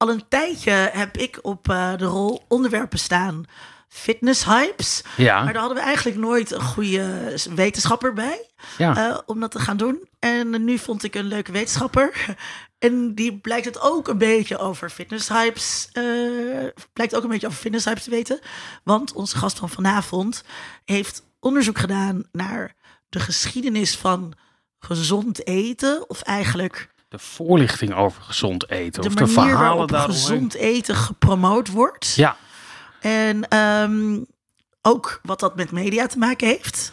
al een tijdje heb ik op eh, de rol onderwerpen staan. Fitness hypes. Ja. Maar daar hadden we eigenlijk nooit een goede wetenschapper bij. Ja. eh, om dat te gaan doen. En nu vond ik een leuke wetenschapper. En die blijkt het ook een beetje over fitness hypes. eh, blijkt ook een beetje over fitness hypes te weten. Want onze gast van vanavond heeft onderzoek gedaan naar de geschiedenis van gezond eten. Of eigenlijk De voorlichting over gezond eten. de of de verhalen waarop daaromheen. gezond eten gepromoot wordt. Ja. En ehm, ook wat dat met media te maken heeft.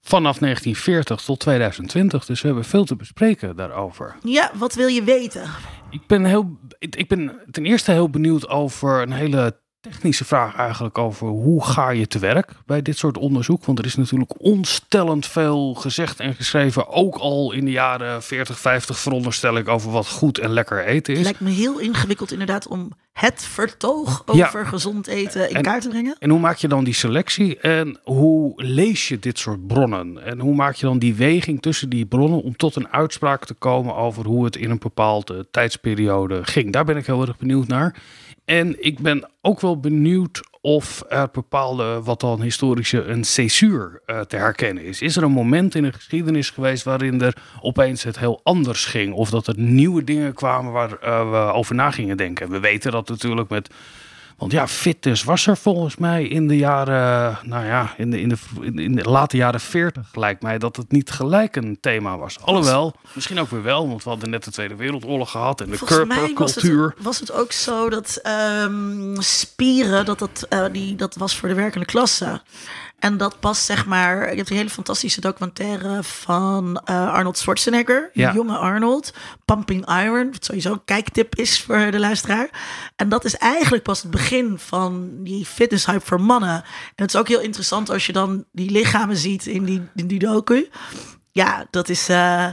Vanaf 1940 tot 2020. Dus we hebben veel te bespreken daarover. Ja, wat wil je weten? Ik ben, heel, ik ben ten eerste heel benieuwd over een hele technische vraag eigenlijk over hoe ga je te werk bij dit soort onderzoek. Want er is natuurlijk onstellend veel gezegd en geschreven, ook al in de jaren 40, 50 veronderstel ik over wat goed en lekker eten Het is. lijkt me heel ingewikkeld inderdaad om het vertoog Ja. over gezond eten in En- kaart te brengen. En hoe maak je dan die selectie en hoe lees je dit soort bronnen? En hoe maak je dan die weging tussen die bronnen om tot een uitspraak te komen over hoe het in een bepaalde tijdsperiode ging? Daar ben ik heel erg benieuwd naar. En ik ben ook wel benieuwd of er bepaalde, wat dan historische, een césuur eh, te herkennen is. Is er een moment in de geschiedenis geweest waarin er opeens het heel anders ging? Of dat er nieuwe dingen kwamen waar eh, we over na gingen denken? We weten dat natuurlijk met want ja, fitness was er volgens mij in de jaren, nou ja, in de, in de, in de, late jaren 40 lijkt mij dat het niet gelijk een thema was. Alhoewel, misschien ook weer wel, want we hadden net de Tweede Wereldoorlog gehad en de mij was het, was het ook zo dat ehm, spieren, dat, dat, eh, die, dat was voor de werkende klasse. En dat pas, zeg maar, je hebt een hele fantastische documentaire van eh, Arnold Schwarzenegger, Ja. jonge Arnold, Pumping Iron, wat sowieso een kijktip is voor de luisteraar. En dat is eigenlijk pas het begin van die fitness hype voor mannen. En het is ook heel interessant als je dan die lichamen ziet in die, in die docu. Ja, dat is. eh,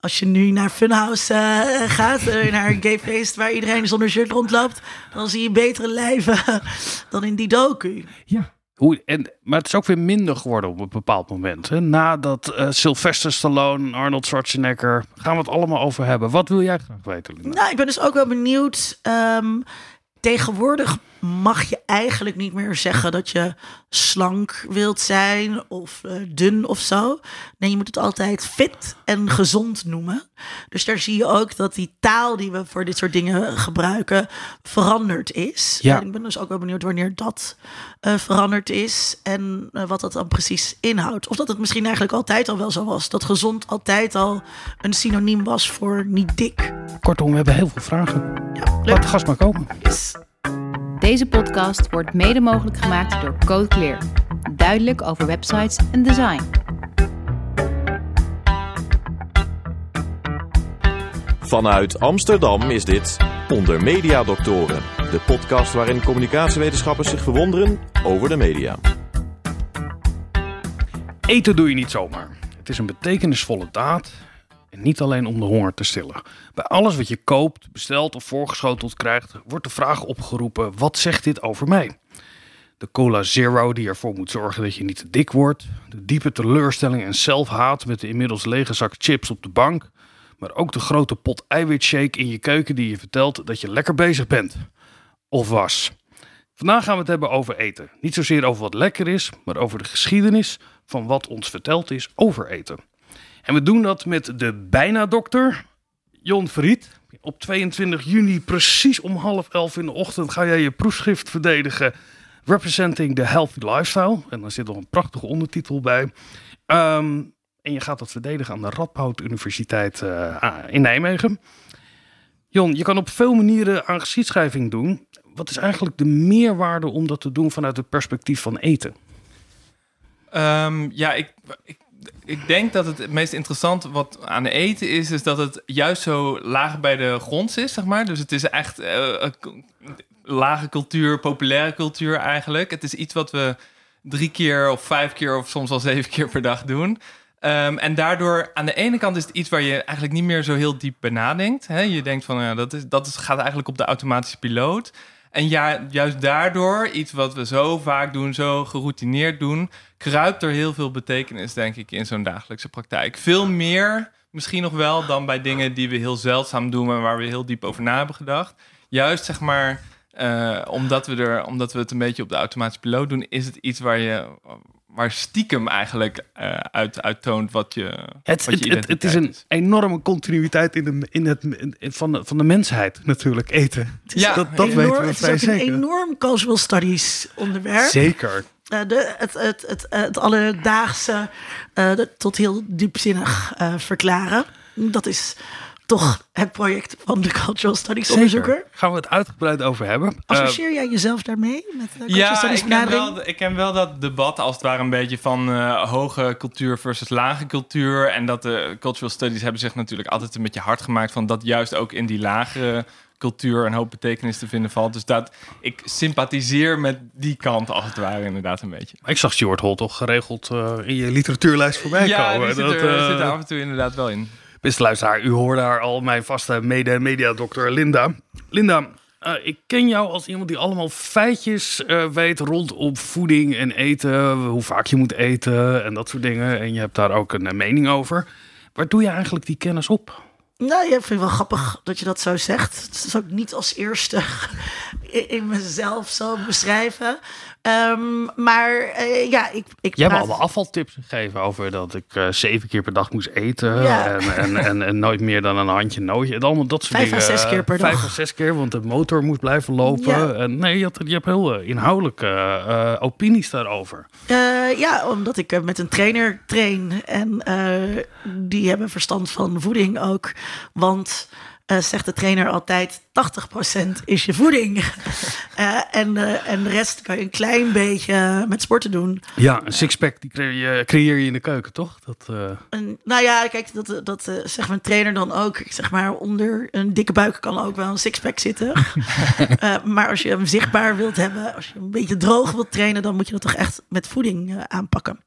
als je nu naar Funhouse eh, gaat, naar een gayfeest waar iedereen zonder shirt rondloopt, dan zie je betere lijven dan in die docu. Ja. En, maar het is ook weer minder geworden op een bepaald moment. Hè? Nadat eh, Sylvester Stallone, Arnold Schwarzenegger, gaan we het allemaal over hebben. Wat wil jij graag weten? Nou, ik ben dus ook wel benieuwd. ehm, tegenwoordig mag je eigenlijk niet meer zeggen dat je slank wilt zijn of eh, dun of zo. Nee, je moet het altijd fit en gezond noemen. Dus daar zie je ook dat die taal die we voor dit soort dingen gebruiken veranderd is. Ja. En ik ben dus ook wel benieuwd wanneer dat eh, veranderd is en eh, wat dat dan precies inhoudt. Of dat het misschien eigenlijk altijd al wel zo was. Dat gezond altijd al een synoniem was voor niet dik. Kortom, we hebben heel veel vragen. Ja, Laat leuk. de gast maar komen. Yes. Deze podcast wordt mede mogelijk gemaakt door Code Clear. Duidelijk over websites en design. Vanuit Amsterdam is dit Onder Media Doctoren, de podcast waarin communicatiewetenschappers zich verwonderen over de media. Eten doe je niet zomaar. Het is een betekenisvolle daad. En niet alleen om de honger te stillen. Bij alles wat je koopt, bestelt of voorgeschoteld krijgt, wordt de vraag opgeroepen: wat zegt dit over mij? De cola zero die ervoor moet zorgen dat je niet te dik wordt. De diepe teleurstelling en zelfhaat met de inmiddels lege zak chips op de bank. Maar ook de grote pot eiwitshake in je keuken die je vertelt dat je lekker bezig bent. Of was. Vandaag gaan we het hebben over eten. Niet zozeer over wat lekker is, maar over de geschiedenis van wat ons verteld is over eten. En we doen dat met de bijna dokter, Jon Verriet. Op 22 juni, precies om half elf in de ochtend, ga jij je proefschrift verdedigen. Representing the Healthy Lifestyle. En daar zit nog een prachtige ondertitel bij. Ehm, en je gaat dat verdedigen aan de Radboud Universiteit eh, in Nijmegen. Jon, je kan op veel manieren aan geschiedschrijving doen. Wat is eigenlijk de meerwaarde om dat te doen vanuit het perspectief van eten? Ehm, ja, ik, ik denk dat het, meest interessante wat aan eten is, is dat het juist zo laag bij de grond is, zeg maar. Dus het is echt eh, lage cultuur, populaire cultuur eigenlijk. Het is iets wat we drie keer of vijf keer of soms wel zeven keer per dag doen. Ehm, en daardoor, aan de ene kant is het iets waar je eigenlijk niet meer zo heel diep bij nadenkt. Hè? Je denkt van, ja, dat, is, dat is, gaat eigenlijk op de automatische piloot. En ja, juist daardoor, iets wat we zo vaak doen, zo geroutineerd doen, kruipt er heel veel betekenis, denk ik, in zo'n dagelijkse praktijk. Veel meer, misschien nog wel, dan bij dingen die we heel zeldzaam doen en waar we heel diep over na hebben gedacht. juist zeg maar, eh, omdat, we er, omdat we het een beetje op de automatische piloot doen, is het iets waar je waar stiekem eigenlijk eh, uit, uit toont wat je, Het, wat je het, het is een enorme continuïteit in de, in het, in- van, de, van de mensheid natuurlijk, eten. Het is Ja, dat dat enorm- weten we het is ook een enorm cultural studies onderwerp. Zeker. Eh, de, het, het, het, het alledaagse eh, de- tot heel diepzinnig eh, verklaren. Dat is toch het project van de cultural studies onderzoeker. Zeker. Gaan we het uitgebreid over hebben. Eh, Associeer jij jezelf daarmee met de cultural Ja, studies ik ken, wel, ik ken wel dat debat als het ware een beetje van eh, hoge cultuur versus lage cultuur. En dat de cultural studies hebben zich natuurlijk altijd een beetje hard gemaakt van dat juist ook in die lagere cultuur een hoop betekenis te vinden valt. Dus dat ik sympathiseer met die kant als het ware inderdaad een beetje. ik zag Stuart Hall toch geregeld eh, in je literatuurlijst voorbij ja, komen. die zit Dat, er, eh, zit er af en toe inderdaad wel in. Beste luisteraar, u hoorde daar al mijn vaste mede-mediadokter Linda. Linda, eh, ik ken jou als iemand die allemaal feitjes eh, weet rondom voeding en eten. Hoe vaak je moet eten en dat soort dingen. En je hebt daar ook een eh, mening over. Waar doe je eigenlijk die kennis op? Nou, ja, ik vind het wel grappig dat je dat zo zegt. Het is ook niet als eerste in mezelf zo beschrijven. Ehm, maar eh, ja, ik, ik Jij hebt allemaal afvaltips gegeven over dat ik eh, zeven keer per dag moest eten. Ja. En, en, en, en nooit meer dan een handje nootje. En allemaal dat soort Vijf à dingen. zes keer per Vijf dag. à zes keer, want de motor moest blijven lopen. Ja. En nee, je, had, je hebt heel eh, inhoudelijke eh, opinies daarover. Eh, ja, omdat ik eh, met een trainer train. En eh, die hebben verstand van voeding ook. Want, eh, zegt de trainer altijd, 80% is je voeding. Eh, en, eh, en de rest kan je een klein beetje met sporten doen. Ja, een sixpack die creëer je, creëer je in de keuken, toch? Dat, En, nou ja, kijk, dat, dat zegt mijn trainer dan ook. Ik zeg maar, onder een dikke buik kan ook wel een sixpack zitten. Maar als je hem zichtbaar wilt hebben, als je een beetje droog wilt trainen, dan moet je dat toch echt met voeding aanpakken.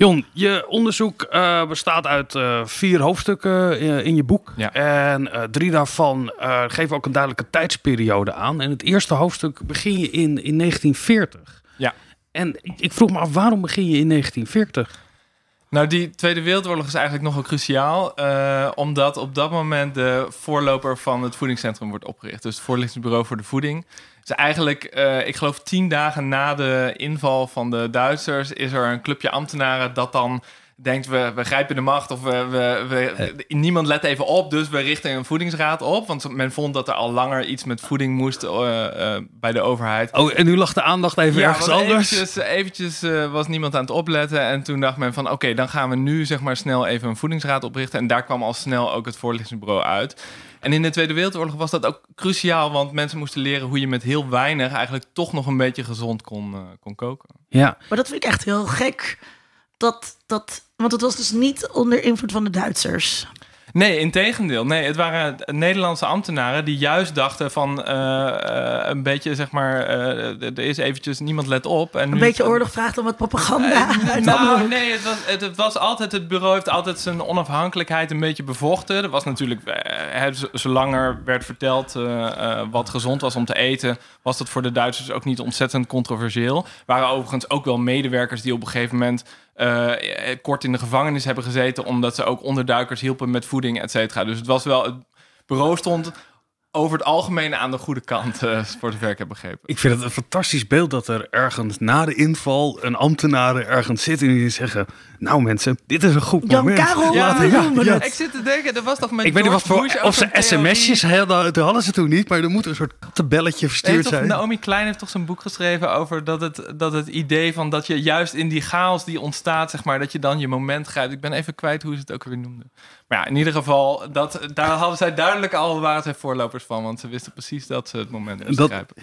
Jon, je onderzoek eh, bestaat uit eh, vier hoofdstukken eh, in je boek. Ja. En drie daarvan geven ook een duidelijke tijdsperiode aan. En het eerste hoofdstuk begin je in, in 1940. Ja. En ik, vroeg me af, waarom begin je in 1940? Nou, die Tweede Wereldoorlog is eigenlijk nogal cruciaal. omdat op dat moment de voorloper van het voedingscentrum wordt opgericht. Dus het voorlichtingsbureau voor de voeding. Dus eigenlijk, eh, ik geloof tien dagen na de inval van de Duitsers... is er een clubje ambtenaren dat dan denkt... we, we grijpen de macht of we, we, we- niemand let even op... dus we richten een voedingsraad op. Want men vond dat er al langer iets met voeding moest eh, eh, bij de overheid. Oh, en nu lag de aandacht even ergens anders. Eventjes, eventjes eh, was niemand aan het opletten. En toen dacht men van... oké, dan gaan we nu zeg maar snel even een voedingsraad oprichten. En daar kwam al snel ook het voorlichtingsbureau uit. En in de Tweede Wereldoorlog was dat ook cruciaal... want mensen moesten leren hoe je met heel weinig... eigenlijk toch nog een beetje gezond kon, eh, kon koken. Ja, Maar dat vind ik echt heel gek. Dat, dat, want het was dus niet onder invloed van de Duitsers. Nee, in tegendeel. Nee, het waren Nederlandse ambtenaren die juist dachten van eh, eh, een beetje zeg maar, eh, er is eventjes niemand let op. En Een beetje oorlog vraagt om wat propaganda. Nou, nee, het was, het, het was altijd, het bureau heeft altijd zijn onafhankelijkheid een beetje bevochten. Er was natuurlijk, zolang er werd verteld wat gezond was om te eten, was dat voor de Duitsers ook niet ontzettend controversieel. Er waren overigens ook wel medewerkers die op een gegeven moment eh, eh, kort in de gevangenis hebben gezeten, omdat ze ook onderduikers hielpen met voeding, et cetera. Dus het was wel, het bureau stond over het algemeen aan de goede kant, eh, voor zover ik heb begrepen. ik vind het een fantastisch beeld dat er ergens na de inval een ambtenaren ergens zitten en die zeggen... Nou mensen, dit is een goed Jan moment. Karel Laten- ja. Ik zit te denken, er was toch met Ik weet niet wat voor, of ze sms'jes hadden, dat hadden ze toen niet, maar er moet een soort kattenbelletje Heeft verstuurd toch, zijn. Naomi Klein heeft toch zijn boek geschreven over dat het, dat het idee van dat je juist in die chaos die ontstaat, zeg maar, dat je dan je moment grijpt. Ik ben even kwijt hoe ze het ook weer noemden. Maar ja, in ieder geval, dat, daar hadden zij duidelijk al waren zij voorlopers van, want ze wisten precies dat ze het moment moesten Dat- grijpen.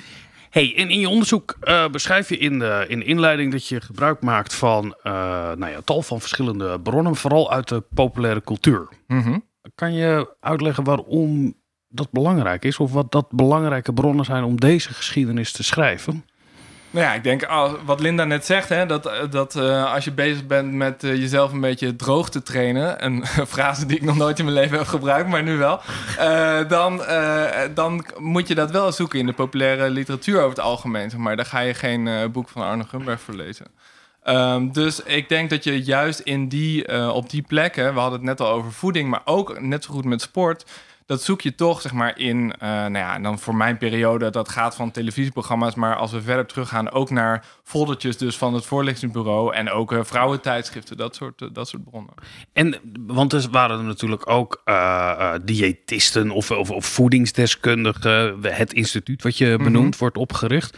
Hey, en in je onderzoek eh, beschrijf je in de, in de inleiding dat je gebruik maakt van eh, nou ja, tal van verschillende bronnen, vooral uit de populaire cultuur. Mhm. Kan je uitleggen waarom dat belangrijk is, of wat dat belangrijke bronnen zijn om deze geschiedenis te schrijven? Nou ja, ik denk wat Linda net zegt, hè, dat, eh, dat eh, als je bezig bent met eh, jezelf een beetje droog te trainen, een frase die ik nog nooit in mijn leven heb gebruikt, maar nu wel, dan, dan moet je dat wel zoeken in de populaire literatuur over het algemeen. Maar. Daar ga je geen boek van Arno Grunberg voor lezen. Ehm, dus ik denk dat je juist in die, op die plekken, we hadden het net al over voeding, maar ook net zo goed met sport, dat zoek je toch zeg maar in, eh, nou ja, en dan voor mijn periode, dat gaat van televisieprogramma's, maar als we verder teruggaan, ook naar foldertjes dus van het voorlichtingsbureau en ook uh, vrouwentijdschriften, dat soort, uh, dat soort bronnen. En, want er waren er natuurlijk ook diëtisten of, of, of, voedingsdeskundigen, het instituut wat je benoemd mm wordt opgericht.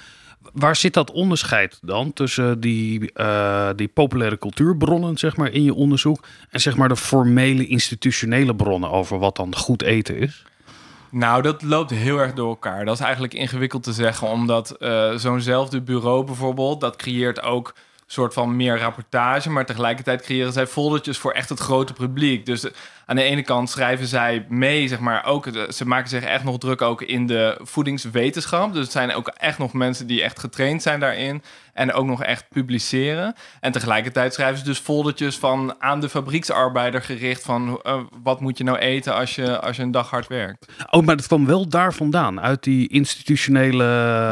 Waar zit dat onderscheid dan tussen die, uh, die populaire cultuurbronnen zeg maar, in je onderzoek en zeg maar, de formele institutionele bronnen over wat dan goed eten is? Nou, dat loopt heel erg door elkaar. Dat is eigenlijk ingewikkeld te zeggen, omdat uh, zo'nzelfde bureau bijvoorbeeld, dat creëert ook soort van meer rapportage, maar tegelijkertijd creëren zij foldertjes voor echt het grote publiek. Dus aan de ene kant schrijven zij mee, zeg maar, ook, ze maken zich echt nog druk ook in de voedingswetenschap. Dus het zijn ook echt nog mensen die echt getraind zijn daarin en ook nog echt publiceren. En tegelijkertijd schrijven ze dus foldertjes van aan de fabrieksarbeider gericht van uh, wat moet je nou eten als je, als je een dag hard werkt. Oh, maar dat kwam wel daar vandaan, uit die institutionele...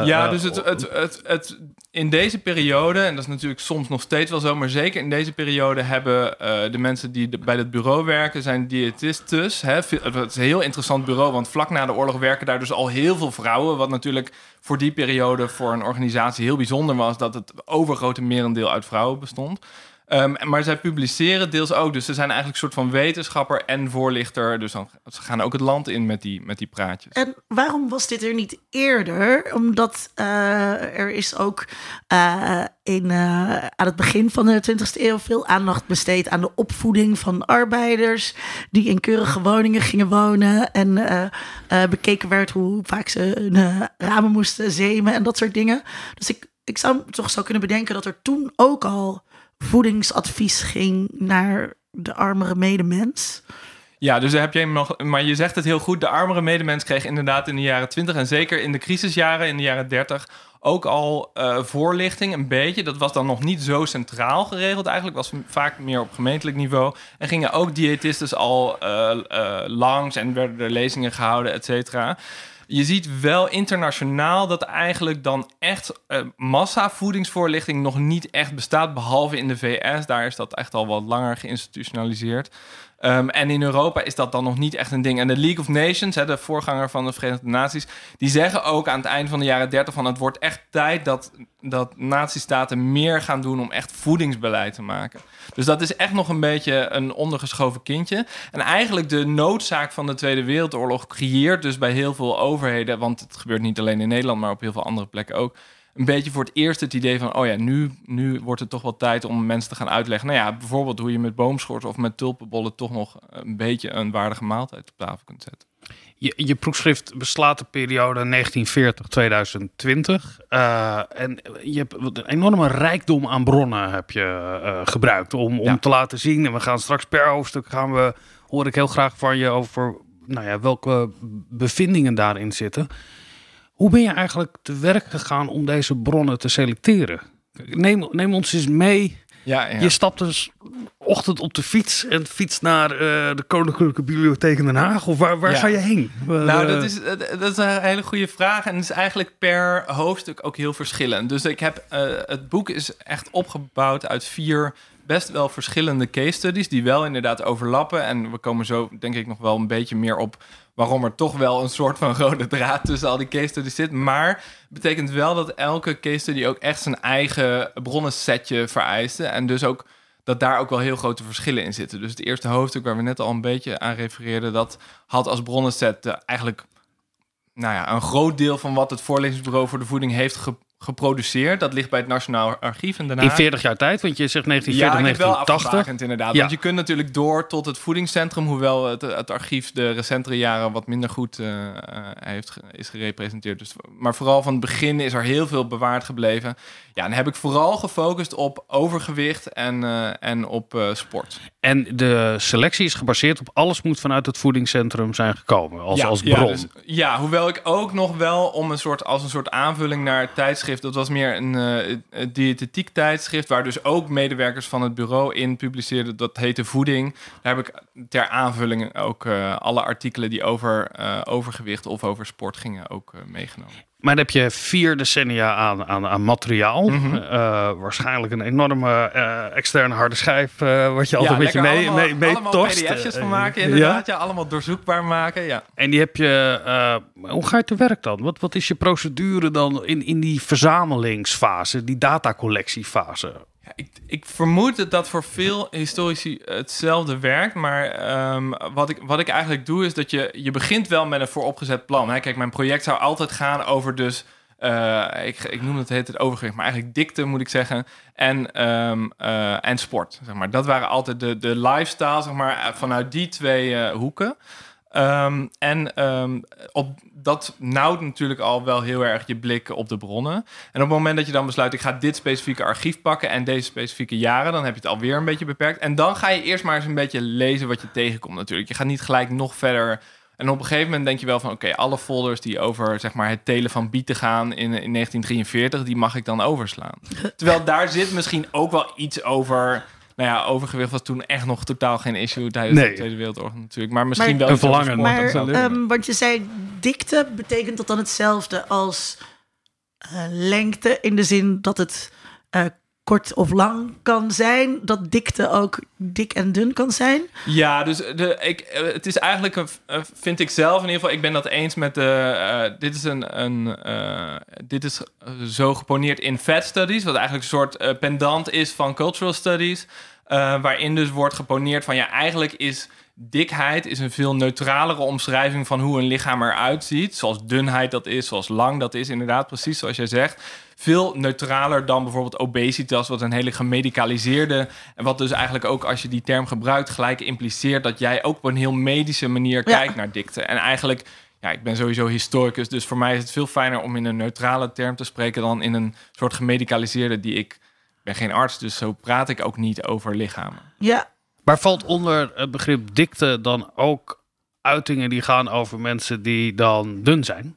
Ja, uh, dus het, het, het, het, in deze periode, en dat is natuurlijk soms nog steeds wel zo, maar zeker in deze periode hebben uh, de mensen die bij het bureau werken, zijn diëtistes. Hè? Het is een heel interessant bureau, want vlak na de oorlog werken daar dus al heel veel vrouwen. Wat natuurlijk voor die periode voor een organisatie heel bijzonder was dat het overgrote merendeel uit vrouwen bestond. Um, maar zij publiceren deels ook. Dus ze zijn eigenlijk een soort van wetenschapper en voorlichter. Dus dan, ze gaan ook het land in met die, met die praatjes. En waarom was dit er niet eerder? Omdat uh, er is ook uh, in, uh, aan het begin van de 20e eeuw veel aandacht besteed aan de opvoeding van arbeiders. Die in keurige woningen gingen wonen. En bekeken werd hoe vaak ze hun ramen moesten zemen en dat soort dingen. Dus ik, ik zou toch zo kunnen bedenken dat er toen ook al voedingsadvies ging naar de armere medemens. Ja, dus heb je nog. Maar je zegt het heel goed. De armere medemens kreeg inderdaad in de jaren 20 en zeker in de crisisjaren in de jaren 30 ook al uh, voorlichting, een beetje. Dat was dan nog niet zo centraal geregeld eigenlijk. Was vaak meer op gemeentelijk niveau. En gingen ook diëtisten al uh, uh, langs en werden er lezingen gehouden, et cetera je ziet wel internationaal dat eigenlijk dan echt uh, massavoedingsvoorlichting nog niet echt bestaat, behalve in de VS. Daar is dat echt al wat langer geïnstitutionaliseerd. Um, en in Europa is dat dan nog niet echt een ding. En de League of Nations, hè, de voorganger van de Verenigde Naties, die zeggen ook aan het eind van de jaren 30 van het wordt echt tijd dat, dat natiestaten meer gaan doen om echt voedingsbeleid te maken. Dus dat is echt nog een beetje een ondergeschoven kindje. En eigenlijk de noodzaak van de Tweede Wereldoorlog creëert dus bij heel veel overheden, want het gebeurt niet alleen in Nederland, maar op heel veel andere plekken ook een beetje voor het eerst het idee van... oh ja, nu, nu wordt het toch wel tijd om mensen te gaan uitleggen... nou ja, bijvoorbeeld hoe je met boomschort of met tulpenbollen... toch nog een beetje een waardige maaltijd op tafel kunt zetten. Je, je proefschrift beslaat de periode 1940-2020. Uh, en je hebt een enorme rijkdom aan bronnen heb je uh, gebruikt om, om ja. te laten zien. En we gaan straks per hoofdstuk gaan we, hoor ik heel graag van je over nou ja, welke bevindingen daarin zitten. Hoe ben je eigenlijk te werk gegaan om deze bronnen te selecteren? Neem, neem ons eens mee. Ja, ja. Je stapt dus ochtend op de fiets en fiets naar uh, de Koninklijke Bibliotheek in Den Haag? Of waar, waar ja. ga je heen? Nou, dat is, dat is een hele goede vraag. En het is eigenlijk per hoofdstuk ook heel verschillend. Dus ik heb, uh, het boek is echt opgebouwd uit vier best wel verschillende case studies... die wel inderdaad overlappen. En we komen zo denk ik nog wel een beetje meer op waarom er toch wel een soort van rode draad tussen al die case studies zit. Maar betekent wel dat elke case study ook echt zijn eigen bronnensetje vereiste. En dus ook dat daar ook wel heel grote verschillen in zitten. Dus het eerste hoofdstuk waar we net al een beetje aan refereerden, dat had als bronnenset eigenlijk nou ja, een groot deel van wat het voorlezingsbureau voor de voeding heeft ge geproduceerd. Dat ligt bij het Nationaal Archief. En daarna... In 40 jaar tijd, want je zegt 1940, ja, 1980. inderdaad. Ja. Want je kunt natuurlijk door tot het voedingscentrum, hoewel het, het archief de recentere jaren wat minder goed uh, heeft, is gerepresenteerd. Dus, maar vooral van het begin is er heel veel bewaard gebleven. Ja, en heb ik vooral gefocust op overgewicht en, uh, en op uh, sport. En de selectie is gebaseerd op alles moet vanuit het voedingscentrum zijn gekomen als, ja, als bron. Ja, dus, ja, hoewel ik ook nog wel om een soort als een soort aanvulling naar het tijdschrift. Dat was meer een uh, diëtetiek tijdschrift waar dus ook medewerkers van het bureau in publiceerden. Dat heette Voeding. Daar heb ik ter aanvulling ook alle artikelen die over overgewicht of over sport gingen ook meegenomen. Maar dan heb je vier decennia aan, aan, aan materiaal. Mhm. Eh, waarschijnlijk een enorme eh, externe harde schijf, eh, wat je altijd een beetje mee, allemaal, mee, mee allemaal torst. pdf'jes van maken, inderdaad. Ja. allemaal doorzoekbaar maken, ja. En die heb je. hoe ga je te werk dan? Wat, wat is je procedure dan in, in die verzamelingsfase, die datacollectiefase? Ik, ik vermoed dat dat voor veel historici hetzelfde werkt. Maar ehm, wat, ik, wat ik eigenlijk doe, is dat je, je begint wel met een vooropgezet plan. Kijk, mijn project zou altijd gaan over dus... eh, ik, ik noem het, heet het overgewicht, maar eigenlijk dikte moet ik zeggen. En, ehm, eh, en sport, zeg maar. Dat waren altijd de, de lifestyle, zeg maar, vanuit die twee eh, hoeken. Ehm, en ehm, op, dat nauwt natuurlijk al wel heel erg je blik op de bronnen. En op het moment dat je dan besluit, ik ga dit specifieke archief pakken en deze specifieke jaren, dan heb je het alweer een beetje beperkt. En dan ga je eerst maar eens een beetje lezen wat je tegenkomt natuurlijk. Je gaat niet gelijk nog verder. En op een gegeven moment denk je wel van, oké, alle folders die over zeg maar, het telen van bieten gaan in, in 1943, die mag ik dan overslaan. Terwijl daar zit misschien ook wel iets over... Nou ja, overgewicht was toen echt nog totaal geen issue tijdens Nee. de Tweede Wereldoorlog natuurlijk. Maar misschien Maar- wel Een verlangen. Maar, zo. ehm, want je zei dikte, betekent dat dan hetzelfde als eh, lengte? In de zin dat het eh, kort of lang kan zijn? Dat dikte ook dik en dun kan zijn? Ja, dus de, ik, eh, het is eigenlijk, een, eh, vind ik zelf in ieder geval, ik ben dat eens met de. eh, dit is een. een dit is zo geponeerd in fat studies, wat eigenlijk een soort pendant is van cultural studies. waarin dus wordt geponeerd van ja, eigenlijk is dikheid is een veel neutralere omschrijving van hoe een lichaam eruit ziet. Zoals dunheid dat is, zoals lang dat is, inderdaad, precies zoals jij zegt. Veel neutraler dan bijvoorbeeld obesitas, wat een hele gemedicaliseerde. En wat dus eigenlijk ook als je die term gebruikt, gelijk impliceert dat jij ook op een heel medische manier Ja. kijkt naar dikte. En eigenlijk, ja, ik ben sowieso historicus, dus voor mij is het veel fijner om in een neutrale term te spreken dan in een soort gemedicaliseerde die ik. Ik ben geen arts, dus zo praat ik ook niet over lichamen. Ja, Maar valt onder het begrip dikte dan ook uitingen die gaan over mensen die dan dun zijn?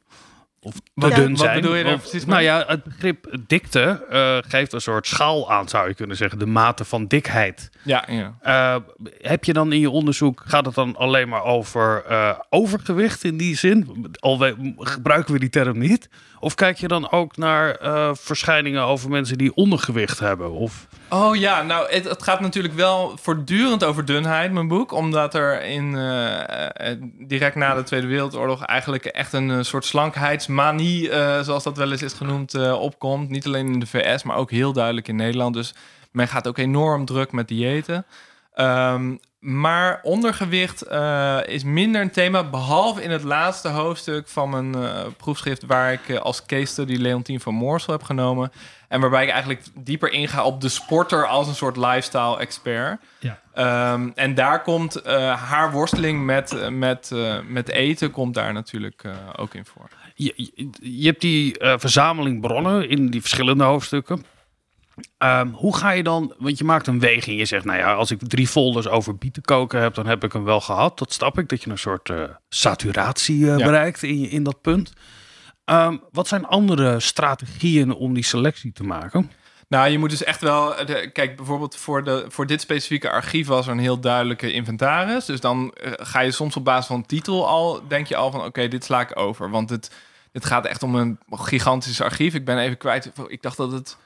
Of te Wat- dun wat zijn? bedoel je daar Of- precies Nou ja, het begrip dikte eh, geeft een soort schaal aan, zou je kunnen zeggen. De mate van dikheid. Ja, ja. Eh, heb je dan in je onderzoek, gaat het dan alleen maar over eh, overgewicht in die zin? Alweer, gebruiken we die term niet? Of kijk je dan ook naar eh, verschijningen over mensen die ondergewicht hebben? Of, Oh ja, nou, het, gaat natuurlijk wel voortdurend over dunheid, mijn boek. Omdat er in, eh, eh, direct na de Tweede Wereldoorlog eigenlijk echt een soort slankheidsmanie, zoals dat wel eens is genoemd, opkomt. Niet alleen in de VS, maar ook heel duidelijk in Nederland. Dus men gaat ook enorm druk met diëten. Ehm, maar ondergewicht eh, is minder een thema, behalve in het laatste hoofdstuk van mijn eh, proefschrift, waar ik eh, als case study Leontien van Moorsel heb genomen. En waarbij ik eigenlijk dieper inga op de sporter als een soort lifestyle expert. Ja. Ehm, en daar komt haar worsteling met, met, met eten komt daar natuurlijk ook in voor. je, je, je hebt die verzameling bronnen in die verschillende hoofdstukken. Ehm, hoe ga je dan, want je maakt een weging. Je zegt, nou ja, als ik drie folders over bieten koken heb, dan heb ik hem wel gehad. Dat snap ik, dat je een soort eh, saturatie eh, Ja. bereikt in, in dat punt. Ehm, wat zijn andere strategieën om die selectie te maken? Nou, je moet dus echt wel. De, kijk, bijvoorbeeld voor, de, voor dit specifieke archief was er een heel duidelijke inventaris. Dus dan eh, ga je soms op basis van titel al. Denk je al van: oké, dit sla ik over. Want het, het gaat echt om een gigantisch archief. Ik ben even kwijt. Ik dacht dat het.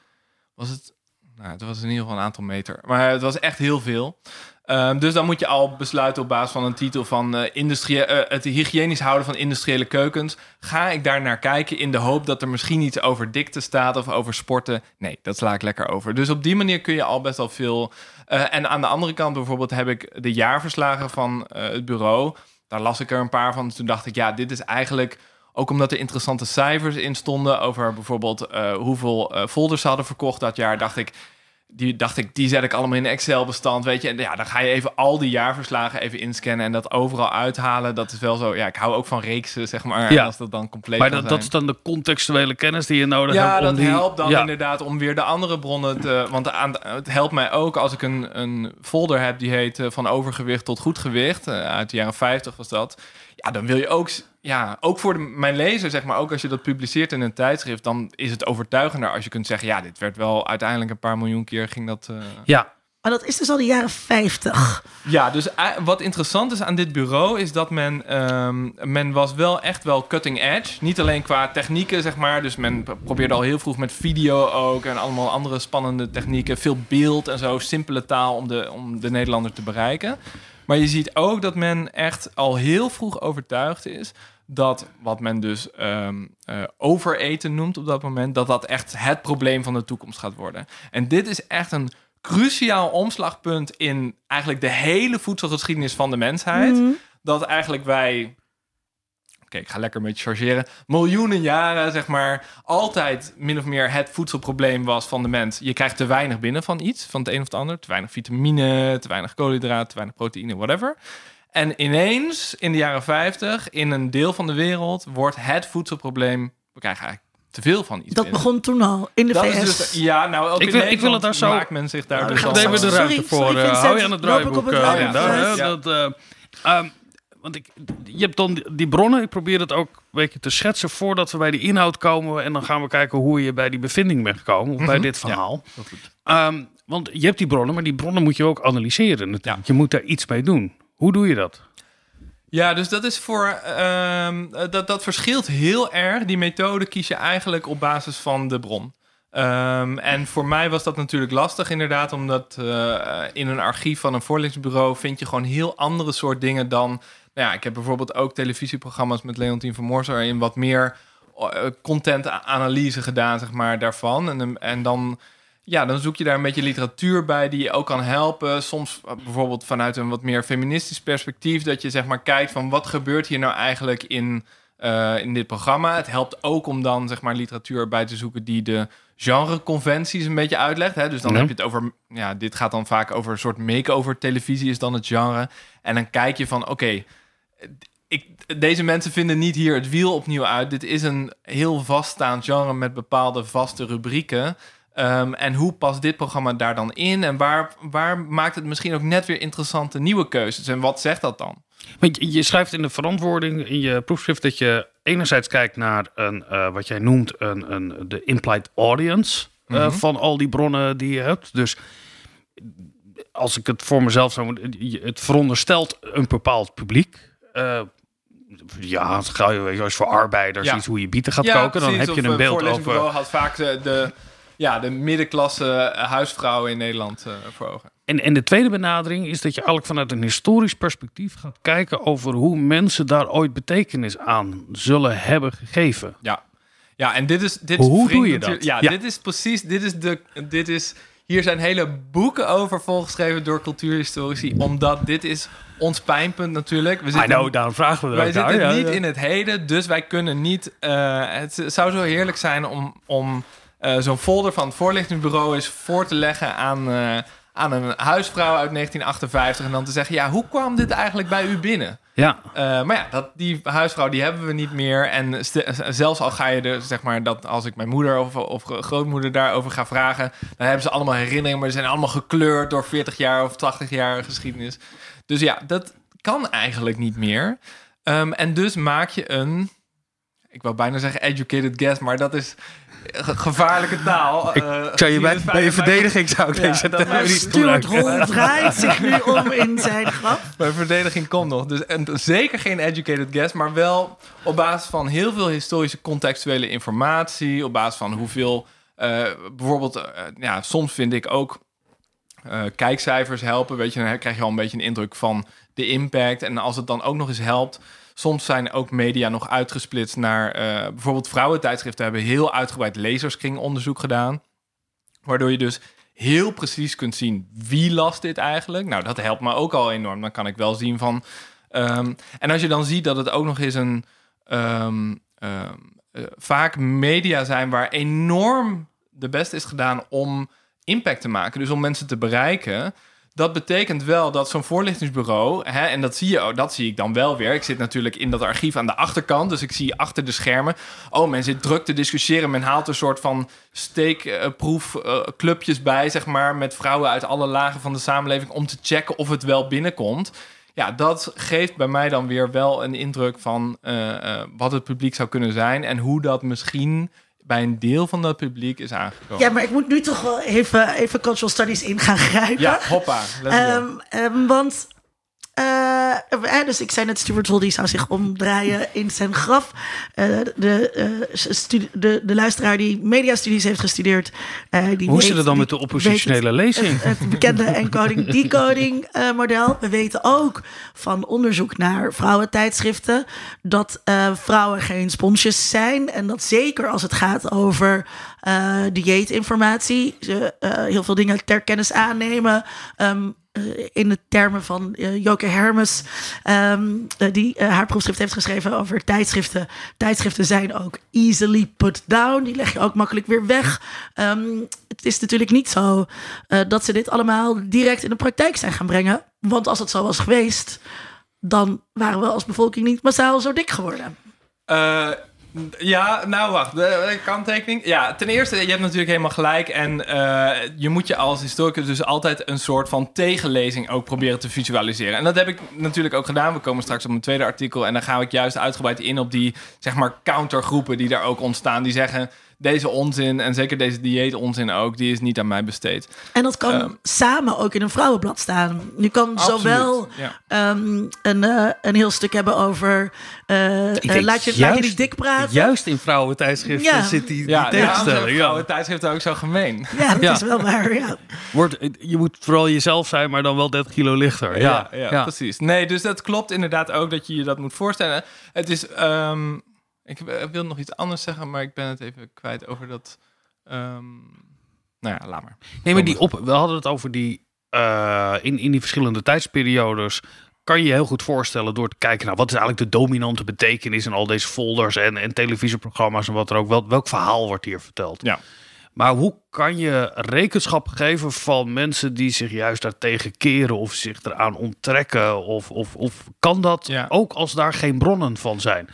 Was het. Nou, het was in ieder geval een aantal meter. Maar het was echt heel veel. Ehm, dus dan moet je al besluiten op basis van een titel van eh, industrie, eh, het hygiënisch houden van industriële keukens. Ga ik daar naar kijken in de hoop dat er misschien iets over dikte staat of over sporten? Nee, dat sla ik lekker over. Dus op die manier kun je al best wel veel. eh, en aan de andere kant bijvoorbeeld heb ik de jaarverslagen van het bureau. Daar las ik er een paar van. Toen dacht ik, ja, dit is eigenlijk. Ook omdat er interessante cijfers in stonden over bijvoorbeeld eh, hoeveel eh, folders ze hadden verkocht dat jaar, dacht ik, die dacht ik, die zet ik allemaal in een Excel-bestand, weet je. En ja, dan ga je even al die jaarverslagen even inscannen en dat overal uithalen. Dat is wel zo, ja, ik hou ook van reeksen, zeg maar, Ja. als dat dan compleet Maar dat, dat is dan de contextuele kennis die je nodig Ja, hebt. om dat die, helpt dan ja. inderdaad om weer de andere bronnen te... Want aan, het helpt mij ook als ik een, een folder heb die heet eh, Van overgewicht tot goed gewicht. uit de jaren 50 was dat. Ja, dan wil je ook... Ja, ook voor de, mijn lezer, zeg maar, ook als je dat publiceert in een tijdschrift... dan is het overtuigender als je kunt zeggen... ja, dit werd wel uiteindelijk een paar miljoen keer ging dat... eh, Ja, Maar dat is dus al de jaren 50. Ja, dus eh, wat interessant is aan dit bureau is dat men, ehm, men was wel echt wel cutting edge. Niet alleen qua technieken, zeg maar. Dus men probeerde al heel vroeg met video ook en allemaal andere spannende technieken. Veel beeld en zo, simpele taal om de, om de Nederlander te bereiken. Maar je ziet ook dat men echt al heel vroeg overtuigd is dat wat men dus ehm, eh, overeten noemt op dat moment, dat dat echt het probleem van de toekomst gaat worden. En dit is echt een cruciaal omslagpunt in eigenlijk de hele voedselgeschiedenis van de mensheid. Mhm. Dat eigenlijk wij, oké, ik ga lekker een beetje chargeren, miljoenen jaren zeg maar, altijd min of meer het voedselprobleem was van de mens. Je krijgt te weinig binnen van iets, van het een of het ander. Te weinig vitamine, te weinig koolhydraten, te weinig proteïne, whatever. En ineens, in de jaren 50, in een deel van de wereld, wordt het voedselprobleem, we krijgen eigenlijk te veel van iets Dat binnen. begon toen al in de Dat VS. is dus, ja, nou, ook Ik in wil- ik wil het daar zo- maakt men zich daar Nou, dus al... Neem de Sorry, ruimte voor. sorry, eh, Vincent. hou je aan het Loop ik op draaiboek. het eh? Ja. Dat, eh, ehm, want ik, je hebt dan die- bronnen. Ik probeer het ook een beetje te schetsen voordat we bij die inhoud komen. En dan gaan we kijken hoe je bij die bevinding bent gekomen. Of bij Mhm. dit verhaal. Ehm, want je hebt die bronnen, maar die bronnen moet je ook analyseren. natuurlijk. Je moet daar iets mee doen. Hoe doe je dat? Ja, dus dat is voor. ehm, eh, dat, dat verschilt heel erg. Die methode kies je eigenlijk op basis van de bron. Ehm, en voor mij was dat natuurlijk lastig, inderdaad, omdat eh, in een archief van een voorlichtingsbureau vind je gewoon heel andere soort dingen dan. Nou ja, ik heb bijvoorbeeld ook televisieprogramma's met Leontien van Moorsel waarin wat meer eh, content-analyse gedaan, zeg maar, daarvan. En, en dan ja, dan zoek je daar een beetje literatuur bij die je ook kan helpen. Soms eh, bijvoorbeeld vanuit een wat meer feministisch perspectief. Dat je zeg maar kijkt van wat gebeurt hier nou eigenlijk in, eh, in dit programma. Het helpt ook om dan zeg maar literatuur bij te zoeken die de genreconventies een beetje uitlegt. Hè? Dus dan Ja. heb je het over, ja, dit gaat dan vaak over een soort make-over televisie is dan het genre. En dan kijk je van oké, ik, deze mensen vinden niet hier het wiel opnieuw uit. Dit is een heel vaststaand genre met bepaalde vaste rubrieken. Ehm, en hoe past dit programma daar dan in? En waar, waar maakt het misschien ook net weer interessante nieuwe keuzes? En wat zegt dat dan? Je, schrijft in de verantwoording in je proefschrift dat je enerzijds kijkt naar een, eh, wat jij noemt een, een, de implied audience eh, Mhm. van al die bronnen die je hebt. Dus als ik het voor mezelf zou moeten, het veronderstelt een bepaald publiek. Eh, ja, ga je weet je, als voor arbeiders Ja. iets hoe je bieten gaat koken, dan precies. heb je een eh, beeld over. had vaak de, de, ja, de middenklasse huisvrouwen in Nederland eh, voor ogen. En, en de tweede benadering is dat je eigenlijk vanuit een historisch perspectief gaat kijken over hoe mensen daar ooit betekenis aan zullen hebben gegeven. Ja, ja en dit is. Dit Hoe doe je dat? Ja, Ja. dit is precies. Dit is de. Dit is. Hier zijn hele boeken over volgeschreven door cultuurhistorici, omdat dit is ons pijnpunt natuurlijk. We I zitten, know, daarom vragen we wij zitten niet ja. in het heden, dus wij kunnen niet. eh, het zou zo heerlijk zijn om, om eh, zo'n folder van het voorlichtingsbureau eens voor te leggen aan, eh, aan een huisvrouw uit 1958 en dan te zeggen: ja, hoe kwam dit eigenlijk bij u binnen? Ja, Eh, maar ja, dat, die huisvrouw die hebben we niet meer. En zelfs al ga je er, zeg maar, dat als ik mijn moeder of, of grootmoeder daarover ga vragen, dan hebben ze allemaal herinneringen, maar ze zijn allemaal gekleurd door 40 jaar of 80 jaar geschiedenis. Dus ja, dat kan eigenlijk niet meer. Ehm, en dus maak je een, ik wou bijna zeggen educated guess, maar dat is gevaarlijke taal. Ik Eh, zou je bij, bij je verdediging zou ik Ja, deze dat niet Stuart. Hall draait zich nu om in zijn grap. Mijn verdediging komt nog. Dus en zeker geen educated guess, maar wel op basis van heel veel historische contextuele informatie. Op basis van hoeveel. eh, bijvoorbeeld, eh, ja, soms vind ik ook eh, kijkcijfers helpen. Weet je, dan krijg je al een beetje een indruk van de impact. En als het dan ook nog eens helpt. Soms zijn ook media nog uitgesplitst naar eh, bijvoorbeeld vrouwentijdschriften hebben heel uitgebreid lezerskringonderzoek gedaan. Waardoor je dus heel precies kunt zien wie las dit eigenlijk. Nou, dat helpt me ook al enorm. Dan kan ik wel zien van. ehm, en als je dan ziet dat het ook nog eens een. ehm, eh, vaak media zijn waar enorm de best is gedaan om impact te maken. Dus om mensen te bereiken. Dat betekent wel dat zo'n voorlichtingsbureau, hè, en dat zie, je, dat zie ik dan wel weer. Ik zit natuurlijk in dat archief aan de achterkant, dus ik zie achter de schermen. Oh, men zit druk te discussiëren. Men haalt een soort van steekproefclubjes bij, zeg maar, met vrouwen uit alle lagen van de samenleving om te checken of het wel binnenkomt. Ja, dat geeft bij mij dan weer wel een indruk van eh, eh, wat het publiek zou kunnen zijn en hoe dat misschien bij een deel van dat publiek is aangekomen. Ja, maar ik moet nu toch wel even, even cultural studies in gaan grijpen. Ja, hoppa. Ehm, ehm, want, eh, eh, dus ik zei net, Stuart Hall die zou zich omdraaien in zijn graf. Eh, de, stu- de, de luisteraar die mediastudies heeft gestudeerd. die Hoe zit het dan met de oppositionele lezing? Het, het bekende encoding-decoding model. We weten ook van onderzoek naar vrouwentijdschriften dat vrouwen geen sponsjes zijn. En dat zeker als het gaat over dieetinformatie, ze heel veel dingen ter kennis aannemen. Eh, in de termen van eh, Joke Hermes, ehm, eh, die eh, haar proefschrift heeft geschreven over tijdschriften. Tijdschriften zijn ook easily put down. Die leg je ook makkelijk weer weg. Ehm, het is natuurlijk niet zo eh, dat ze dit allemaal direct in de praktijk zijn gaan brengen. Want als het zo was geweest, dan waren we als bevolking niet massaal zo dik geworden. Eh, ja, nou wacht, kanttekening. Ja, ten eerste, je hebt natuurlijk helemaal gelijk. En eh, je moet je als historicus dus altijd een soort van tegenlezing ook proberen te visualiseren. En dat heb ik natuurlijk ook gedaan. We komen straks op mijn tweede artikel. En dan ga ik juist uitgebreid in op die, zeg maar, countergroepen die daar ook ontstaan. Die zeggen, deze onzin, en zeker deze dieet onzin ook, die is niet aan mij besteed. En dat kan Ehm. samen ook in een vrouwenblad staan. Je kan Absoluut, zowel ja. ehm, een, eh, een heel stuk hebben over. eh, eh, denk laat, je, laat je juist- niet dik praten. Juist in vrouwentijdschriften Ja. zit die, die Ja, zijn tegenstelling. Ja. vrouwen tijdschriften ook zo gemeen. Ja, dat Ja. is wel waar. Ja. Wordt, je moet vooral jezelf zijn, maar dan wel 30 kilo lichter. Ja, ja, ja, precies. Nee, dus dat klopt inderdaad ook dat je je dat moet voorstellen. Het is, ehm, ik w- wil nog iets anders zeggen, maar ik ben het even kwijt over dat. ehm, nou ja, laat maar. Nee, maar die op, we hadden het over die eh, in, in die verschillende tijdsperiodes. Kan je je heel goed voorstellen door te kijken naar wat is eigenlijk de dominante betekenis in al deze folders en, en televisieprogramma's en wat er ook. Wel, welk verhaal wordt hier verteld? Ja. Maar hoe kan je rekenschap geven van mensen die zich juist daartegen keren of zich eraan onttrekken? Of, of, of kan dat Ja. ook als daar geen bronnen van zijn?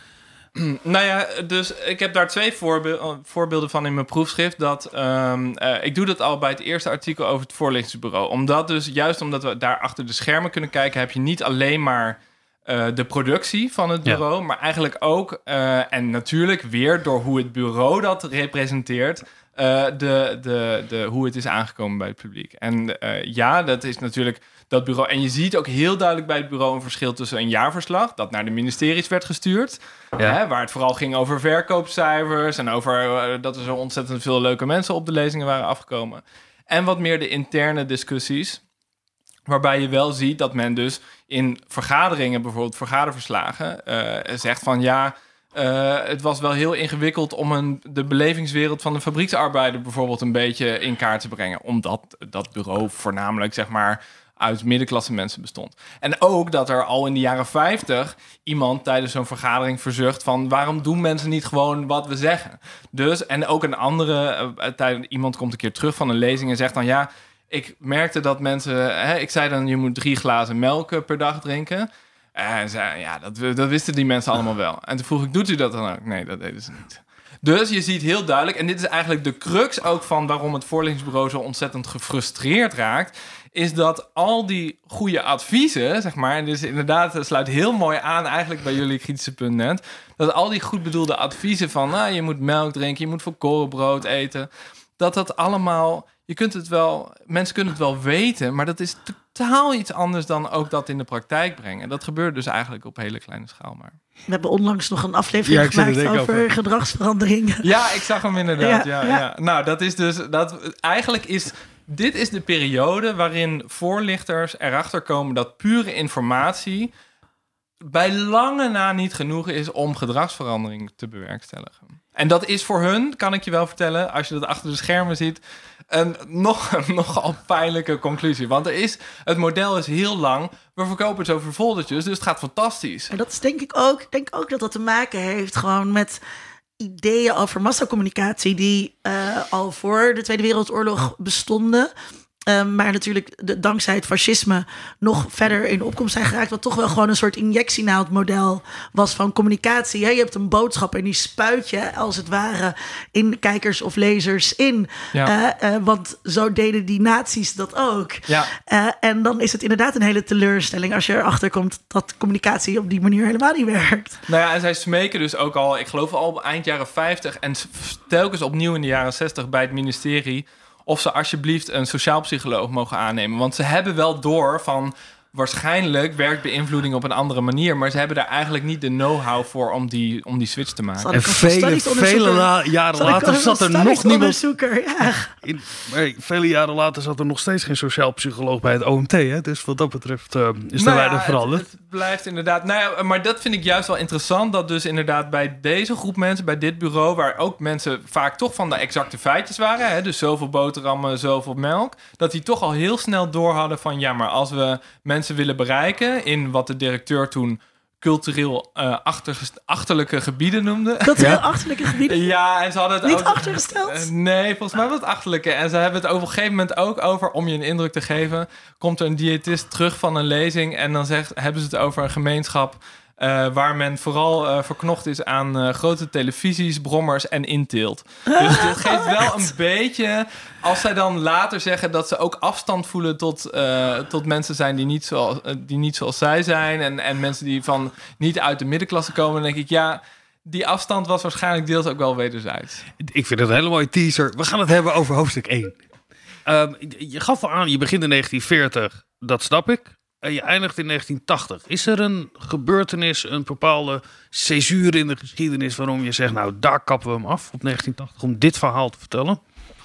Nou ja, dus ik heb daar twee voorbe- voorbeelden van in mijn proefschrift. Dat, ehm, eh, ik doe dat al bij het eerste artikel over het voorlichtingsbureau. Omdat dus, juist omdat we daar achter de schermen kunnen kijken, heb je niet alleen maar eh, de productie van het Ja. bureau, maar eigenlijk ook, eh, en natuurlijk weer door hoe het bureau dat representeert, eh, de, de, de, hoe het is aangekomen bij het publiek. En eh, ja, dat is natuurlijk dat bureau. En je ziet ook heel duidelijk bij het bureau een verschil tussen een jaarverslag, dat naar de ministeries werd gestuurd, Ja. hè, waar het vooral ging over verkoopcijfers en over eh, dat er zo ontzettend veel leuke mensen op de lezingen waren afgekomen. En wat meer de interne discussies. Waarbij je wel ziet dat men dus in vergaderingen, bijvoorbeeld vergaderverslagen, eh, zegt van ja, eh, het was wel heel ingewikkeld om een, de belevingswereld van de fabrieksarbeider bijvoorbeeld een beetje in kaart te brengen. Omdat dat bureau voornamelijk zeg maar uit middenklasse mensen bestond. En ook dat er al in de jaren 50 iemand tijdens zo'n vergadering verzucht van waarom doen mensen niet gewoon wat we zeggen. Dus en ook een andere eh, tijd, iemand komt een keer terug van een lezing en zegt dan ja, ik merkte dat mensen, hè, ik zei dan je moet drie glazen melk eh, per dag drinken. En zei, ja, dat, dat wisten die mensen allemaal wel. En toen vroeg ik, doet u dat dan ook? Nee, dat deden ze niet. Dus je ziet heel duidelijk, en dit is eigenlijk de crux ook van waarom het voorlichtingsbureau zo ontzettend gefrustreerd raakt, is dat al die goede adviezen, zeg maar, en dus inderdaad, het sluit heel mooi aan eigenlijk bij jullie kritische punt net, dat al die goed bedoelde adviezen van, nou, je moet melk drinken, je moet volkorenbrood eten, dat dat allemaal, je kunt het wel, mensen kunnen het wel weten, maar dat is totaal iets anders dan ook dat in de praktijk brengen. Dat gebeurt dus eigenlijk op hele kleine schaal maar. We hebben onlangs nog een aflevering Ja, er gemaakt over, over. gedragsverandering. Ja, ik zag hem inderdaad. Ja, Ja, ja, ja. Nou, dat is dus dat. Eigenlijk is dit is de periode waarin voorlichters erachter komen dat pure informatie bij lange na niet genoeg is om gedragsverandering te bewerkstelligen. En dat is voor hun, kan ik je wel vertellen, als je dat achter de schermen ziet, een nog, nogal pijnlijke conclusie. Want er is, het model is heel lang. We verkopen zoveel foldertjes, dus het gaat fantastisch. En dat is denk ik ook, ik denk ook dat dat te maken heeft gewoon met ideeën over massacommunicatie die eh, al voor de Tweede Wereldoorlog bestonden. Ehm, maar natuurlijk de, dankzij het fascisme nog verder in opkomst zijn geraakt. Wat toch wel gewoon een soort injectie naar het model was van communicatie. Hè? Je hebt een boodschap en die spuit je als het ware in kijkers of lezers in. Ja. Eh, eh, want zo deden die nazi's dat ook. Ja. Eh, en dan is het inderdaad een hele teleurstelling als je erachter komt dat communicatie op die manier helemaal niet werkt. Nou ja, en zij smeken dus ook al, ik geloof al eind jaren 50 en telkens opnieuw in de jaren 60 bij het ministerie of ze alsjeblieft een sociaal psycholoog mogen aannemen. Want ze hebben wel door van waarschijnlijk werkt beïnvloeding op een andere manier, maar ze hebben daar eigenlijk niet de know-how voor om die, om die switch te maken. En vele, vele la- jaren Zal later zat er nog niemand... Ja. In, nee, vele jaren later zat er nog steeds geen sociaal psycholoog bij het OMT. Hè? Dus wat dat betreft eh, is er Nou ja, weinig het- veranderd. Het, blijft inderdaad. Nou ja, maar dat vind ik juist wel interessant. Dat dus inderdaad bij deze groep mensen, bij dit bureau, waar ook mensen vaak toch van de exacte feitjes waren. Hè, dus zoveel boterhammen, zoveel melk. Dat die toch al heel snel door hadden van ja, maar als we mensen willen bereiken in wat de directeur toen cultureel eh, achtergest- achterlijke gebieden noemde. Dat heel achterlijke gebieden. Ja, en ze hadden het Niet achtergesteld? Eh, nee, volgens mij was het achterlijke. En ze hebben het over op een gegeven moment ook over, om je een indruk te geven, komt er een diëtist terug van een lezing en dan zegt, hebben ze het over een gemeenschap eh, waar men vooral eh, verknocht is aan eh, grote televisies, brommers en inteelt. Dus dit geeft wel een beetje, als zij dan later zeggen dat ze ook afstand voelen tot, eh, tot mensen zijn die niet, zoals, die niet zoals zij zijn en, en mensen die van niet uit de middenklasse komen, dan denk ik ja. Die afstand was waarschijnlijk deels ook wel wederzijds. Ik vind het een hele mooie teaser. We gaan het hebben over hoofdstuk 1. Ehm, je gaf al aan, je begint in 1940. Dat snap ik. En je eindigt in 1980. Is er een gebeurtenis, een bepaalde césuur in de geschiedenis... waarom je zegt, nou, daar kappen we hem af op 1980... om dit verhaal te vertellen?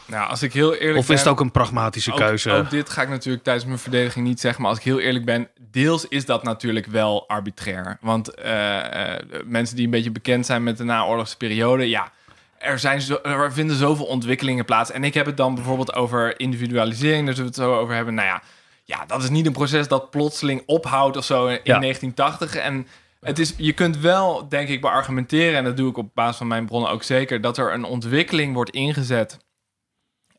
Nou, als ik heel eerlijk Of ben... is het ook een pragmatische keuze? ook dit ga ik natuurlijk tijdens mijn verdediging niet zeggen. Maar als ik heel eerlijk ben, deels is dat natuurlijk wel arbitrair. Want eh, eh, mensen die een beetje bekend zijn met de naoorlogse periode... ja, er, zijn zo, er vinden zoveel ontwikkelingen plaats. En ik heb het dan bijvoorbeeld over individualisering. Daar zullen we het zo over hebben. Nou ja, ja, dat is niet een proces dat plotseling ophoudt of zo in Ja. 1980. En het is, je kunt wel, denk ik, beargumenteren... en dat doe ik op basis van mijn bronnen ook zeker... dat er een ontwikkeling wordt ingezet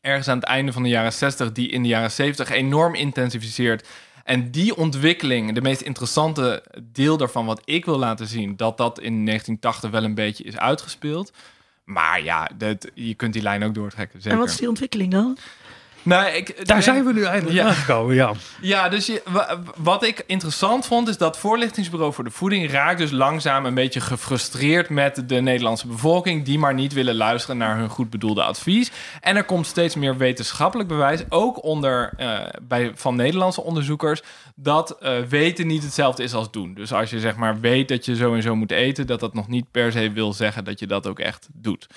ergens aan het einde van de jaren 60, die in de jaren 70 enorm intensificeert. En die ontwikkeling, de meest interessante deel daarvan, wat ik wil laten zien, dat dat in 1980 wel een beetje is uitgespeeld. Maar ja, dat, je kunt die lijn ook doortrekken. Zeker. En wat is die ontwikkeling dan? Nou, ik, Daar zijn we nu eindelijk Ja. aangekomen, ja. ja, dus je, wat ik interessant vond, is dat Voorlichtingsbureau voor de Voeding raakt dus langzaam een beetje gefrustreerd met de Nederlandse bevolking, die maar niet willen luisteren naar hun goed bedoelde advies. En er komt steeds meer wetenschappelijk bewijs, ook onder, eh, bij, van Nederlandse onderzoekers, dat eh, weten niet hetzelfde is als doen. Dus als je zeg maar weet dat je zo en zo moet eten, dat dat nog niet per se wil zeggen dat je dat ook echt doet.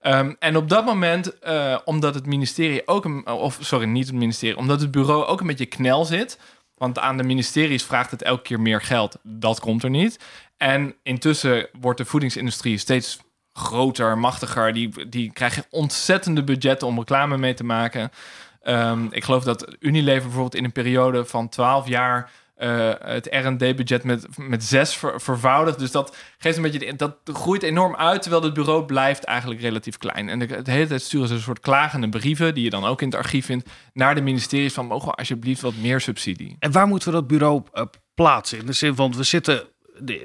Ehm, en op dat moment, eh, omdat het ministerie ook, een, of sorry, niet het ministerie, omdat het bureau ook een beetje knel zit. Want aan de ministeries vraagt het elke keer meer geld. Dat komt er niet. En intussen wordt de voedingsindustrie steeds groter, machtiger. Die, die krijgen ontzettende budgetten om reclame mee te maken. Ehm, ik geloof dat Unilever bijvoorbeeld in een periode van 12 jaar eh, het R&D-budget met, met zes ver- vervoudigd. Dus dat geeft een beetje dat groeit enorm uit, terwijl het bureau blijft eigenlijk relatief klein. En de, hele tijd sturen ze een soort klagende brieven, die je dan ook in het archief vindt, naar de ministeries van mogen we alsjeblieft wat meer subsidie. En waar moeten we dat bureau eh, plaatsen? In de zin van, we zitten...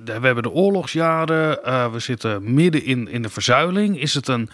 we hebben de oorlogsjaren, eh, we zitten midden in, in de verzuiling. Is het een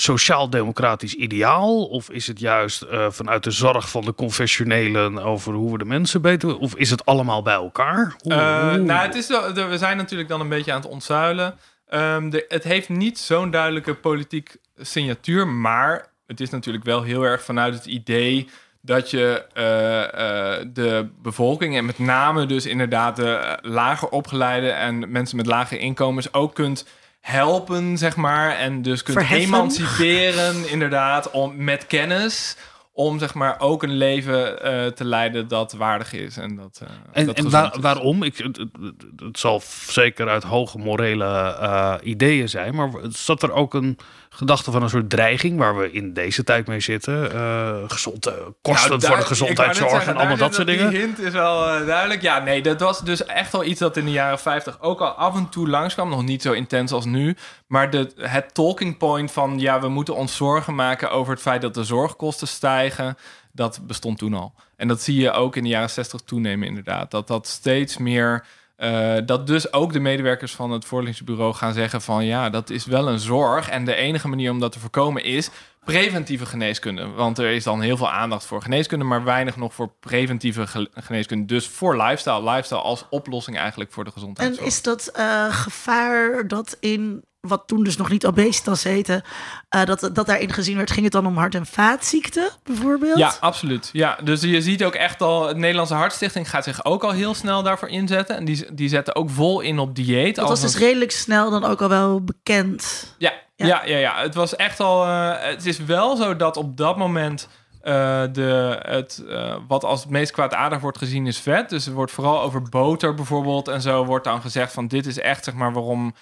sociaal-democratisch ideaal? Of is het juist eh, vanuit de zorg van de confessionelen over hoe we de mensen beter... Of is het allemaal bij elkaar? Eh, nou, het is, we zijn natuurlijk dan een beetje aan het ontzuilen. Ehm, de, het heeft niet zo'n duidelijke politiek signatuur, maar het is natuurlijk wel heel erg vanuit het idee dat je eh, de bevolking en met name dus inderdaad de lager opgeleide en mensen met lage inkomens ook kunt helpen, zeg maar, en dus kunt Verheffen. emanciperen, inderdaad, om, met kennis, om zeg maar ook een leven eh, te leiden dat waardig is en dat. eh, En, dat en gezond waar- is. waarom? Ik, het, het- het zal zeker uit hoge morele eh, ideeën zijn, maar zat er ook een gedachte van een soort dreiging waar we in deze tijd mee zitten? Eh gezond, eh, kosten Nou, voor de gezondheidszorg zeggen, en allemaal dat soort dingen. Die hint is wel eh, duidelijk. Ja, nee, dat was dus echt wel iets dat in de jaren 50 ook al af en toe langskwam. Nog niet zo intens als nu. Maar de, het talking point van ja, we moeten ons zorgen maken over het feit dat de zorgkosten stijgen. dat bestond toen al. En dat zie je ook in de jaren 60 toenemen inderdaad. Dat dat steeds meer... eh, dat dus ook de medewerkers van het voorlichtingsbureau gaan zeggen van... ja, dat is wel een zorg. En de enige manier om dat te voorkomen is preventieve geneeskunde. Want er is dan heel veel aandacht voor geneeskunde... maar weinig nog voor preventieve ge- geneeskunde. Dus voor lifestyle. Lifestyle als oplossing eigenlijk voor de gezondheid. En is dat eh, gevaar dat in wat toen dus nog niet obesitas heette, eh, dat, dat daarin gezien werd, ging het dan om hart- en vaatziekten bijvoorbeeld? Ja, absoluut. Ja, dus je ziet ook echt al, het Nederlandse Hartstichting gaat zich ook al heel snel daarvoor inzetten. En die, die zetten ook vol in op dieet. dat was dus een- redelijk snel dan ook al wel bekend. Ja, Ja. ja. Ja, ja, Het was echt al. eh, het is wel zo dat op dat moment. eh, de, het, wat als het meest kwaadaardig wordt gezien is vet. Dus er wordt vooral over boter bijvoorbeeld en zo wordt dan gezegd van dit is echt zeg maar waarom.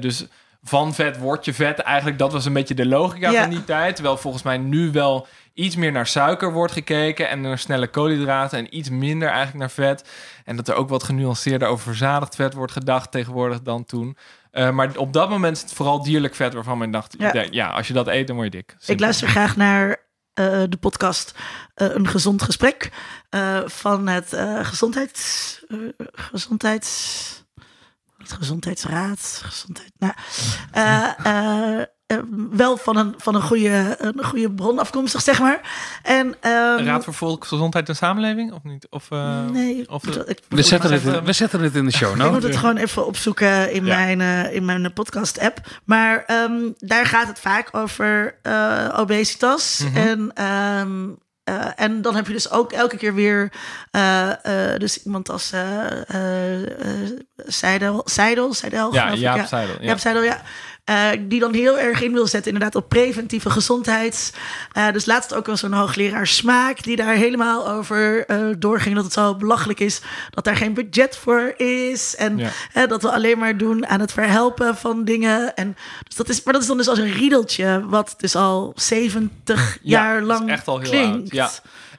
dus van vet word je vet. Eigenlijk dat was een beetje de logica Ja. van die tijd. Terwijl volgens mij nu wel iets meer naar suiker wordt gekeken en naar snelle koolhydraten en iets minder eigenlijk naar vet. En dat er ook wat genuanceerder over verzadigd vet wordt gedacht tegenwoordig dan toen. Eh, maar op dat moment is het vooral dierlijk vet waarvan men dacht, Ja. als je dat eet, dan word je dik. Ik luister graag naar eh, de podcast eh, Een Gezond Gesprek van het gezondheids, gezondheids... Niet gezondheidsraad, gezondheid... Nou, eh, eh, eh, wel van een, van een, goede, een goede bron afkomstig, zeg maar. En, ehm, Raad voor Volksgezondheid en Samenleving, of niet? Of, eh, Nee, of, ik, ik, We zetten, het, in- we zetten het in de show ik notes. moet het gewoon even opzoeken in Ja. mijn, in mijn podcast-app. Maar ehm, daar gaat het vaak over eh, obesitas. Mhm. En, ehm, eh, en dan heb je dus ook elke keer weer eh, eh, dus iemand als Seidel, Seidel, Seidel, ja, Jaap ja. Seidel. Ja. Jaap Seidel, ja. Eh, die dan heel erg in wil zetten inderdaad op preventieve gezondheid. Eh, dus laatst ook wel zo'n hoogleraar smaak die daar helemaal over eh, doorging. Dat het zo belachelijk is dat daar geen budget voor is. En Ja. dat we alleen maar doen aan het verhelpen van dingen. En dus dat is, maar dat is dan dus als een riedeltje wat dus al 70 Ja, jaar lang is echt al heel klinkt. oud. Ja.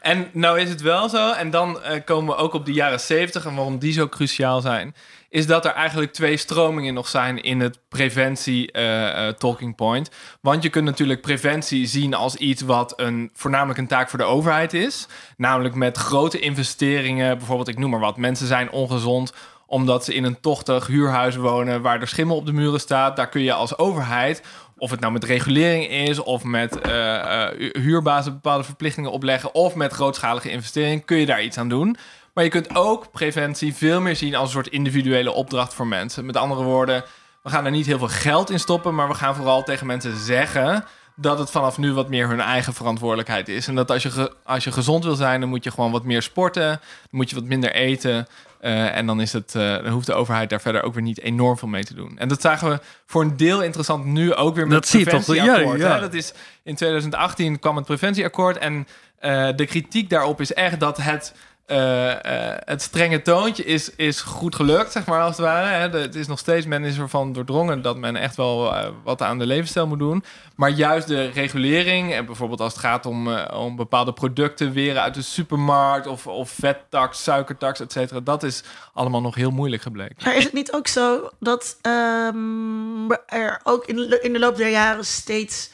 En nou is het wel zo, en dan komen we ook op de jaren 70 en waarom die zo cruciaal zijn, is dat er eigenlijk twee stromingen nog zijn in het preventie eh, eh, point. Want je kunt natuurlijk preventie zien als iets wat een, voornamelijk een taak voor de overheid is. Namelijk met grote investeringen, bijvoorbeeld ik noem maar wat, mensen zijn ongezond omdat ze in een tochtig huurhuis wonen waar er schimmel op de muren staat. Daar kun je als overheid, of het nou met regulering is of met eh, eh, huurbazen bepaalde verplichtingen opleggen of met grootschalige investeringen, kun je daar iets aan doen. Maar je kunt ook preventie veel meer zien als een soort individuele opdracht voor mensen. Met andere woorden, we gaan er niet heel veel geld in stoppen, maar we gaan vooral tegen mensen zeggen dat het vanaf nu wat meer hun eigen verantwoordelijkheid is. En dat als je, als je gezond wil zijn, dan moet je gewoon wat meer sporten, dan moet je wat minder eten. eh, en dan, is het, eh, dan hoeft de overheid daar verder ook weer niet enorm veel mee te doen. En dat zagen we voor een deel interessant nu ook weer met Dat het zie je toch, preventieakkoord. ja, ja. Dat is in 2018 kwam het preventieakkoord. En eh, de kritiek daarop is echt dat het, eh, eh, het strenge toontje is, is goed gelukt, zeg maar als het ware. Hè? Het is nog steeds, men is ervan doordrongen dat men echt wel eh, wat aan de levensstijl moet doen. Maar juist de regulering, en bijvoorbeeld als het gaat om, om bepaalde producten weren uit de supermarkt, of, of vettax, suikertax, et cetera, dat is allemaal nog heel moeilijk gebleken. Maar is het niet ook zo dat ehm, er ook in, in de loop der jaren steeds.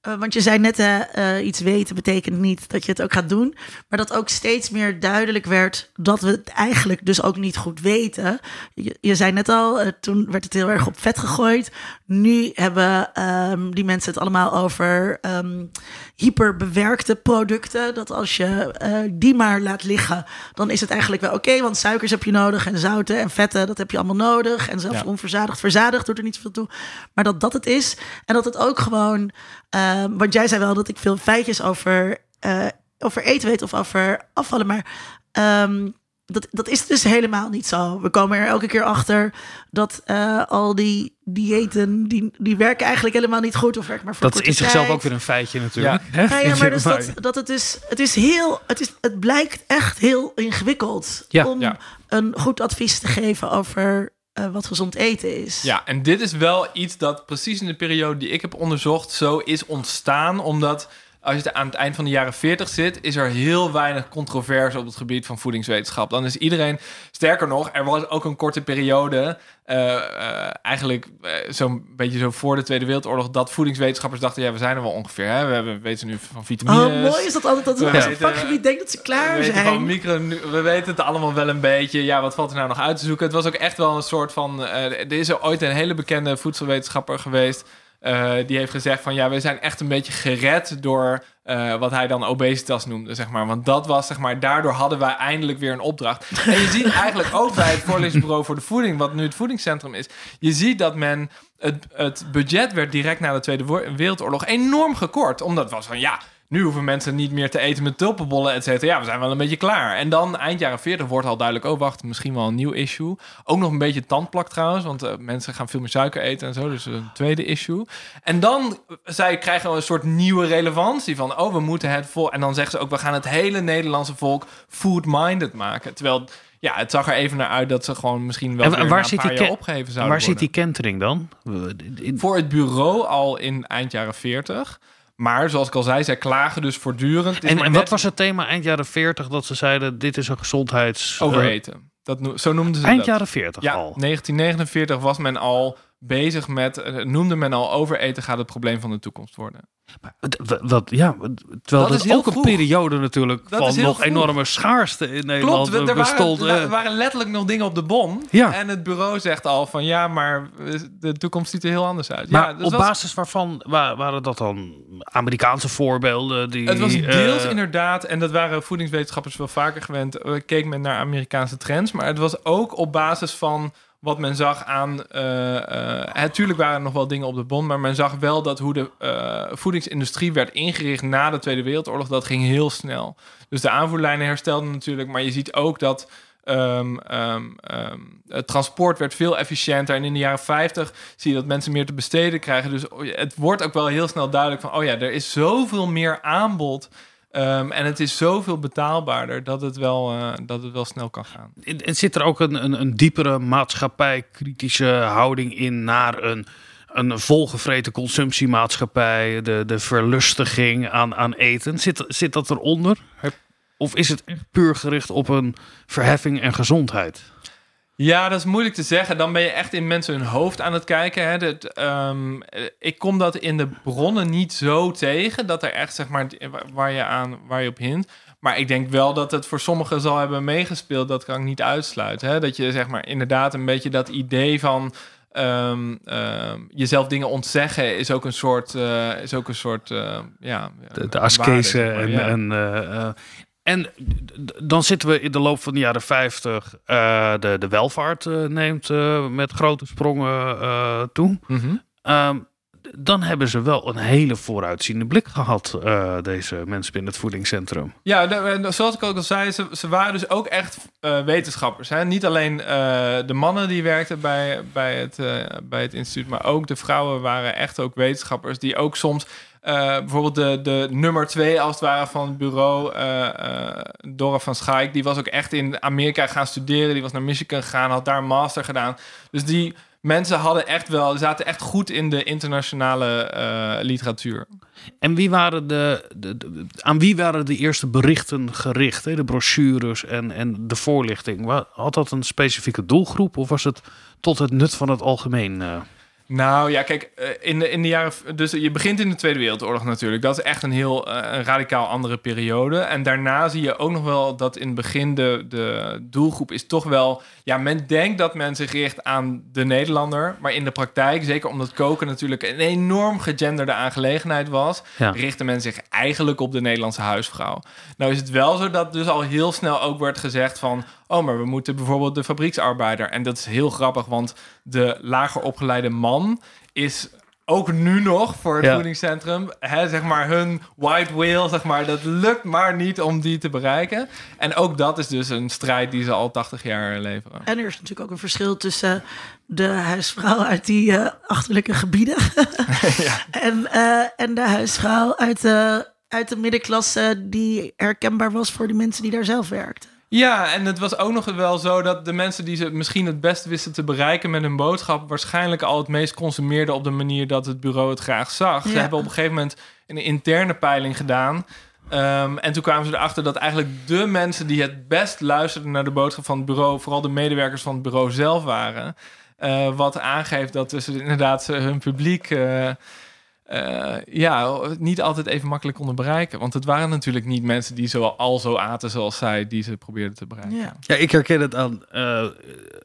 Eh, want je zei net, eh, iets weten betekent niet dat je het ook gaat doen. Maar dat ook steeds meer duidelijk werd dat we het eigenlijk dus ook niet goed weten. Je, je zei net al, eh, toen werd het heel erg op vet gegooid. Nu hebben ehm, die mensen het allemaal over ehm, hyperbewerkte producten. Dat als je die maar laat liggen, dan is het eigenlijk wel oké. want suikers heb je nodig en zouten en vetten, dat heb je allemaal nodig. En zelfs Ja. onverzadigd, verzadigd doet er niet zoveel toe. Maar dat dat het is. En dat het ook gewoon... ehm, want jij zei wel dat ik veel feitjes over, eh, over eten weet of over afvallen. Maar ehm, dat, dat is dus helemaal niet zo. We komen er elke keer achter dat eh, al die diëten... Die, die werken eigenlijk helemaal niet goed. Of werken maar voor Dat is zichzelf tijd. ook weer een feitje natuurlijk. Ja. Ja, maar dus dat, dat het is, het is heel, het, is, het blijkt echt heel ingewikkeld Ja. om Ja. een goed advies te geven over eh, wat gezond eten is. Ja, en dit is wel iets dat precies in de periode die ik heb onderzocht zo is ontstaan. Omdat als je aan het eind van de jaren 40 zit, is er heel weinig controverse op het gebied van voedingswetenschap. Dan is iedereen, sterker nog, er was ook een korte periode, eh, eh, eigenlijk eh, zo'n beetje zo voor de Tweede Wereldoorlog, dat voedingswetenschappers dachten, ja, we zijn er wel ongeveer. Hè? We hebben, weten nu van vitamines. Oh, mooi is dat altijd dat We weten- vakgebied denkt dat ze klaar we van zijn. micro, we weten het allemaal wel een beetje. Ja, wat valt er nou nog uit te zoeken? Het was ook echt wel een soort van... er is er ooit een hele bekende voedselwetenschapper geweest... eh, die heeft gezegd van... ja, we zijn echt een beetje gered door... eh, wat hij dan obesitas noemde, zeg maar. Want dat was, zeg maar... daardoor hadden wij eindelijk weer een opdracht. En je ziet eigenlijk ook bij het voorleesbureau voor de voeding... wat nu het voedingscentrum is... je ziet dat men... Het, het budget werd direct na de Tweede Wereldoorlog enorm gekort. Omdat het was van, ja... Nu hoeven mensen niet meer te eten met tulpenbollen, et cetera. Ja, we zijn wel een beetje klaar. En dan eind jaren 40 wordt al duidelijk... oh, wacht, misschien wel een nieuw issue. Ook nog een beetje tandplak trouwens... want eh, mensen gaan veel meer suiker eten en zo. Dus een tweede issue. En dan eh, zij krijgen een soort nieuwe relevantie van... oh, we moeten het vol... En dan zeggen ze ook... we gaan het hele Nederlandse volk food-minded maken. Terwijl... Ja, het zag er even naar uit dat ze gewoon misschien wel En weer waar zit paar die opgegeven En zouden waar zit die kentering dan? In- voor het bureau al in eind jaren 40. Maar zoals ik al zei, zij klagen dus voortdurend. En, net wat was het thema eind jaren 40 dat ze zeiden: dit is een gezondheids. overeten? Dat, no- zo noemden ze eind dat. jaren 40 ja, al. 1949 was men al bezig met, eh, noemde men al overeten gaat het probleem van de toekomst worden. W- Wat, ja, terwijl Dat is dat, ook een periode natuurlijk Dat van nog vroeg. enorme schaarste in Nederland Klopt, eh, er bestond. waren, eh. er waren letterlijk nog dingen op de bon. Ja. En het bureau zegt al van ja, maar de toekomst ziet er heel anders uit. maar ja, dus op was- basis waarvan wa- waren dat dan Amerikaanse voorbeelden? Die, Het was deels eh, inderdaad, en dat waren voedingswetenschappers wel vaker gewend, eh, keek men naar Amerikaanse trends. Maar het was ook op basis van wat men zag aan. eh eh, natuurlijk waren er nog wel dingen op de bon, maar men zag wel dat hoe de eh, voedingsindustrie werd ingericht na de Tweede Wereldoorlog, dat ging heel snel. Dus de aanvoerlijnen herstelden natuurlijk, maar je ziet ook dat. ehm, ehm, ehm, het transport werd veel efficiënter. En in de jaren 50 zie je dat mensen meer te besteden krijgen. Dus het wordt ook wel heel snel duidelijk van... oh ja, er is zoveel meer aanbod... ehm, en het is zoveel betaalbaarder dat het wel, eh, dat het wel snel kan gaan. En zit er ook een, een, een diepere maatschappij-kritische houding in naar een, een volgevreten consumptiemaatschappij, de, de verlustiging aan, aan eten? Zit, zit dat eronder? Of is het echt puur gericht op een verheffing en gezondheid? Ja, dat is moeilijk te zeggen. Dan ben je echt in mensen hun hoofd aan het kijken. Hè. Dat, ehm, eh, ik kom dat in de bronnen niet zo tegen. Dat er echt, zeg maar, waar je, aan, waar je op hint. Maar ik denk wel dat het voor sommigen zal hebben meegespeeld. Dat kan ik niet uitsluiten. Hè. Dat je, zeg maar, inderdaad een beetje dat idee van... ehm, ehm, jezelf dingen ontzeggen is ook een soort, eh, is ook een soort eh, ja, De, askese maar, en, ja. en, eh, en dan zitten we in de loop van de jaren 50. eh, de, de welvaart eh, neemt eh, met grote sprongen toe. Mhm. Ehm, dan hebben ze wel een hele vooruitziende blik gehad, eh, deze mensen binnen het voedingscentrum. Ja, de- de- zoals ik ook al zei, ze, ze waren dus ook echt wetenschappers. Hè? Niet alleen de mannen die werkten bij, bij, het, bij het instituut, maar ook de vrouwen waren echt ook wetenschappers die ook soms. Eh, bijvoorbeeld de, de nummer twee, als het ware, van het bureau, eh eh, Dora van Schaik, die was ook echt in Amerika gaan studeren. Die was naar Michigan gegaan, had daar een master gedaan. Dus die mensen hadden echt wel, zaten echt goed in de internationale literatuur. En wie waren de, de, aan wie waren de eerste berichten gericht? Hè? De brochures en, en de voorlichting. Had dat een specifieke doelgroep of was het tot het nut van het algemeen? Nou ja, kijk, eh, in de, in de jaren. Dus je begint in de Tweede Wereldoorlog natuurlijk. Dat is echt een heel eh, een radicaal andere periode. En daarna zie je ook nog wel dat in het begin de, de doelgroep is toch wel. Ja, men denkt dat men zich richt aan de Nederlander. Maar in de praktijk, zeker omdat koken natuurlijk een enorm gegenderde aangelegenheid was, Ja. richtte men zich eigenlijk op de Nederlandse huisvrouw. Nou is het wel zo dat dus al heel snel ook werd gezegd van... oh, maar we moeten bijvoorbeeld de fabrieksarbeider... en dat is heel grappig, want de lager opgeleide man is ook nu nog voor het Ja. voedingscentrum... Hè, zeg maar hun white whale, zeg maar, dat lukt maar niet om die te bereiken. En ook dat is dus een strijd die ze al 80 jaar leveren. En er is natuurlijk ook een verschil tussen de huisvrouw uit die eh, achterlijke gebieden en, eh, en de huisvrouw uit de, uit de middenklasse die herkenbaar was voor de mensen die daar zelf werkten. Ja, en het was ook nog wel zo dat de mensen die ze misschien het best wisten te bereiken met hun boodschap, waarschijnlijk al het meest consumeerden op de manier dat het bureau het graag zag. Ze hebben op een gegeven moment een interne peiling gedaan. Ehm, en toen kwamen ze erachter dat eigenlijk de mensen die het best luisterden naar de boodschap van het bureau, vooral de medewerkers van het bureau zelf waren. Eh, wat aangeeft dat dus inderdaad ze hun publiek eh, eh, ja, niet altijd even makkelijk konden bereiken. Want het waren natuurlijk niet mensen die zo, al zo aten zoals zij, die ze probeerden te bereiken. Ja. Ja, ik herken het aan eh,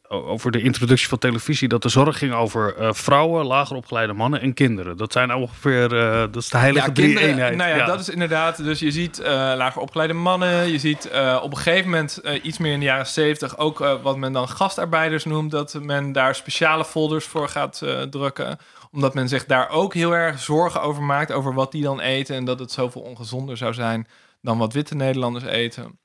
over de introductie van televisie dat de zorg ging over eh, vrouwen, lager opgeleide mannen en kinderen. Dat zijn ongeveer eh, dat is de heilige drie kinderen- eenheid. Nou ja, dat is inderdaad. Dus je ziet eh, lager opgeleide mannen. Je ziet eh, op een gegeven moment eh, iets meer in de jaren zeventig ook wat men dan gastarbeiders noemt. Dat men daar speciale folders voor gaat eh, drukken. Omdat men zich daar ook heel erg zorgen over maakt. Over wat die dan eten. En dat het zoveel ongezonder zou zijn dan wat witte Nederlanders eten.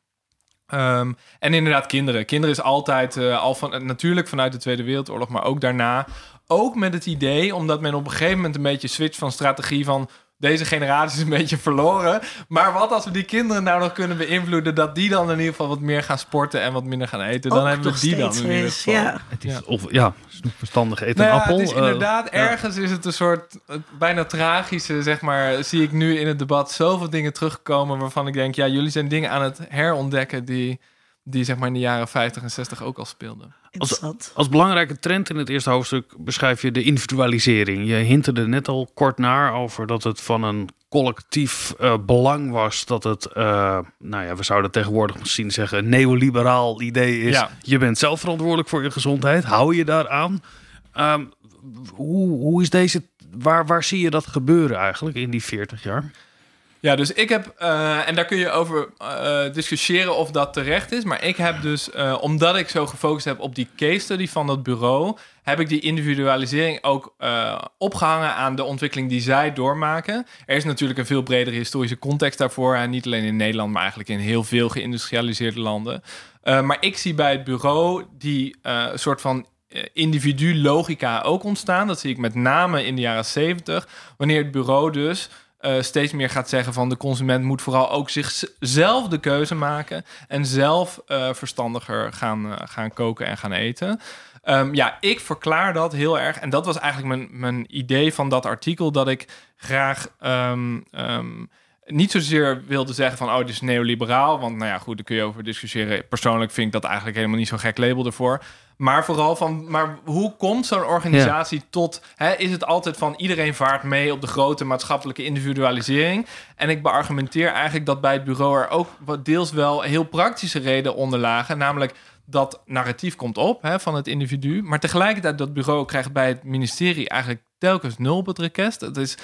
Ehm, en inderdaad, kinderen. Kinderen is altijd eh, al van natuurlijk vanuit de Tweede Wereldoorlog, maar ook daarna. Ook met het idee, omdat men op een gegeven moment een beetje switcht van strategie van deze generatie is een beetje verloren. Maar wat als we die kinderen nou nog kunnen beïnvloeden, dat die dan in ieder geval wat meer gaan sporten en wat minder gaan eten, dan Ook hebben we die dan in ieder geval. ja. Het is, Ja. Of ja, verstandig eten Nou een ja, appel. het is eh, inderdaad, ergens is het een soort bijna tragische, zeg maar, zie ik nu in het debat zoveel dingen terugkomen waarvan ik denk, ja, jullie zijn dingen aan het herontdekken die, die zeg maar in de jaren 50 en 60 ook al speelden. Interessant. Als belangrijke trend in het eerste hoofdstuk beschrijf je de individualisering. Je hinterde net al kort naar over dat het van een collectief eh, belang was. Dat het, eh, nou ja, we zouden tegenwoordig misschien zeggen, een neoliberaal idee is. Ja. Je bent zelf verantwoordelijk voor je gezondheid. Hou je daaraan? Ehm hoe, hoe is deze, waar, waar zie je dat gebeuren eigenlijk in die 40 jaar? Ja, dus ik heb, eh, en daar kun je over eh, discussiëren of dat terecht is. Maar ik heb dus, eh, omdat ik zo gefocust heb op die case study van dat bureau, heb ik die individualisering ook eh, opgehangen aan de ontwikkeling die zij doormaken. Er is natuurlijk een veel bredere historische context daarvoor. En niet alleen in Nederland, maar eigenlijk in heel veel geïndustrialiseerde landen. Maar ik zie bij het bureau die soort van individu-logica ook ontstaan. Dat zie ik met name in de jaren 70, wanneer het bureau dus eh, steeds meer gaat zeggen van de consument moet vooral ook zichzelf de keuze maken en zelf eh, verstandiger gaan, eh, gaan koken en gaan eten. Ehm, ja, ik verklaar dat heel erg. En dat was eigenlijk mijn, mijn idee van dat artikel, dat ik graag ehm, ehm, niet zozeer wilde zeggen van, oh, dit is neoliberaal. Want nou ja, goed, daar kun je over discussiëren. Persoonlijk vind ik dat eigenlijk helemaal niet zo'n gek label ervoor. Maar vooral van, maar hoe komt zo'n organisatie tot... Hè, is het altijd van iedereen vaart mee op de grote maatschappelijke individualisering? En ik beargumenteer eigenlijk dat bij het bureau er ook wat deels wel heel praktische redenen onder lagen. Namelijk dat narratief komt op hè, van het individu. Maar tegelijkertijd dat bureau krijgt bij het ministerie eigenlijk telkens nul op het request. Het is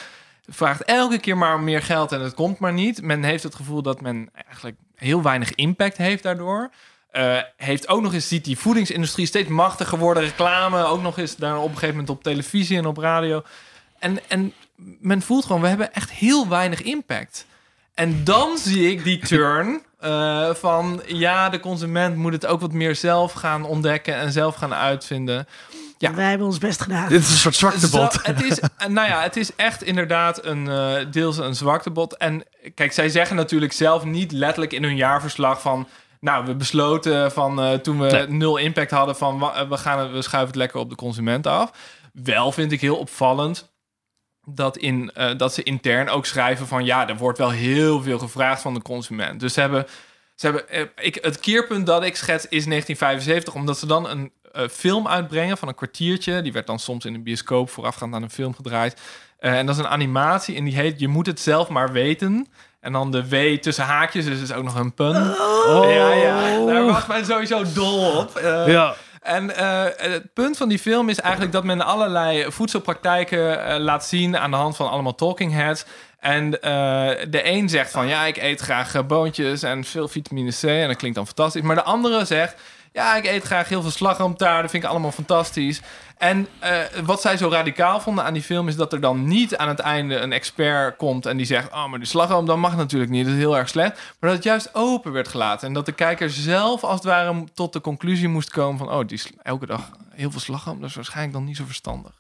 vraagt elke keer maar meer geld en het komt maar niet. Men heeft het gevoel dat men eigenlijk heel weinig impact heeft daardoor. Eh, heeft ook nog eens, ziet die voedingsindustrie steeds machtiger worden. Reclame, ook nog eens daar op een gegeven moment op televisie en op radio. En, en men voelt gewoon, we hebben echt heel weinig impact. En dan zie ik die turn eh, van... ja, de consument moet het ook wat meer zelf gaan ontdekken... en zelf gaan uitvinden. Ja. Wij hebben ons best gedaan. Dit is een soort zwaktebod. Zo, het is, eh, nou ja, het is echt inderdaad een, eh, deels een zwaktebod. En kijk, zij zeggen natuurlijk zelf niet letterlijk in hun jaarverslag van... Nou, we besloten van eh, toen we Nee. nul impact hadden van we, gaan, het- we schuiven het lekker op de consument af. Wel vind ik heel opvallend dat, in, eh, dat ze intern ook schrijven van ja, er wordt wel heel veel gevraagd van de consument. Dus ze hebben, ze hebben ik, het keerpunt dat ik schets is 1975, omdat ze dan een film uitbrengen van een kwartiertje. Die werd dan soms in een bioscoop voorafgaand aan een film gedraaid. Eh, en dat is een animatie en die heet Je moet het zelf maar weten. En dan de W tussen haakjes, dus is ook nog een pun. Oh. Ja, ja, daar was men sowieso dol op. Eh, Ja, en eh, het punt van die film is eigenlijk dat men allerlei voedselpraktijken eh, laat zien aan de hand van allemaal talking heads. En eh, de een zegt van ja, ik eet graag eh, boontjes en veel vitamine C en dat klinkt dan fantastisch. Maar de andere zegt ja, ik eet graag heel veel slagroomtaart, dat vind ik allemaal fantastisch. En eh, wat zij zo radicaal vonden aan die film is dat er dan niet aan het einde een expert komt en die zegt: Oh, maar de slagroom, dat mag natuurlijk niet, dat is heel erg slecht. Maar dat het juist open werd gelaten en dat de kijker zelf als het ware tot de conclusie moest komen: van, Oh, die elke dag heel veel slagroom, dat is waarschijnlijk dan niet zo verstandig.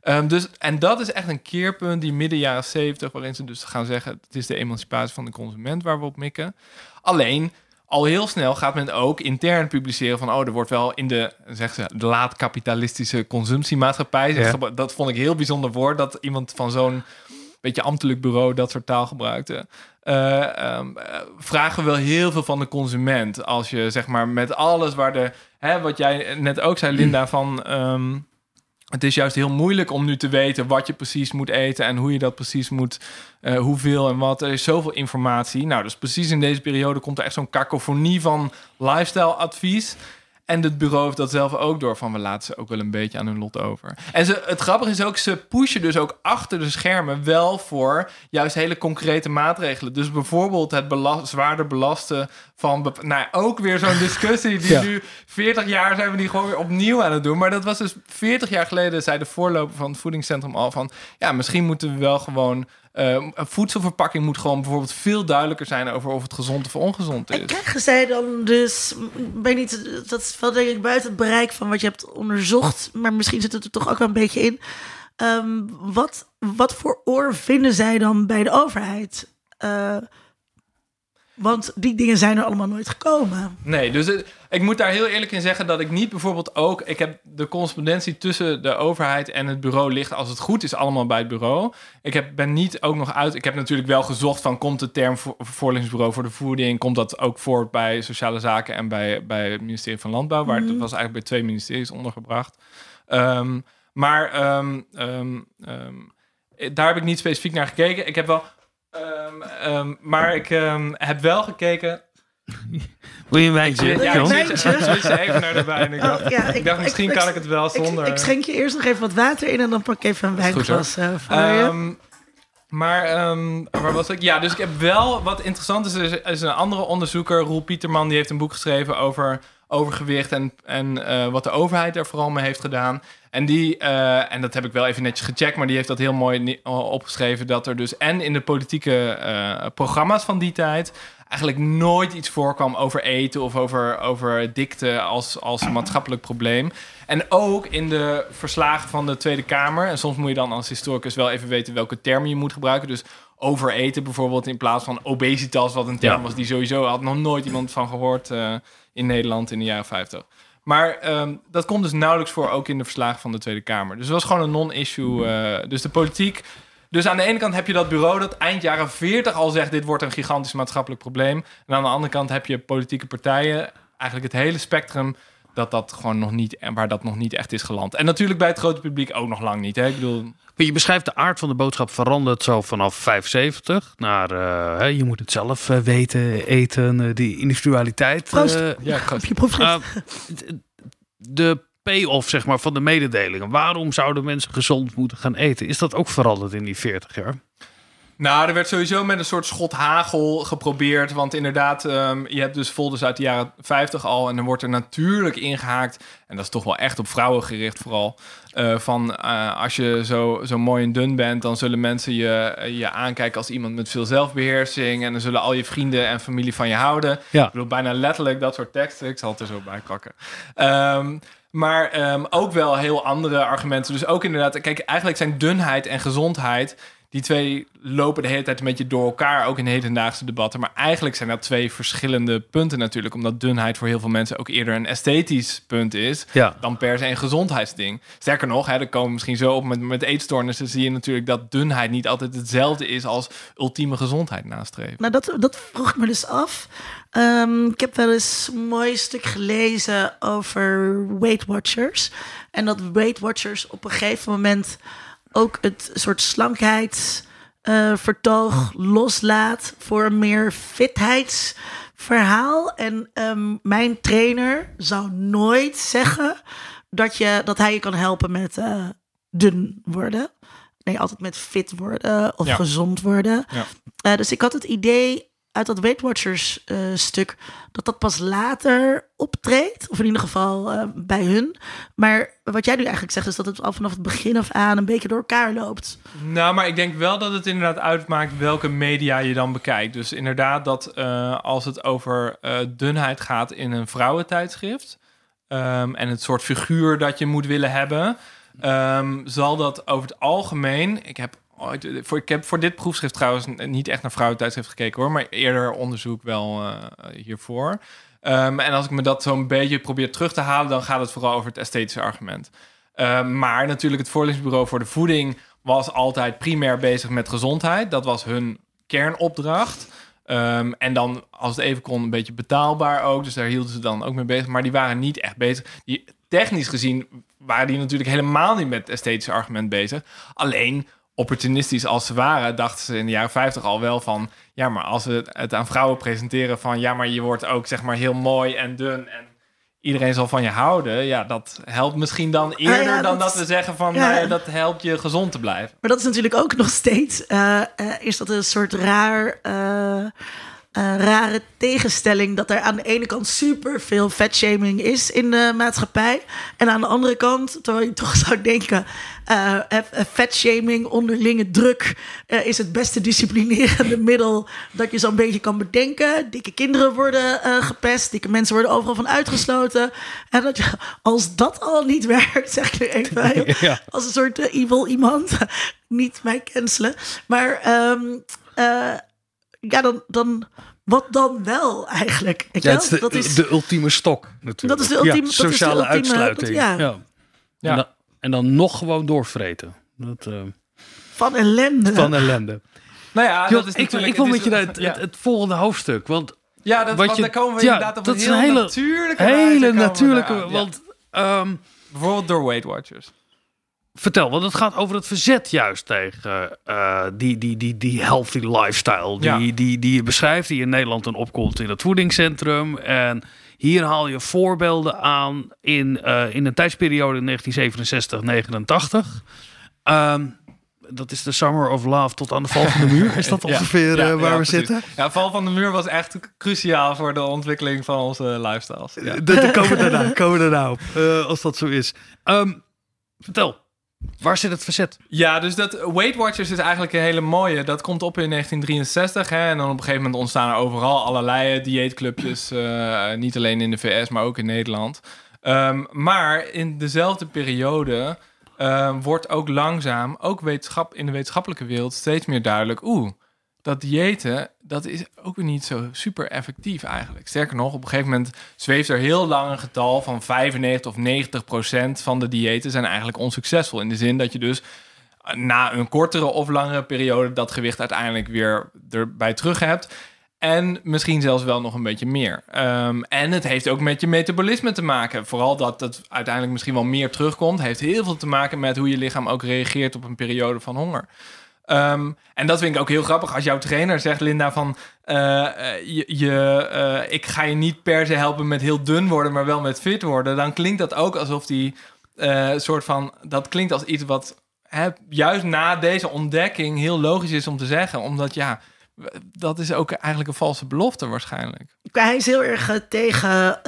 Ehm, dus, en dat is echt een keerpunt, die midden jaren 70, waarin ze dus gaan zeggen: Het is de emancipatie van de consument waar we op mikken. Alleen al heel snel gaat men ook intern publiceren van... oh, er wordt wel in de, zeg ze, de laat-kapitalistische consumptiemaatschappij... Ja. dat vond ik heel bijzonder woord... dat iemand van zo'n beetje ambtelijk bureau dat soort taal gebruikte. Eh, ehm, eh, vragen we wel heel veel van de consument. Als je zeg maar met alles waar de... Hè, wat jij net ook zei, Linda, van... ehm, het is juist heel moeilijk om nu te weten wat je precies moet eten en hoe je dat precies moet, eh, hoeveel en wat. Er is zoveel informatie. Nou, dus precies in deze periode komt er echt zo'n kakofonie van lifestyle advies. En het bureau heeft dat zelf ook door van we laten ze ook wel een beetje aan hun lot over. En ze, het grappige is ook, ze pushen dus ook achter de schermen wel voor juist hele concrete maatregelen. Dus bijvoorbeeld het zwaarder belasten van... Nou, ook weer zo'n discussie die Ja. nu 40 jaar zijn we die gewoon weer opnieuw aan het doen. Maar dat was dus 40 jaar geleden, zei de voorloper van het voedingscentrum al van... Ja, misschien moeten we wel gewoon... eh, een voedselverpakking moet gewoon bijvoorbeeld veel duidelijker zijn over of het gezond of ongezond En is. krijgen zij dan dus, ik weet niet, dat is wel denk ik buiten het bereik van wat je hebt onderzocht, maar misschien zit het er toch ook wel een beetje in. Ehm, wat, wat voor oor vinden zij dan bij de overheid? Eh, want die dingen zijn er allemaal nooit gekomen. Nee, dus het- ik moet daar heel eerlijk in zeggen dat ik niet bijvoorbeeld ook... Ik heb de correspondentie tussen de overheid en het bureau ligt... als het goed is allemaal bij het bureau. Ik heb, ben niet ook nog uit... Ik heb natuurlijk wel gezocht van... komt de term vo- voorlichtingsbureau voor de voeding... komt dat ook voort bij sociale zaken en bij, bij het ministerie van Landbouw... waar het was eigenlijk bij twee ministeries ondergebracht. Ehm, maar ehm, ehm, ehm, eh, daar heb ik niet specifiek naar gekeken. Ik heb wel... ehm, ehm, maar ik ehm, heb wel gekeken Wil je een wijntje? ja, ik John? switch even naar de wijn. Ik dacht, Oh, ja, ik dacht misschien kan ik het wel zonder. Ik, ik schenk je eerst nog even wat water in en dan pak ik even een wijnglas eh, voor je. Ehm, maar ehm, waar was ik? Ja, dus ik heb wel wat interessant is. Er is een andere onderzoeker, Roel Pieterman, die heeft een boek geschreven over overgewicht en, en eh, wat de overheid er vooral mee heeft gedaan. En die, eh, en dat heb ik wel even netjes gecheckt, maar die heeft dat heel mooi opgeschreven dat er dus en in de politieke eh, programma's van die tijd eigenlijk nooit iets voorkwam over eten of over, over dikte als, als maatschappelijk probleem. En ook in de verslagen van de Tweede Kamer. En soms moet je dan als historicus wel even weten welke termen je moet gebruiken. Dus overeten bijvoorbeeld in plaats van obesitas, wat een term Ja. was die sowieso had nog nooit iemand van gehoord eh, in Nederland in de jaren 50. Maar ehm, dat komt dus nauwelijks voor ook in de verslagen van de Tweede Kamer. Dus het was gewoon een non-issue. eh, dus de politiek. Dus aan de ene kant heb je dat bureau dat eind jaren 40 al zegt: dit wordt een gigantisch maatschappelijk probleem. En aan de andere kant heb je politieke partijen, eigenlijk het hele spectrum, dat dat gewoon nog niet, waar dat nog niet echt is geland. En natuurlijk bij het grote publiek ook nog lang niet. Hè? Ik bedoel, Je beschrijft de aard van de boodschap verandert zo vanaf 75 naar eh, hè, je moet het zelf eh, weten, eten, eh, die individualiteit. Proost. eh, ja, je proefschrift. Uh, de payoff zeg maar, van de mededelingen. Waarom zouden mensen gezond moeten gaan eten? Is dat ook veranderd in die 40 jaar? Nou, er werd sowieso met een soort schot hagel geprobeerd. Want inderdaad, ehm, je hebt dus folders uit de jaren 50 al. En dan wordt er natuurlijk ingehaakt. En dat is toch wel echt op vrouwen gericht vooral. Eh, van eh, als je zo, zo mooi en dun bent, dan zullen mensen je, je aankijken als iemand met veel zelfbeheersing. En dan zullen al je vrienden en familie van je houden. Ja. Ik bedoel, bijna letterlijk dat soort teksten. Ik zal het er zo bij pakken. Ehm, maar ehm, ook wel heel andere argumenten. Dus ook inderdaad, kijk, eigenlijk zijn dunheid en gezondheid... die twee lopen de hele tijd een beetje door elkaar, ook in hedendaagse debatten. Maar eigenlijk zijn dat twee verschillende punten natuurlijk. Omdat dunheid voor heel veel mensen ook eerder een esthetisch punt is... Ja. dan per se een gezondheidsding. Sterker nog, hè, er komen misschien zo op met, met eetstoornissen... zie je natuurlijk dat dunheid niet altijd hetzelfde is... als ultieme gezondheid nastreven. Nou, dat, dat vroeg ik me dus af. Ehm, ik heb wel eens een mooi stuk gelezen over Weight Watchers. En dat Weight Watchers op een gegeven moment ook het soort slankheidsvertoog loslaat voor een meer fitheidsverhaal. En ehm, mijn trainer zou nooit zeggen dat, je, dat hij je kan helpen met eh, dun worden. Nee, altijd met fit worden of Ja. gezond worden. Ja. Eh, dus ik had het idee uit dat Weight Watchers eh, stuk dat dat pas later optreedt, of in ieder geval eh, bij hun. Maar wat jij nu eigenlijk zegt is dat het al vanaf het begin af aan een beetje door elkaar loopt. Nou, maar ik denk wel dat het inderdaad uitmaakt welke media je dan bekijkt. Dus inderdaad dat eh, als het over dunheid gaat in een vrouwentijdschrift... ehm, en het soort figuur dat je moet willen hebben... ehm, zal dat over het algemeen... Ik heb ooit- voor, ik heb voor dit proefschrift trouwens niet echt naar vrouwentijdschrift gekeken hoor, maar eerder onderzoek wel eh, hiervoor. Ehm, en als ik me dat zo'n beetje probeer terug te halen, dan gaat het vooral over het esthetische argument. Ehm, maar natuurlijk, het voorlichtingsbureau voor de voeding was altijd primair bezig met gezondheid. Dat was hun kernopdracht. Ehm, en dan, als het even kon, een beetje betaalbaar ook. Dus daar hielden ze dan ook mee bezig. Maar die waren niet echt bezig. Die, technisch gezien waren die natuurlijk helemaal niet met het esthetische argument bezig. Alleen, opportunistisch als ze waren, dachten ze in de jaren 50 al wel van... ja, maar als we het aan vrouwen presenteren van... ja, maar je wordt ook zeg maar heel mooi en dun en iedereen zal van je houden... ja, dat helpt misschien dan eerder ja, dan dat dat we zeggen van... ja. nou ja, dat helpt je gezond te blijven. Maar dat is natuurlijk ook nog steeds. eh, eh, is dat een soort raar. eh, eh, rare tegenstelling dat er aan de ene kant super veel vetshaming is in de maatschappij. En aan de andere kant, terwijl je toch zou denken, eh eh, vetshaming, onderlinge druk eh, is het beste disciplinerende middel dat je zo'n beetje kan bedenken. Dikke kinderen worden eh, gepest, dikke mensen worden overal van uitgesloten. En dat je, als dat al niet werkt, zeg ik er even Ja. als een soort eh, evil iemand. niet mij cancelen. Maar ehm, eh, ja, dan, dan, wat dan wel eigenlijk? Ja, wel? het is de, dat is, de ultieme stok natuurlijk. Dat is de ultieme- Ja, dat is de sociale ultieme- uitsluiting. ja. Ja. Ja. En, dan, en dan nog gewoon doorvreten. Dat, eh, van ellende. van ellende. Nou ja, dat is ik, natuurlijk... ik wil het met je naar het, ja. het, het volgende hoofdstuk. Want Ja, dat, want je- daar komen we ja, inderdaad op dat een is heel een hele- natuurlijke hele natuurlijke... Want ehm, Bijvoorbeeld door Weight Watchers. Vertel, want het gaat over het verzet juist tegen eh, die, die, die, die healthy lifestyle. Die, Ja. die, die je beschrijft, die in Nederland dan opkomt in het voedingscentrum. En hier haal je voorbeelden aan in, eh, in een tijdsperiode 1967-89. Ehm, dat is de Summer of Love tot aan de val van de muur. Is dat ongeveer Ja, eh, waar ja, we zitten? Ja, val van de muur was echt cruciaal voor de ontwikkeling van onze lifestyles. Ja. Eh, Daar komen we daarna, komen we daarna op, als dat zo is. Ehm, vertel, waar zit het verzet? Ja, dus dat Weight Watchers is eigenlijk een hele mooie. Dat komt op in 1963. Hè, en dan op een gegeven moment ontstaan er overal allerlei dieetclubjes. eh, niet alleen in de VS, maar ook in Nederland. Ehm, maar in dezelfde periode ehm, wordt ook langzaam, ook wetenschap, in de wetenschappelijke wereld, steeds meer duidelijk. Oeh, dat diëten, dat is ook weer niet zo super effectief eigenlijk. Sterker nog, op een gegeven moment zweeft er heel lang een getal van 95 of 90 procent van de diëten zijn eigenlijk onsuccesvol. In de zin dat je dus na een kortere of langere periode dat gewicht uiteindelijk weer erbij terug hebt. En misschien zelfs wel nog een beetje meer. Ehm, en het heeft ook met je metabolisme te maken. Vooral dat het uiteindelijk misschien wel meer terugkomt. Heeft heel veel te maken met hoe je lichaam ook reageert op een periode van honger. Ehm, en dat vind ik ook heel grappig. Als jouw trainer zegt, Linda, van... eh, eh, je, eh, ik ga je niet per se helpen met heel dun worden... maar wel met fit worden. Dan klinkt dat ook alsof die soort van... Dat klinkt als iets wat hè, juist na deze ontdekking heel logisch is om te zeggen. Omdat ja, dat is ook eigenlijk een valse belofte waarschijnlijk. Hij is heel erg tegen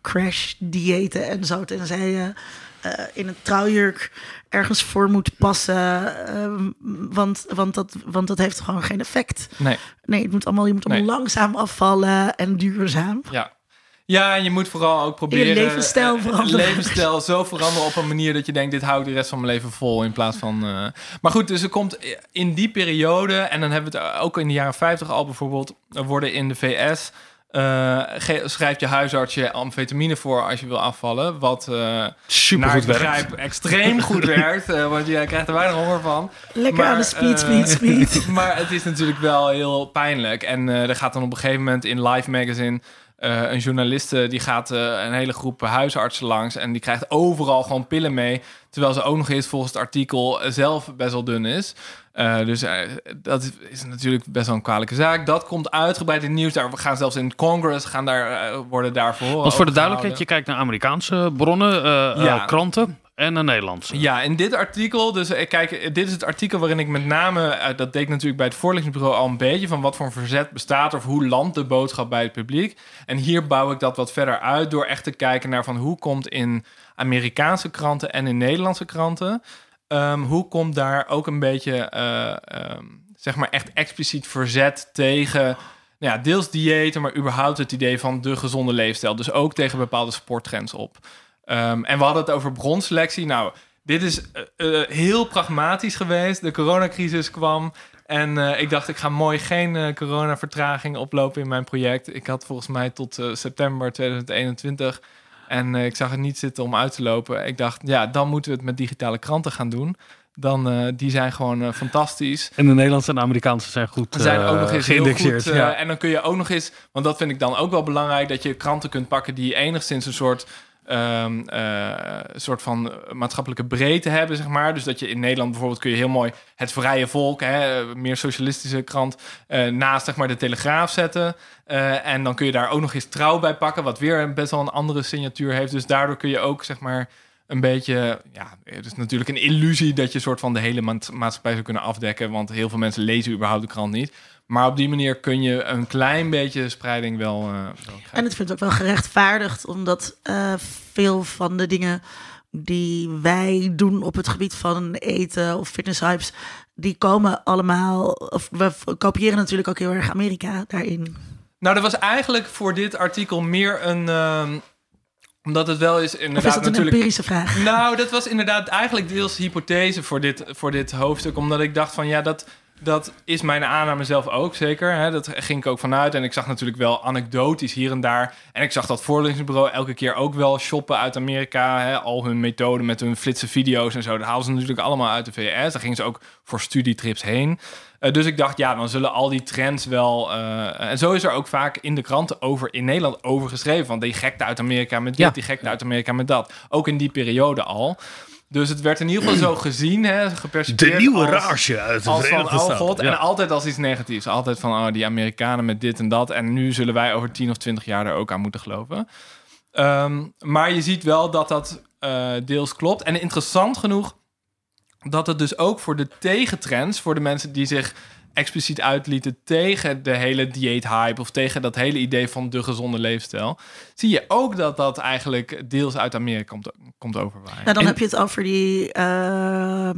crash diëten en zo. Tenzij je eh, in een trouwjurk ergens voor moet passen. ehm, want, want, dat, want dat heeft gewoon geen effect. Nee, Nee, het moet allemaal, je moet allemaal Nee. langzaam afvallen en duurzaam. ja. Ja, en je moet vooral ook proberen... levensstijl eh, veranderen. levensstijl zo veranderen op een manier dat je denkt... dit hou ik de rest van mijn leven vol in plaats van... eh, Maar goed, dus er komt in die periode... en dan hebben we het ook in de jaren 50 al bijvoorbeeld... er worden in de VS... eh, ge- schrijft je huisarts je amfetamine voor als je wil afvallen. Wat eh Super naar goed ik werk. begrijp extreem goed werkt. eh, want je krijgt er weinig honger van. Lekker Maar, aan de speed, eh, speed, speed. maar het is natuurlijk wel heel pijnlijk. En eh, er gaat dan op een gegeven moment in Life Magazine... eh, een journaliste die gaat eh, een hele groep huisartsen langs... en die krijgt overal gewoon pillen mee... terwijl ze ook nog eens volgens het artikel eh, zelf best wel dun is. Eh, dus eh, dat is natuurlijk best wel een kwalijke zaak. Dat komt uitgebreid in het nieuws. Daar we gaan zelfs in Congress gaan daar, eh, worden daarvoor Want voor de duidelijkheid, je kijkt naar Amerikaanse bronnen, Ja. kranten en naar Nederlandse. Ja, in dit artikel, dus kijk, dit is het artikel waarin ik met name, dat deed ik natuurlijk bij het voorlichtingsbureau al een beetje, van wat voor een verzet bestaat of hoe landt de boodschap bij het publiek. En hier bouw ik dat wat verder uit door echt te kijken naar van hoe komt in Amerikaanse kranten en in Nederlandse kranten, ehm, hoe komt daar ook een beetje, eh, ehm, zeg maar echt expliciet verzet tegen nou ja, deels diëten, maar überhaupt het idee van de gezonde leefstijl. Dus ook tegen bepaalde sporttrends op. Ehm, en we hadden het over bronselectie. Nou, dit is eh, eh, heel pragmatisch geweest. De coronacrisis kwam. En ik dacht, ik ga mooi geen uh, corona-vertraging oplopen in mijn project. Ik had volgens mij tot september 2021. En ik zag het niet zitten om uit te lopen. Ik dacht, ja, dan moeten we het met digitale kranten gaan doen. Dan, die zijn gewoon fantastisch. En de Nederlandse en de Amerikaanse zijn goed zijn ook nog eens geïndexeerd. Heel goed, ja. En dan kun je ook nog eens, want dat vind ik dan ook wel belangrijk, dat je kranten kunt pakken die enigszins een soort um, soort van maatschappelijke breedte hebben, zeg maar. Dus dat je in Nederland bijvoorbeeld kun je heel mooi het Vrije Volk, hè, meer socialistische krant, uh, naast zeg maar de Telegraaf zetten. Uh, en dan kun je daar ook nog eens trouw bij pakken, wat weer best wel een andere signatuur heeft. Dus daardoor kun je ook zeg maar een beetje, ja, het is natuurlijk een illusie dat je soort van de hele maatschappij zou kunnen afdekken, want heel veel mensen lezen überhaupt de krant niet. Maar op die manier kun je een klein beetje spreiding wel. Uh, en het vindt ook wel gerechtvaardigd, omdat uh, veel van de dingen die wij doen op het gebied van eten of fitnesshypes, die komen allemaal. Of we kopiëren natuurlijk ook heel erg Amerika daarin. Nou, dat was eigenlijk voor dit artikel meer een. Uh, omdat het wel is inderdaad of is dat een natuurlijk... empirische vraag? Nou, dat was inderdaad eigenlijk deels hypothese voor dit, voor dit hoofdstuk. Omdat ik dacht van ja, dat dat is mijn aanname zelf ook, zeker. Hè? Dat ging ik ook vanuit. En ik zag natuurlijk wel anekdotisch hier en daar. En ik zag dat voorlichtingsbureau elke keer ook wel shoppen uit Amerika. Hè? Al hun methoden met hun flitse video's en zo. Dat haalden ze natuurlijk allemaal uit de VS. Daar gingen ze ook voor studietrips heen. Uh, dus ik dacht, ja, dan zullen al die trends wel... Uh, en zo is er ook vaak in de kranten over in Nederland over geschreven. Want die gekte uit Amerika met dit, ja. die gekte uit Amerika met dat. Ook in die periode al. Dus het werd in ieder geval zo gezien, hè, gepercipieerd. De nieuwe rage uit de als van, Verenigde oh. God, En altijd als iets negatiefs. Altijd van, oh, die Amerikanen met dit en dat. En nu zullen wij over 10 of 20 jaar er ook aan moeten geloven. Um, maar je ziet wel dat dat uh, deels klopt. En interessant genoeg dat het dus ook voor de tegentrends... voor de mensen die zich expliciet uitlieten tegen de hele dieet-hype of tegen dat hele idee van de gezonde leefstijl, zie je ook dat dat eigenlijk deels uit Amerika komt, komt overwaaien. Nou, dan heb je het over die uh,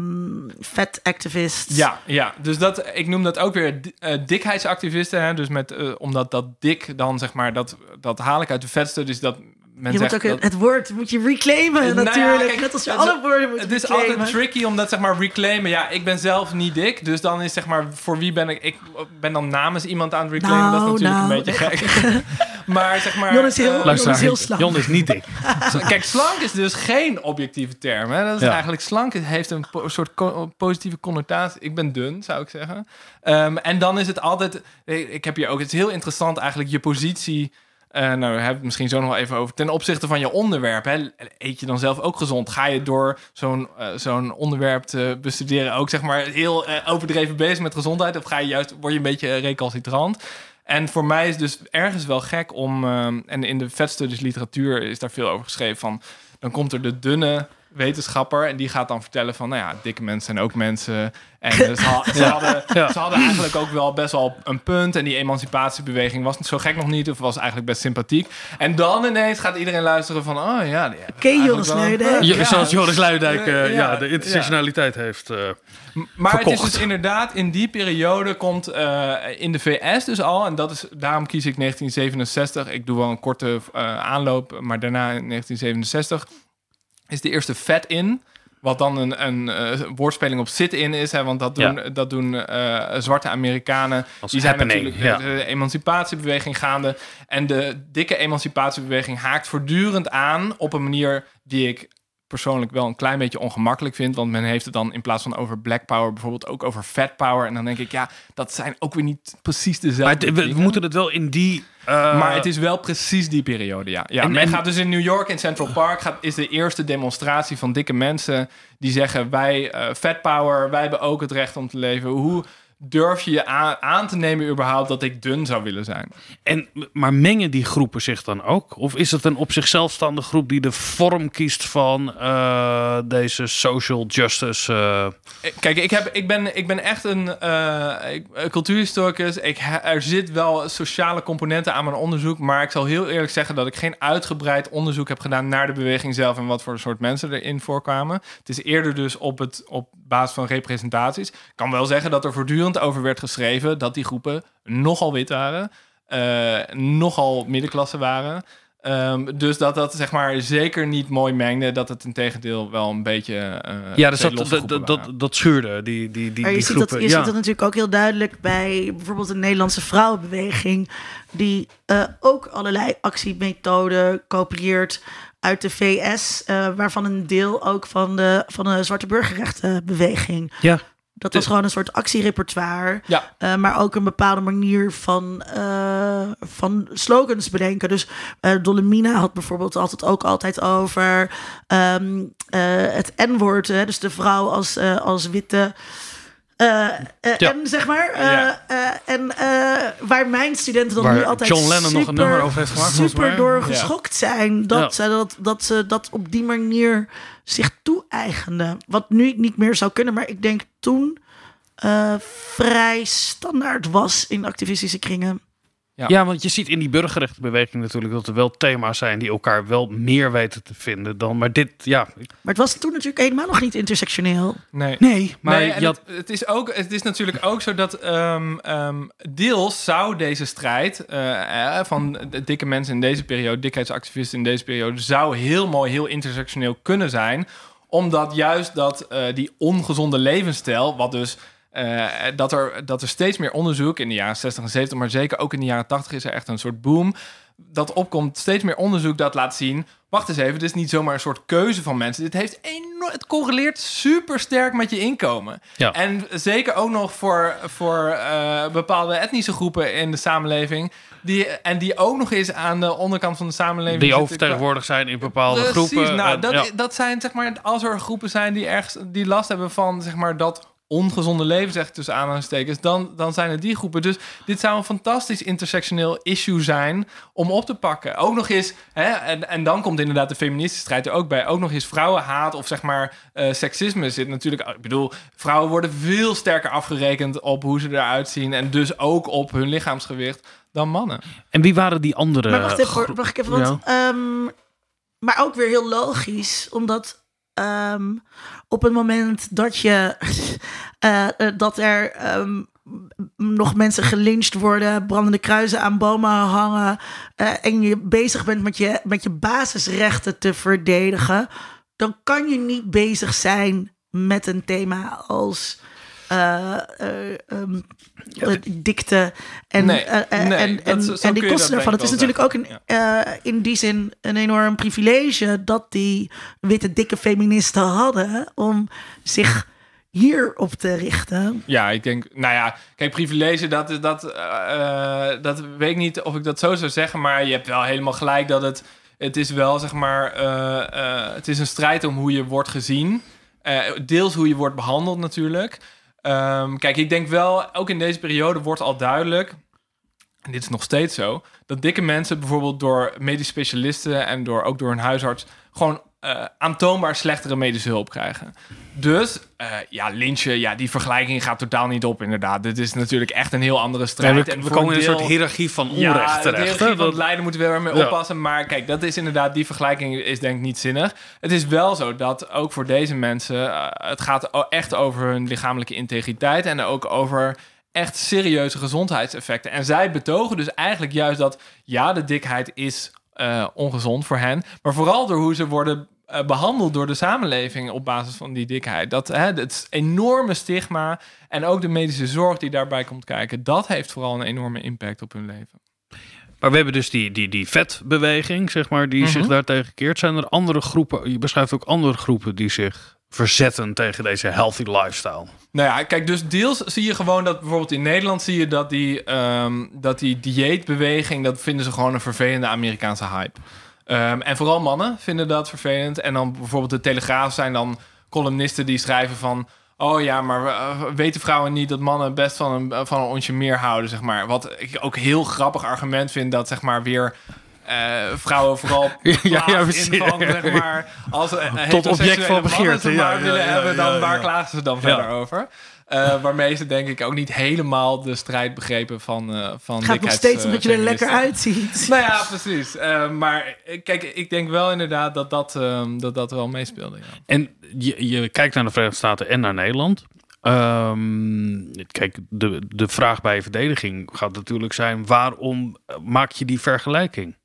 fat activists. Ja, ja, dus dat, ik noem dat ook weer uh, dikheidsactivisten. Hè? Dus met, uh, omdat dat dik dan zeg maar, dat, dat haal ik uit de vetstudies, dat men je zegt moet ook dat, het woord moet je reclaimen Nou ja, natuurlijk. kijk, Net als je het- alle woorden moet Het is reclaimen. altijd tricky om dat zeg maar reclaimen. Ja, ik ben zelf niet dik, dus dan is zeg maar voor wie ben ik? Ik ben dan namens iemand aan het reclaimen. dat is Nou, natuurlijk nou, een beetje gek. maar zeg maar. Jon is heel- eh, Jon is heel slank. Jon is niet dik. Kijk, slank is dus geen objectieve term. Hè? Dat is Ja. eigenlijk slank heeft een po- soort co- positieve connotatie. Ik ben dun, zou ik zeggen. Ehm, en dan is het altijd. Ik heb hier ook. Het is heel interessant eigenlijk je positie. Eh, nou, daar hebben het misschien zo nog wel even over. Ten opzichte van je onderwerp. Hè? Eet je dan zelf ook gezond? Ga je door zo'n eh, zo'n onderwerp te bestuderen ook zeg maar heel eh, overdreven bezig met gezondheid? Of ga je juist, word je een beetje recalcitrant? En voor mij is dus ergens wel gek om... ehm, en in de vetstudies literatuur is daar veel over geschreven van... dan komt er de dunne wetenschapper en die gaat dan vertellen van... nou ja, dikke mensen zijn ook mensen. En ze, ha- ze hadden, Ja. ze hadden eigenlijk ook wel best wel een punt... en die emancipatiebeweging was niet zo gek nog niet... of was eigenlijk best sympathiek. En dan ineens gaat iedereen luisteren van... oh ja, die Ken Joris Luijendijk? Zoals Joris Luijendijk eh, Ja, ja, de ja. intersectionaliteit heeft. eh, Maar het is dus inderdaad, in die periode komt eh, in de VS dus al, en dat is, daarom kies ik 1967. Ik doe wel een korte eh, aanloop, maar daarna in 1967 is de eerste Fat In. Wat dan een, een eh, woordspeling op sit-in is, hè, want dat doen, dat doen eh, zwarte Amerikanen. Als Die zijn natuurlijk de, ja. de emancipatiebeweging gaande. En de dikke emancipatiebeweging haakt voortdurend aan op een manier die ik persoonlijk wel een klein beetje ongemakkelijk vind. Want men heeft het dan in plaats van over black power bijvoorbeeld ook over fat power. En dan denk ik, ja, dat zijn ook weer niet precies dezelfde maar we, moeten het wel in die. eh, Maar het is wel precies die periode, ja. ja En- men en- gaat dus in New York, in Central Park, gaat, is de eerste demonstratie van dikke mensen die zeggen: wij, eh fat power, wij hebben ook het recht om te leven. Hoe durf je je aan, te nemen überhaupt dat ik dun zou willen zijn? En, maar mengen die groepen zich dan ook? Of is het een op zichzelf staande groep die de vorm kiest van eh, deze social justice? eh, Kijk, ik, heb, ik, ben, ik ben echt een, eh, een cultuurhistoricus. Ik, er zit wel sociale componenten aan mijn onderzoek. Maar ik zal heel eerlijk zeggen dat ik geen uitgebreid onderzoek heb gedaan naar de beweging zelf en wat voor soort mensen erin voorkwamen. Het is eerder dus op, het, op basis van representaties. Ik kan wel zeggen dat er voortdurend over werd geschreven dat die groepen nogal wit waren, eh, nogal middenklasse waren. Ehm, dus dat dat zeg maar zeker niet mooi mengde. Dat het in tegendeel wel een beetje. eh, Ja, dus dat, dat, dat, dat, dat schuurde, die, die, die, Maar je, die ziet dat, groepen. je ja. ziet dat natuurlijk ook heel duidelijk bij bijvoorbeeld de Nederlandse vrouwenbeweging, die eh, ook allerlei actiemethoden kopieert uit de VS, eh, waarvan een deel ook van de, van de zwarte burgerrechtenbeweging. ja. Dat was gewoon een soort actierepertoire, Ja. eh, maar ook een bepaalde manier van, eh, van slogans bedenken. Dus eh Dolomina had bijvoorbeeld altijd ook altijd over ehm, eh, het N-woord, dus de vrouw als, als witte. Ja. En zeg maar. eh, en waar mijn studenten dan Waar nu altijd John Lennon nog een super, nummer over heeft gemaakt, super door Ja. geschokt zijn dat, Ja. dat, dat ze dat op die manier zich toe-eigenden. Wat nu niet meer zou kunnen, maar ik denk toen vrij standaard was in activistische kringen. Ja. Ja, want je ziet in die burgerrechtenbeweging natuurlijk dat er wel thema's zijn die elkaar wel meer weten te vinden dan. Maar dit, ja. Maar het was toen natuurlijk helemaal nog niet intersectioneel. Nee. Nee, maar nee, had- het, het is ook, het is natuurlijk ook zo dat ehm, ehm, deels zou deze strijd eh, eh, van de dikke mensen in deze periode, dikheidsactivisten in deze periode, zou heel mooi, heel intersectioneel kunnen zijn. Omdat juist dat eh, die ongezonde levensstijl, wat dus eh, dat, er, dat er steeds meer onderzoek in de jaren 60 en 70, maar zeker ook in de jaren 80 is er echt een soort boom. Dat opkomt, steeds meer onderzoek dat laat zien. Wacht eens even, dit is niet zomaar een soort keuze van mensen. Dit heeft enorm, het correleert super sterk met je inkomen. Ja. En zeker ook nog voor, voor eh, bepaalde etnische groepen in de samenleving. Die, en die ook nog eens aan de onderkant van de samenleving die zitten. oververtegenwoordigd zijn in bepaalde Precies, groepen. Nou, En, dat, ja. dat zijn zeg maar, als er groepen zijn die ergens die last hebben van zeg maar dat ongezonde leven, zeg ik tussen aanhalingstekens, dan, dan zijn het die groepen. Dus dit zou een fantastisch intersectioneel issue zijn om op te pakken. Ook nog eens, hè, en, en dan komt inderdaad de feministische strijd er ook bij. Ook nog eens vrouwenhaat of zeg maar eh, seksisme zit natuurlijk. Ik bedoel, vrouwen worden veel sterker afgerekend op hoe ze eruit zien en dus ook op hun lichaamsgewicht dan mannen. En wie waren die andere? Maar wacht even, wacht even. Want, ehm, maar ook weer heel logisch, omdat ehm, op het moment dat je eh, eh, dat er ehm, nog mensen gelyncht worden, brandende kruisen aan bomen hangen eh, en je bezig bent met je, met je basisrechten te verdedigen, dan kan je niet bezig zijn met een thema als eh, dikte en, Nee, eh, nee, en, en, zo- zo en die kosten daarvan. denk Het is natuurlijk ook een, in die zin een enorm privilege dat die witte dikke feministen hadden om zich hierop te richten. Ja, ik denk, nou ja, kijk, privilege, dat, is- dat, dat weet ik niet of ik dat zo zou zeggen, maar je hebt wel helemaal gelijk dat het, het is wel, zeg maar, het is een strijd om hoe je wordt gezien. Deels hoe je wordt behandeld natuurlijk. Ehm, kijk, ik denk wel, ook in deze periode wordt al duidelijk, en dit is nog steeds zo, dat dikke mensen bijvoorbeeld door medisch specialisten en door, ook door hun huisarts gewoon eh, aantoonbaar slechtere medische hulp krijgen. Dus eh, ja, lynchen, ja, die vergelijking gaat totaal niet op inderdaad. Dit is natuurlijk echt een heel andere strijd. Nee, we, En we komen in een deel- soort hiërarchie van ja, onrecht de terecht. van Dat- lijden moeten we er mee Ja. oppassen. Maar kijk, dat is inderdaad, die vergelijking is denk ik niet zinnig. Het is wel zo dat ook voor deze mensen, eh, het gaat echt over hun lichamelijke integriteit en ook over echt serieuze gezondheidseffecten. En zij betogen dus eigenlijk juist dat, ja, de dikheid is ongezond voor hen, maar vooral door hoe ze worden eh, behandeld door de samenleving op basis van die dikheid. Dat hè, het enorme stigma en ook de medische zorg die daarbij komt kijken, dat heeft vooral een enorme impact op hun leven. Maar we hebben dus die, die, die vetbeweging, zeg maar, die zich Mhm. daartegen keert. Zijn er andere groepen, je beschrijft ook andere groepen die zich verzetten tegen deze healthy lifestyle? Nou ja, kijk, dus deels zie je gewoon dat bijvoorbeeld in Nederland zie je dat die, ehm, dat die dieetbeweging, dat vinden ze gewoon een vervelende Amerikaanse hype. Ehm, en vooral mannen vinden dat vervelend. En dan bijvoorbeeld de Telegraaf zijn dan columnisten die schrijven van... Oh ja, maar eh, weten vrouwen niet dat mannen best van een, van een onsje meer houden, zeg maar. Wat ik ook heel grappig argument vind dat, zeg maar, weer... eh, vrouwen vooral Ja, ja, in van, zeg maar, als een Tot object van begeerte, ja, ja, willen ja, hebben, dan ja, waar ja. klagen ze dan Ja. verder over? Eh, waarmee ze denk ik ook niet helemaal de strijd begrepen van, eh van Het gaat nog steeds omdat je er lekker uitziet. Nou ja, precies. Eh, maar eh, kijk, ik denk wel inderdaad dat dat, ehm, dat, dat wel meespeelde. Ja. En je, je kijkt naar de Verenigde Staten en naar Nederland. Ehm, kijk, de, de vraag bij verdediging gaat natuurlijk zijn: waarom maak je die vergelijking?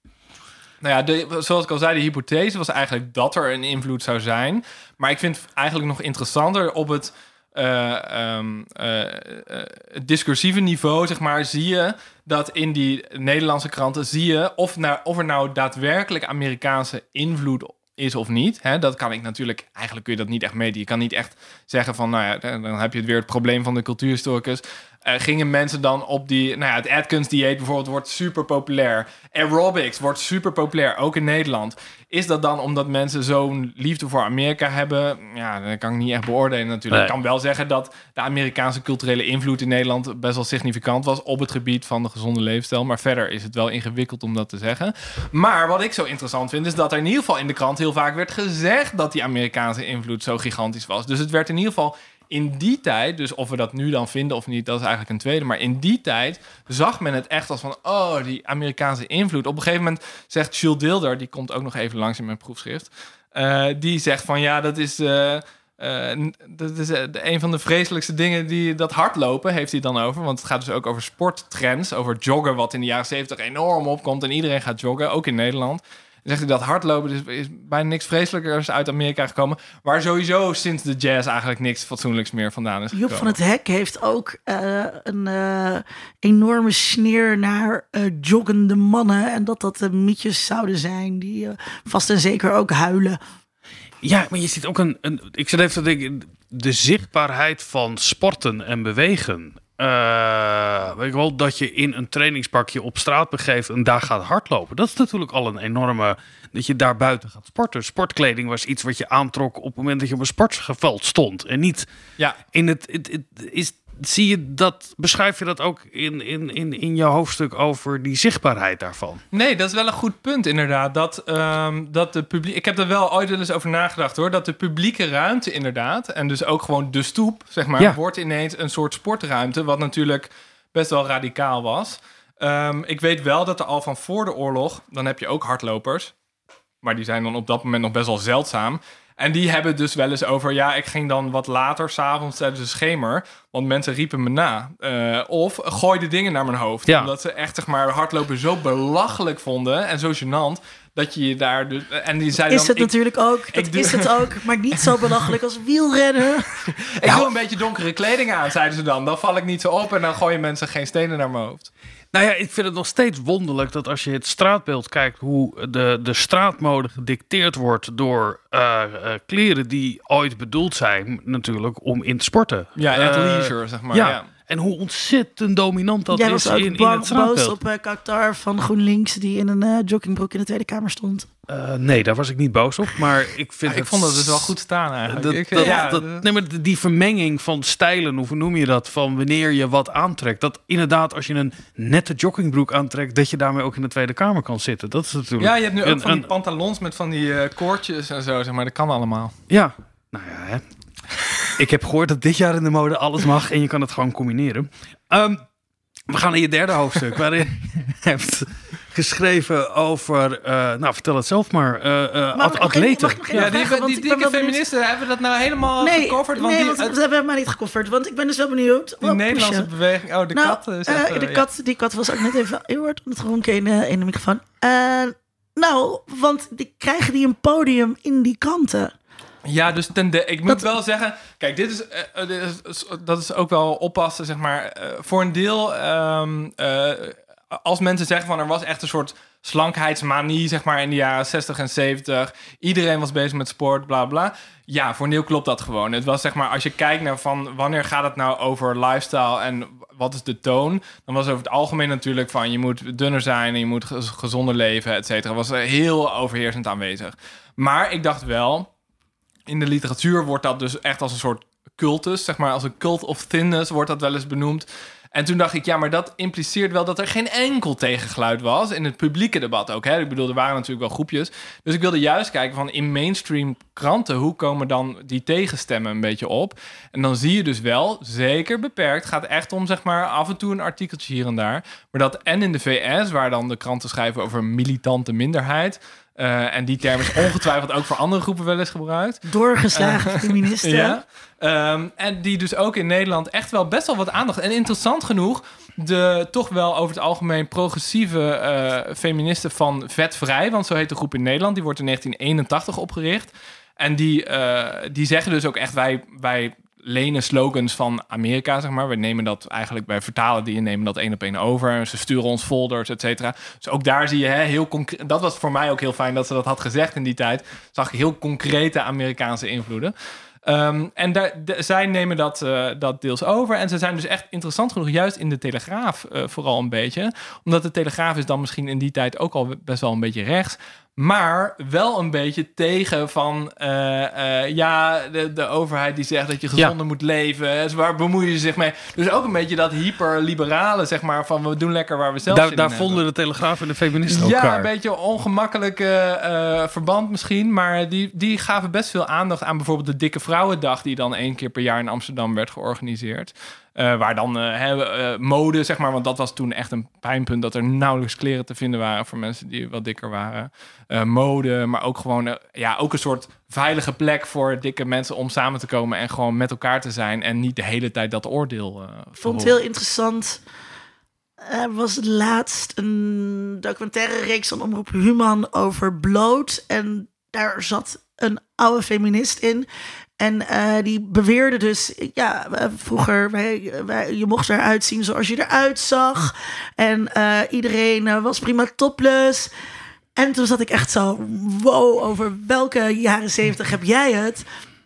Nou ja, de, zoals ik al zei, de hypothese was eigenlijk dat er een invloed zou zijn. Maar ik vind eigenlijk nog interessanter op het eh, ehm, eh, eh, het discursieve niveau, zeg maar, zie je dat in die Nederlandse kranten zie je of, of er nou daadwerkelijk Amerikaanse invloed is of niet. Hè, dat kan ik natuurlijk, eigenlijk kun je dat niet echt meten. Je kan niet echt zeggen van, nou ja, dan heb je het weer het probleem van de cultuurhistoricus. Uh, gingen mensen dan op die, nou ja, het Atkins dieet bijvoorbeeld wordt super populair. Aerobics wordt super populair, ook in Nederland. Is dat dan omdat mensen zo'n liefde voor Amerika hebben? Ja, dat kan ik niet echt beoordelen natuurlijk. Ik kan wel zeggen dat de Amerikaanse culturele invloed in Nederland best wel significant was op het gebied van de gezonde leefstijl. Maar verder is het wel ingewikkeld om dat te zeggen. Maar wat ik zo interessant vind, is dat er in ieder geval in de krant heel vaak werd gezegd dat die Amerikaanse invloed zo gigantisch was. Dus het werd in ieder geval in die tijd, dus of we dat nu dan vinden of niet, dat is eigenlijk een tweede. Maar in die tijd zag men het echt als van, oh, die Amerikaanse invloed. Op een gegeven moment zegt Jules Dilder, die komt ook nog even langs in mijn proefschrift. Uh, die zegt van, ja, dat is, uh, uh, dat is een van de vreselijkste dingen die dat hardlopen heeft hij dan over. Want het gaat dus ook over sporttrends, over joggen, wat in de jaren zeventig enorm opkomt. En iedereen gaat joggen, ook in Nederland zegt hij dat hardlopen is, is bijna niks vreselijkers uit Amerika gekomen. Waar sowieso sinds de jazz eigenlijk niks fatsoenlijks meer vandaan is gekomen. Job van het Hek heeft ook uh, een uh, enorme sneer naar uh, joggende mannen. En dat dat de mietjes zouden zijn die vast en zeker ook huilen. Ja, maar je ziet ook een. een ik zit even te denken. De zichtbaarheid van sporten en bewegen. Uh, weet ik wel, dat je in een trainingsparkje op straat begeeft en daar gaat hardlopen. Dat is natuurlijk al een enorme. Dat je daar buiten gaat sporten. Sportkleding was iets wat je aantrok op het moment dat je op een sportveld stond. En niet ja. in het. het, het is zie je dat, beschrijf je dat ook in, in, in, in je hoofdstuk over die zichtbaarheid daarvan? Nee, dat is wel een goed punt inderdaad. Dat, um, dat de publiek. Ik heb er wel ooit eens over nagedacht hoor. Dat de publieke ruimte inderdaad, en dus ook gewoon de stoep, zeg maar, ja. wordt ineens een soort sportruimte. Wat natuurlijk best wel radicaal was. Um, ik weet wel dat er al van voor de oorlog, dan heb je ook hardlopers. Maar die zijn dan op dat moment nog best wel zeldzaam. En die hebben dus wel eens over, ja, ik ging dan wat later, s'avonds tijdens de schemer, want mensen riepen me na. Uh, of gooide dingen naar mijn hoofd. Ja. Omdat ze echt, zeg maar, hardlopen zo belachelijk vonden en zo gênant. Dat je je daar dus. En die zei is dan, het ik, natuurlijk ook. Dat is het ook. Maar niet zo belachelijk als wielrennen. ik nou, doe een beetje donkere kleding aan, zeiden ze dan. Dan val ik niet zo op en dan gooien mensen geen stenen naar mijn hoofd. Nou ja, ik vind het nog steeds wonderlijk dat als je het straatbeeld kijkt, hoe de, de straatmode gedicteerd wordt door uh, uh, kleren die ooit bedoeld zijn, natuurlijk, om in te sporten. Ja, uh, leisure, zeg maar. Ja. ja. En hoe ontzettend dominant dat Jij is was ook in, in het straatbeeld. boos op uh, Qatar van GroenLinks... die in een uh, joggingbroek in de Tweede Kamer stond. Uh, nee, daar was ik niet boos op. Maar ik vind Ja, ik het, vond dat dus wel goed staan eigenlijk. Dat, ik, dat, ja, dat, nee, maar die vermenging van stijlen, hoe noem je dat? Van wanneer je wat aantrekt. Dat inderdaad, als je een nette joggingbroek aantrekt, dat je daarmee ook in de Tweede Kamer kan zitten. Dat is natuurlijk. ja, je hebt nu ook een- van die een- pantalons met van die eh, koordjes en zo, zeg maar. Dat kan allemaal. Ja, nou ja, hè. Ik heb gehoord dat dit jaar in de mode alles mag en je kan het gewoon combineren. Ehm, we gaan naar je derde hoofdstuk, waarin je hebt geschreven over, eh, nou vertel het zelf maar, eh, eh, Mag ik één- atleten. mag Ja, die, vragen? Dikke benieuwd. feministen hebben dat nou helemaal Nee, gecoverd. Want nee, die, want het- dat hebben we maar niet gecoverd. Want ik ben dus wel benieuwd. die Oh, Nederlandse pushen. beweging... Oh, de nou, kat eh, even, de ja. kat, die kat was ook net even hard aan het ronken in, de- in de microfoon. Nou, want die krijgen die een podium in die kranten. Ja, dus ten de, ik moet Dat- wel zeggen, kijk, dit is, eh, eh, dit is- dat is ook wel oppassen, zeg maar. eh, voor een deel, ehm, eh, als mensen zeggen van er was echt een soort slankheidsmanie, zeg maar, in de jaren 60 en 70. Iedereen was bezig met sport, bla bla. Ja, voor een deel klopt dat gewoon. Het was zeg maar, als je kijkt naar van wanneer gaat het nou over lifestyle en wat is de toon, dan was over het algemeen natuurlijk van je moet dunner zijn en je moet gez- gezonder leven, et cetera. Was heel overheersend aanwezig. Maar ik dacht wel, in de literatuur wordt dat dus echt als een soort cultus, zeg maar als een cult of thinness wordt dat wel eens benoemd. En toen dacht ik, ja, maar dat impliceert wel dat er geen enkel tegengeluid was in het publieke debat ook. Hè? Ik bedoel, er waren natuurlijk wel groepjes. Dus ik wilde juist kijken van in mainstream kranten, hoe komen dan die tegenstemmen een beetje op? En dan zie je dus wel, zeker beperkt, gaat echt om zeg maar af en toe een artikeltje hier en daar. Maar dat en in de VS, waar dan de kranten schrijven over militante minderheid. Eh, en die term is ongetwijfeld ook voor andere groepen wel eens gebruikt. Doorgeslagen feministen. Ja. Ehm, en die dus ook in Nederland echt wel best wel wat aandacht. En interessant genoeg, de toch wel over het algemeen progressieve eh, feministen van Vetvrij, want zo heet de groep in Nederland, die wordt in 1981 opgericht. En die, eh, die zeggen dus ook echt, wij, wij lenen slogans van Amerika, zeg maar. We nemen dat eigenlijk, wij vertalen die en nemen dat één op één over. Ze sturen ons folders, et cetera. Dus ook daar zie je hè, heel concreet... Dat was voor mij ook heel fijn dat ze dat had gezegd in die tijd. Zag ik heel concrete Amerikaanse invloeden. Ehm, en daar, zij nemen dat, eh, dat deels over. En ze zijn dus echt interessant genoeg, juist in de Telegraaf eh, vooral een beetje. Omdat de Telegraaf is dan misschien in die tijd ook al best wel een beetje rechts. Maar wel een beetje tegen van... eh, eh, ja, de, de overheid die zegt dat je gezonder moet leven. Dus waar bemoeien ze zich mee? Dus ook een beetje dat hyperliberale, zeg maar... van we doen lekker waar we zelf Daar, daar vonden de Telegraaf en de feministen Ja, elkaar. een beetje ongemakkelijk eh, verband misschien. Maar die, die gaven best veel aandacht aan bijvoorbeeld de Dikke Vrouwendag... die dan één keer per jaar in Amsterdam werd georganiseerd. Eh, waar dan eh, mode, zeg maar, want dat was toen echt een pijnpunt... dat er nauwelijks kleren te vinden waren voor mensen die wat dikker waren. Mode, maar ook gewoon ja, ook een soort veilige plek voor dikke mensen... om samen te komen en gewoon met elkaar te zijn... en niet de hele tijd dat oordeel Ik vond het heel interessant. Er was laatst een documentaire reeks van Omroep Human over bloot. En daar zat een oude feminist in. En eh, die beweerde dus, ja, eh, vroeger, wij, wij, je mocht eruit zien zoals je eruit zag. En eh, iedereen was prima topless. En toen zat ik echt zo, wow, over welke jaren zeventig heb jij het?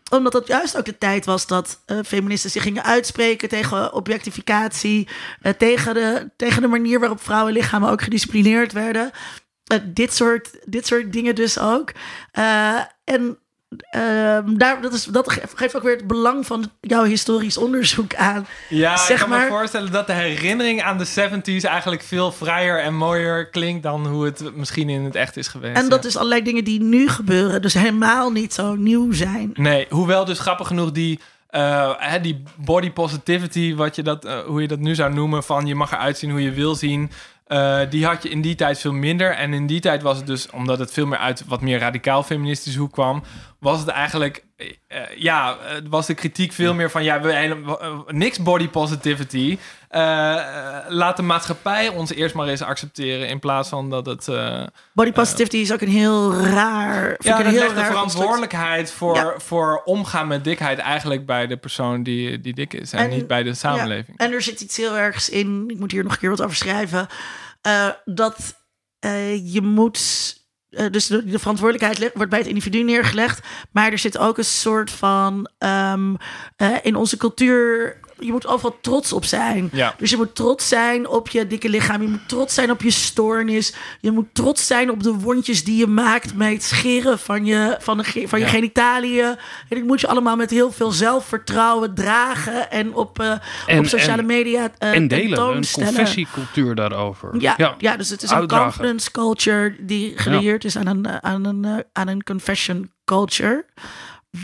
Omdat dat juist ook de tijd was dat feministen zich gingen uitspreken tegen objectificatie, tegen, de, tegen de manier waarop vrouwenlichamen ook gedisciplineerd werden. Dit, soort, dit soort dingen dus ook. En ehm, daar, dat, is, dat geeft ook weer het belang van jouw historisch onderzoek aan. Ja, Zeg ik kan maar- me voorstellen dat de herinnering aan de 70s eigenlijk veel vrijer en mooier klinkt dan hoe het misschien in het echt is geweest. En dat ja. is allerlei dingen die nu gebeuren, dus helemaal niet zo nieuw zijn. Nee, hoewel dus grappig genoeg die, eh, hè, die body positivity, wat je dat, eh, hoe je dat nu zou noemen, van je mag eruit zien hoe je wil zien. Eh, die had je in die tijd veel minder. En in die tijd was het dus, omdat het veel meer uit wat meer radicaal feministisch hoek kwam, was het eigenlijk, ja, eh, was de kritiek veel meer van, ja, we hele- eh, niks body positivity. Eh, laat de maatschappij ons eerst maar eens accepteren in plaats van dat het. eh, Body positivity is ook een heel raar. ja, dat heel legt de verantwoordelijkheid voor, Ja. voor omgaan met dikheid eigenlijk bij de persoon die, die dik is. En, En- niet bij de samenleving. Ja, en er zit iets heel ergs in. Ik moet hier nog een keer wat over schrijven. dat je moet. Eh, dus de, de verantwoordelijkheid wordt bij het individu neergelegd. Maar er zit ook een soort van. ehm, eh, in onze cultuur. Je moet overal trots op zijn. Ja. Dus je moet trots zijn op je dikke lichaam. Je moet trots zijn op je stoornis. Je moet trots zijn op de wondjes die je maakt met het scheren van je, van de, van je Ja. genitaliën. En dit moet je allemaal met heel veel zelfvertrouwen dragen. En op, eh, En- op sociale en- media eh, en delen, een confessiecultuur daarover. Ja, ja. dus het is een confidence culture die gelieerd is aan een, eh, aan, een, aan een confession culture.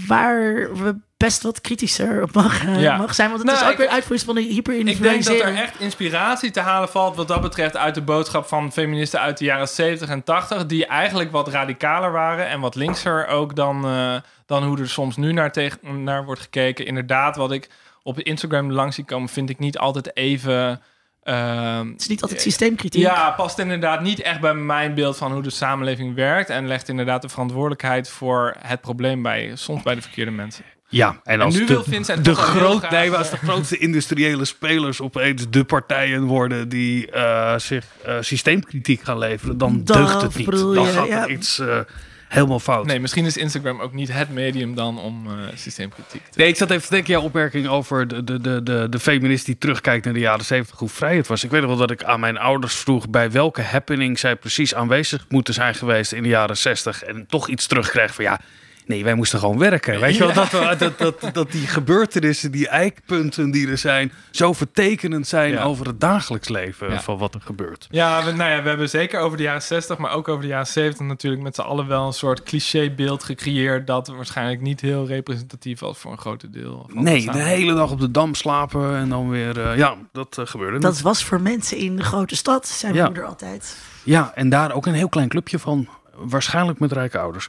Waar we best wat kritischer op mag, Ja. mag zijn. Want het Nou, is ook ik- weer uitvloeisel van de Ik denk dat er echt inspiratie te halen valt wat dat betreft uit de boodschap van feministen uit de jaren 70 en 80. Die eigenlijk wat radicaler waren en wat linkser ook dan, eh, dan hoe er soms nu naar, tegen, naar wordt gekeken. Inderdaad, wat ik op Instagram langs zie komen, vind ik niet altijd even... ehm, Het is niet altijd systeemkritiek. Ja, past inderdaad niet echt bij mijn beeld van hoe de samenleving werkt. En legt inderdaad de verantwoordelijkheid voor het probleem bij soms bij de verkeerde mensen. Ja, en als nu de, wil Vincent de, groot, graag, nee, maar als eh, de grootste industriële spelers opeens de partijen worden die eh, zich eh, systeemkritiek gaan leveren, dan Dat deugt het niet. Dan je, gaat ja. er iets eh, helemaal fout. Nee, misschien is Instagram ook niet het medium dan om eh, systeemkritiek te Nee, ik zat even te denken, jouw opmerking over de, de, de, de, de feminist die terugkijkt naar de jaren zeventig, hoe vrij het was. Ik weet nog wel dat ik aan mijn ouders vroeg bij welke happening zij precies aanwezig moeten zijn geweest in de jaren zestig. En toch iets terugkrijg van ja, nee, wij moesten gewoon werken. Weet je wel, dat, we- dat, dat, dat die gebeurtenissen, die eikpunten die er zijn, zo vertekenend zijn Ja. over het dagelijks leven Ja. van wat er gebeurt. Ja, we, nou ja, we hebben zeker over de jaren 60, maar ook over de jaren 70 natuurlijk met z'n allen wel een soort clichébeeld gecreëerd dat waarschijnlijk niet heel representatief was voor een groot deel. Van Nee, de hele dag op de dam slapen en dan weer, eh, ja, dat eh, gebeurde Dat niet. was voor mensen in de grote stad, zijn Ja. moeder altijd. Ja, en daar ook een heel klein clubje van. Waarschijnlijk met rijke ouders.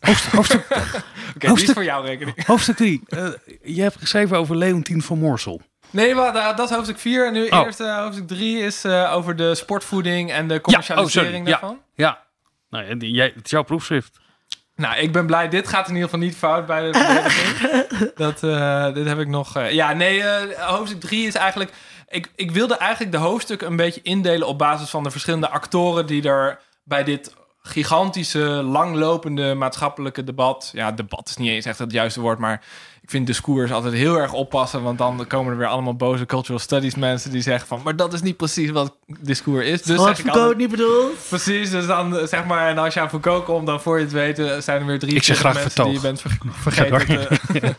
Hoofdstuk, hoofdstuk, Oké, hoofdstuk- voor jou rekening. hoofdstuk 3. je hebt geschreven over Leontien van Moorsel. Nee, maar da- dat is hoofdstuk 4. En nu Oh. eerst eh, hoofdstuk 3 is eh, over de sportvoeding en de commercialisering Ja, daarvan. Ja. Nou, ja, die- jij, het is jouw proefschrift. Nou, ik ben blij. Dit gaat in ieder geval niet fout bij de verdediging. dat, eh, dit heb ik nog... eh, ja, nee, eh, hoofdstuk 3 is eigenlijk... Ik, ik wilde eigenlijk de hoofdstukken een beetje indelen... op basis van de verschillende actoren die er bij dit gigantische, langlopende maatschappelijke debat... Ja, debat is niet eens echt het juiste woord, maar... Ik vind discours altijd heel erg oppassen, want dan komen er weer allemaal boze cultural studies mensen die zeggen van, maar dat is niet precies wat discours is. Dus Wat zeg ik Foucault altijd- niet bedoeld. Precies, dus dan eh, zeg maar, en als je aan Foucault komt, dan voor je het weten zijn er weer drie Ik zeg graag mensen vertoog. die je bent ver- vergeten. te-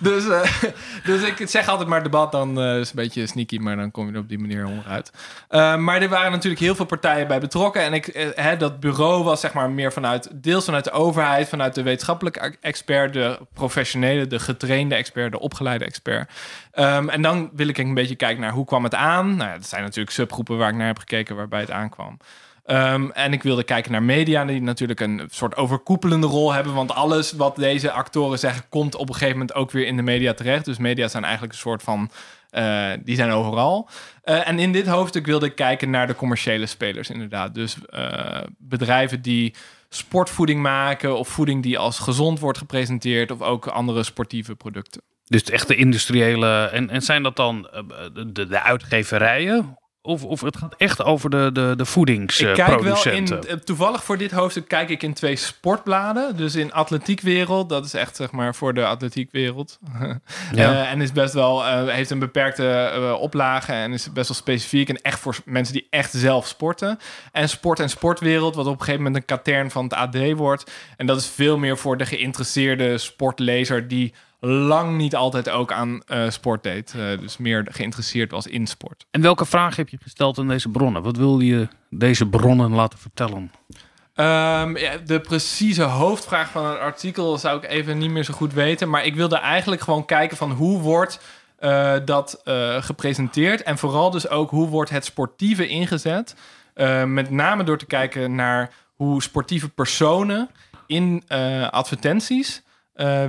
dus, eh, dus ik zeg altijd maar debat, dan eh, is het een beetje sneaky, maar dan kom je er op die manier onderuit. Eh, maar er waren natuurlijk heel veel partijen bij betrokken en ik, hè, dat bureau was zeg maar meer vanuit, deels vanuit de overheid, vanuit de wetenschappelijke expert, de professionele, de getrainde expert, de opgeleide expert. Ehm, en dan wil ik een beetje kijken naar hoe kwam het aan. Nou, ja, dat zijn natuurlijk subgroepen waar ik naar heb gekeken waarbij het aankwam. Ehm, en ik wilde kijken naar media, die natuurlijk een soort overkoepelende rol hebben. Want alles wat deze actoren zeggen, komt op een gegeven moment ook weer in de media terecht. Dus media zijn eigenlijk een soort van. eh, die zijn overal. Eh, en in dit hoofdstuk wilde ik kijken naar de commerciële spelers, inderdaad. Dus eh, bedrijven die sportvoeding maken, of voeding die als gezond wordt gepresenteerd, of ook andere sportieve producten. Dus echt de industriële. En, en zijn dat dan eh, de, de uitgeverijen? Of, of het gaat echt over de, de, de Ik kijk wel in, voedingsproducenten? eh, toevallig voor dit hoofdstuk kijk ik in twee sportbladen. Dus in atletiekwereld, dat is echt zeg maar voor de atletiekwereld. Ja. Eh, en is best wel, eh, heeft een beperkte oplage en is best wel specifiek. En echt voor mensen die echt zelf sporten. En sport en sportwereld, wat op een gegeven moment een katern van het AD wordt. En dat is veel meer voor de geïnteresseerde sportlezer die lang niet altijd ook aan eh, sport deed. Eh, dus meer geïnteresseerd was in sport. En welke vraag heb je gesteld aan deze bronnen? Wat wil je deze bronnen laten vertellen? Ehm, ja, de precieze hoofdvraag van het artikel zou ik even niet meer zo goed weten. Maar ik wilde eigenlijk gewoon kijken van hoe wordt eh, dat gepresenteerd. En vooral dus ook hoe wordt het sportieve ingezet. Met name door te kijken naar hoe sportieve personen in advertenties